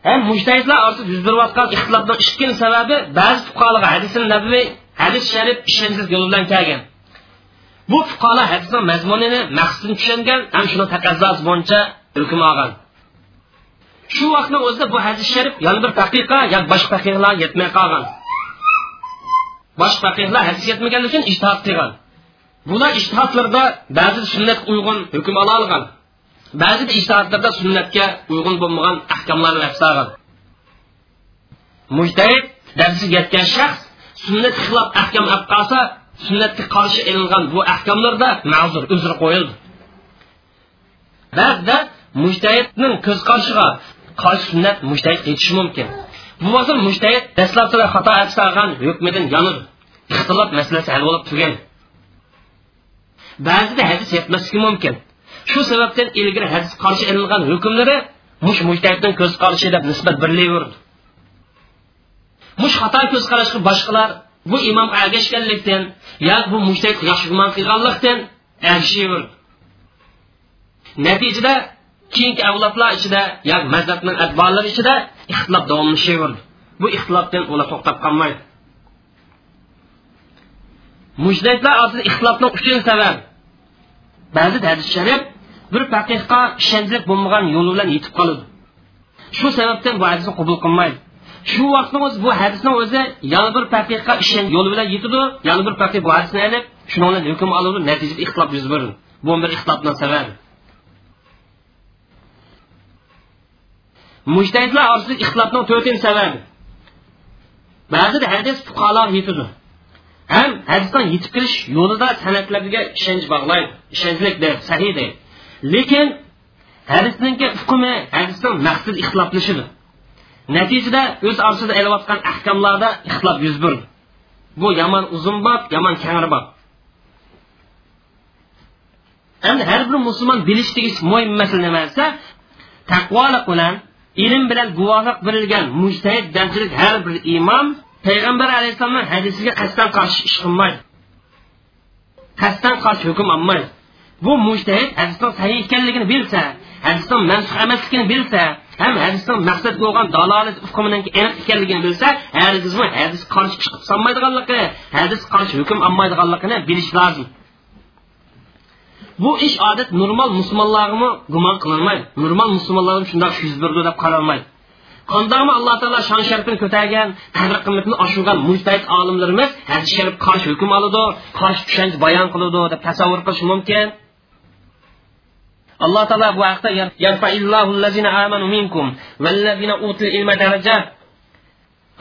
A: Ham mujtahidlar orasida yuz berayotgan ixtilofning ikkinchi sababi ba'zi fuqarolar hadisi nabiy hadis sharif ishonchsiz yo'l bilan kelgan. Bu fuqarolar hadisning mazmunini maqsadini tushungan ham shuni taqozosi bo'yicha hukm olgan. Shu vaqtni o'zida bu hadis sharif yana bir daqiqa yoki boshqa daqiqalar yetmay qolgan. Boshqa faqihlar hadis yetmaganligi uchun ijtihod qilgan. Bular ishtihodlarda ba'zi sunnatga uyg'un hukm ola olgan. Ba'zi ishtihodlarda sunnatga uyg'un bo'lmagan ahkomlarni afsagan mujtahid darsiga yetgan shaxs sunnatga xilof ahkam olib qolsa sunnatga qarshi ilingan bu ahkomlarda ma'zur uzr qo'yildi. Ba'zida mujtahidning ko'z qarshiga qarshi sunnat mujtahid yetishi mumkin. Bu bo'lsa mujtahid dastlabki xato olgan hukmidan ba'zida hadis yetmasligi mumkin. Shu sababdan ilgari hadis qarshi ilingan hukmlari mush mujtahidning ko'z qarashi deb nisbat berilaverdi mush xato ko'z qarashga boshqalar bu imom ergashganlikdan yoki bu mujtahid yaxshi gumon qilganlikdan ergashaverdi natijada keyingi avlodlar ichida yoki mazhabning atbolari ichida ixtilof davomlashaverdi. Bu ixtilofdan ular to'xtab qolmaydi. Mujtahidlar orasida ixtilofning uchinchi sabab ba'zi hadis sharif bir faqiqqa ishonchli bo'lmagan yo'li bilan yetib qoladi. Shu sababdan bu hadisni qabul qilmaydi. Shu vaqtni o'zi bu hadisni o'zi yana bir faqiqqa ishon yo'li bilan yetadi yana bir faqih bu hadisni ilib shuni bilan hukm oladi natijada ixtilof yuz beradi. Bu bir ixtilofni sababi mujtahidlar orasida ixtilofning to'rtinchi sababi. Ba'zida hadis fuqarolar yetadi. Ham hadisdan yetib kelish yo'lida san'atlarga ishonch bog'laydi ishonchlik deb sahiy deydi. Lekin hadisninki hukmi hadisdan maqsad ixtiloflashidir. Natijada o'z orasida ilayotgan ahkomlarda ixtilof yuz berdi bu yomon uzun bob yomon kangri bob endi har bir musulmon bilish degish mo'yin masala nima desa taqvolik bilan ilm bilan guvohlik berilgan mujtahid darajalik har bir imom payg'ambar alayhissalomni hadisiga qasddan qarshi ish qilmaydi. Qasddan qarshi hukm olmaydi. Bu mujtahid hadisdan sahih ekanligini bilsa hadisdan mansux emasligini bilsa ham hadisdan maqsad bo'lgan dalolat hukmining aniq ekanligini bilsa hargizmi hadis qarshi ish solmaydiganligi hadis qarshi hukm olmaydiganligini bilish lozim. Bu ish odat normal musulmonlarga gumon qilinmaydi normal musulmonlar shundoq yuz berdi deb qaralmaydi qandaqmi alloh taolo shon sharifini ko'targan qadr qimmatini oshirgan mujtahid olimlarimiz hadis sharif qarshi hukm oladi qarshi tushuncha bayon qiladi deb tasavvur qilish mumkin. Alloh taolo bu haqda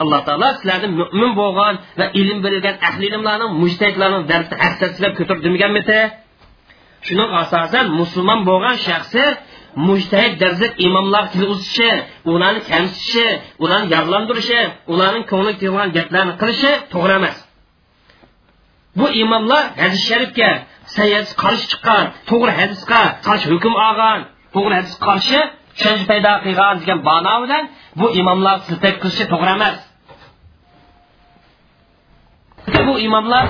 A: alloh taolo sizlarni mo'min bo'lgan va ilm bilgan ahli ilmlarni mujtahidlarning darsini hassasizlab ko'tarib shuning asosan musulmon bo'lgan shaxsi mujtahid darajat imomlar til uzishi ularni kamsitishi ularni yag'lantirishi ularning ko'ngli kelgan gaplarni qilishi to'g'ri emas. Bu imomlar hadis sharifga sayyid qarshi chiqqan to'g'ri hadisga qarshi hukm olgan to'g'ri hadis qarshi tushuncha paydo qilgan degan ma'no bilan bu imomlar siltak qilishi to'g'ri emas bu imomlar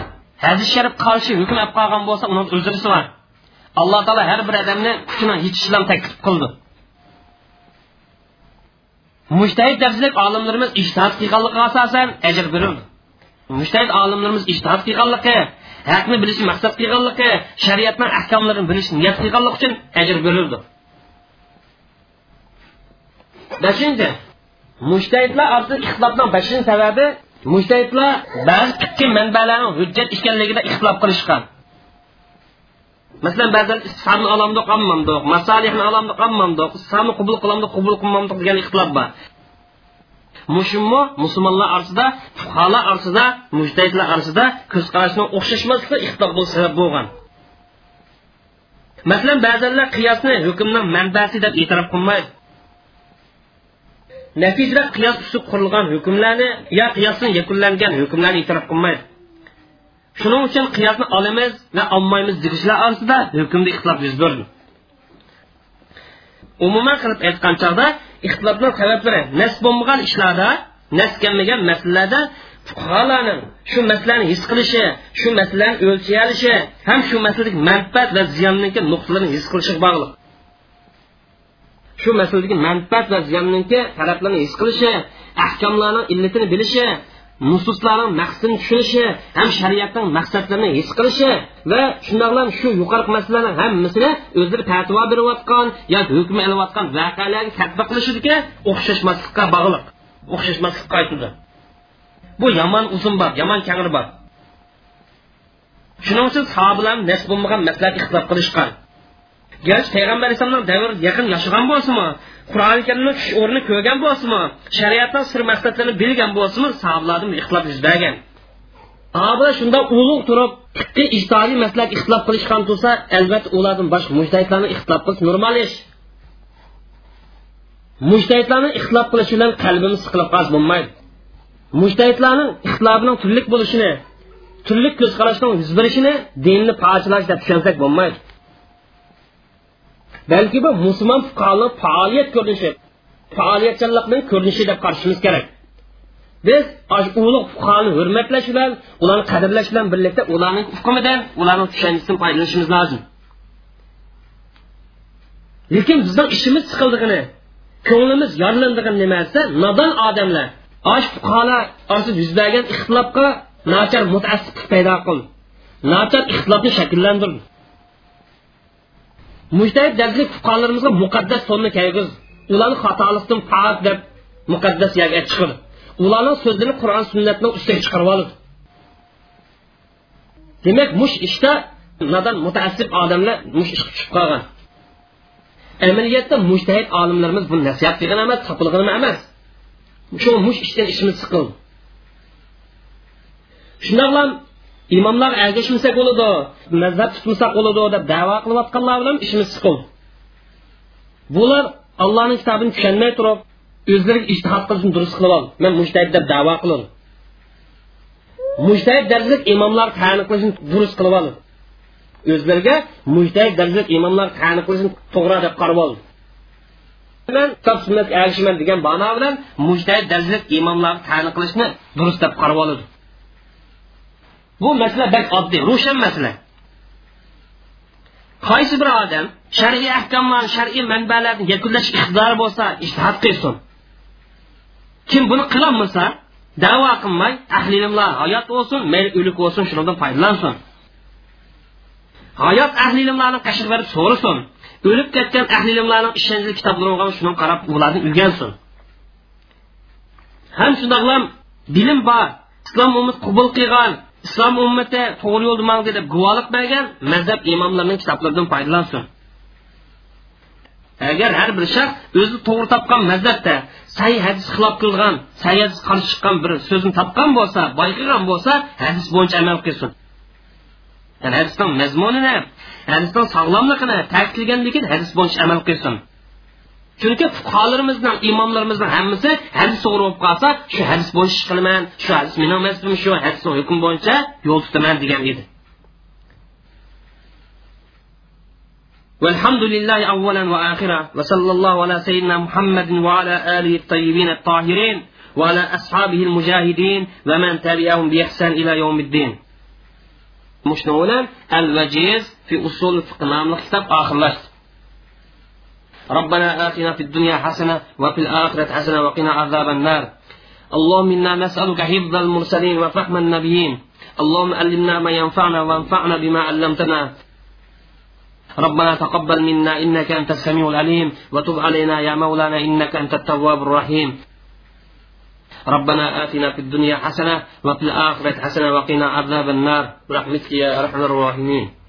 A: hadis sharif qarshi hukm olib qolgan bo'lsa uni o'zrisi bor alloh taolo har bir odamni kuchini yetishidan taklif qildi mushtahid darajalik olimlarimiz ishtihod qilganligiga asosan ajr berildi mushtahid olimlarimiz ishtihod qilganligi haqni bilishni maqsad qilganligi shariatning ahkomlarini bilishni niyat qilganligi uchun ajr berildi beshinchi mushtahidlar orasida ixtilofning beshinchi sababi mushtahidlar ba'zi fikr manbalarning hujjat ekanligida ixtilof qilishgan. Masalan ba'zan istifomni olamdiq olmamdiq masalihni olamdiq olmamdiq qubul qubul degan bor. Mushummu musulmonlar orasida fuqarolar orasida mujtahidlar orasida ko'zqarashni o'xshashmaslik o'xshashmasligi ixtilof bo'lish sabab bo'lgan. Masalan ba'zanlar qiyosni hukmning manbasi deb e'tirof qilmaydi. Natijada qiyos ustida qurilgan hukmlarni yo qiyosdan yakunlangan hukmlarni e'tirof qilmaydi. Shuning uchun qiyosni olamiz va olmaymiz degishlar orasida hukmda ixtilof yuz berdi. Umuman qilib aytgan chog'da ixtilofning sabablari nas bo'lmagan ishlarda nas kelmagan masalalarda fuqarolarning shu masalani his qilishi shu masalani o'lchay olishi ham shu masaladagi manfaat va ziyonniki nuqtalarni his qilishiga bog'liq. Shu masaladagi manfaat va ziyonniki taraflarni his qilishi ahkomlarning illatini bilishi nususlarning maqsadini tushunishi ham shariatning maqsadlarini his qilishi va shundoqlam shu yuqorgi masalalarning hammasini o'zlari fatvo berayotgan yoki hukm olayotgan voqealarga tatbiq qilishidagi o'xshashmaslikqa bog'liq. O'xshashmaslikqa aytildi bu yomon uzun bor yomon kangri bor. Shuning uchun sahobalar nas bo'lmagan ixtilof qilishgan. Garchi payg'ambar alayhissalomning davri yaqin yashagan bo'lsinmi qur'oni karimni tush o'rnini ko'rgan bo'lsinmi shariatdan sir maqsadlarini bilgan bo'lsinmi sahobalardan ixtilof yuz bergan sahobalar shunda ulug' turib ijtihodiy maslak ixtilof qilishgan tursa albatta ulardan boshqa mujtahidlarni ixtilof qilish normal ish. Mujtahidlarni ixtilof qilishi bilan qalbimiz siqilib qolish bo'lmaydi. Mujtahidlarning ixtilofining turli bo'lishini turli ko'z qarashning yuz berishini dinni parchalash deb tushunsak bo'lmaydi. Balki bu musulmon fuqaroning faoliyat ko'rinishi faoliyatchanlikning ko'rinishi deb qarashimiz kerak. Biz ulug' fuqaroni hurmatlash bilan ularni qadrlash bilan birlikda ularning hukmidan ularning tushunchasidan foydalanishimiz lozim. Lekin bizning ishimiz siqildigini ko'nglimiz yorlandig'ini nima desa nodon odamlar osh fuqarolar orasida yuz bergan ixtilofga nachar mutaassiblik paydo qildi nachar ixtilofni shakllantirdi. Mujtahid darslik fuqarolarimizga muqaddas sonni kelgiz. Ularni xatolikdan pok deb muqaddas yerga chiqib ularning so'zlarini qur'on sunnatning ustiga chiqarib oladi demak mush ishda nodon mutaassib odamlar mush ishga tushib qolgan. Amaliyotda mujtahid olimlarimiz bu nasihat qilgan emas topilgan emas. Shu mush ishdan ishimiz siqildi shundoqlam imomlar ergashmasak bo'ladi mazhab tutmasak bo'ladi deb davo qilayotganlar bilan ishimiz siqil bular allohning kitobini tushunmay turib o'zlariga ishtihod qilishni durust qilib ol man mushtahid deb davo qilin mushtahid darajalik imomlar tani qilishni durust qilib ol o'zlariga mujtahid darajalik imomlar tani qilishni to'g'ri deb qarab ol bilan kitob sunnatga ergashman degan bano bilan mujtahid darajalik imomlarni tani qilishni durust deb qarab oladi bu masala bak oddiy ro'shan masala. Qaysi bir odam shar'iy ahkomlarni shar'iy manbalarni yakunlash iqtidori bo'lsa ishtihod qilsin. Kim buni qilolmasa davo qilmay ahli ilmlar hayot bo'lsin mayli o'lik bo'lsin shundan foydalansin. Hayot ahli ilmlarni qashir berib so'rasin. O'lib ketgan ahli ilmlarning ishonchli kitoblari bo'lgan shuni qarab ularni o'rgansin. Ham shundoqlam bilim bor. Islom umid qabul qilgan islom ummati to'g'ri yo'lda mangdi deb guvohlik bergan mazhab imomlarining kitoblaridan foydalansin. Agar har bir shaxs o'zi to'g'ri topgan mazhabda say hadis xilof qilgan say hadis qarshi chiqqan bir so'zni topgan bo'lsa bayqagan bo'lsa hadis bo'yicha amal qilsin. Yani hadisning mazmunini hadisning sog'lomligini ta'kidlaganligin hadis bo'yicha amal qilsin. Chunki fuqarolarimizning imomlarimizning hammasi hadis to'g'ri bo'lib qolsa shu hadis bo'yicha ish qilaman shu hadis mening mazhabim shu hadisni hukm bo'yicha yo'l tutaman degan edi والحمد لله أولا وآخرا وصلى الله على سيدنا محمد وعلى آله الطيبين الطاهرين وعلى أصحابه المجاهدين ومن تبعهم بإحسان إلى يوم الدين مشنونا الوجيز في أصول الفقه نام كتاب آخر لشت ربنا آتنا في الدنيا حسنة وفي الآخرة حسنة وقنا عذاب النار. اللهم إنا نسألك حفظ المرسلين وفهم النبيين. اللهم علمنا ما ينفعنا وانفعنا بما علمتنا. ربنا تقبل منا إنك أنت السميع العليم وتب علينا يا مولانا إنك أنت التواب الرحيم. ربنا آتنا في الدنيا حسنة وفي الآخرة حسنة وقنا عذاب النار. برحمتك يا أرحم الراحمين.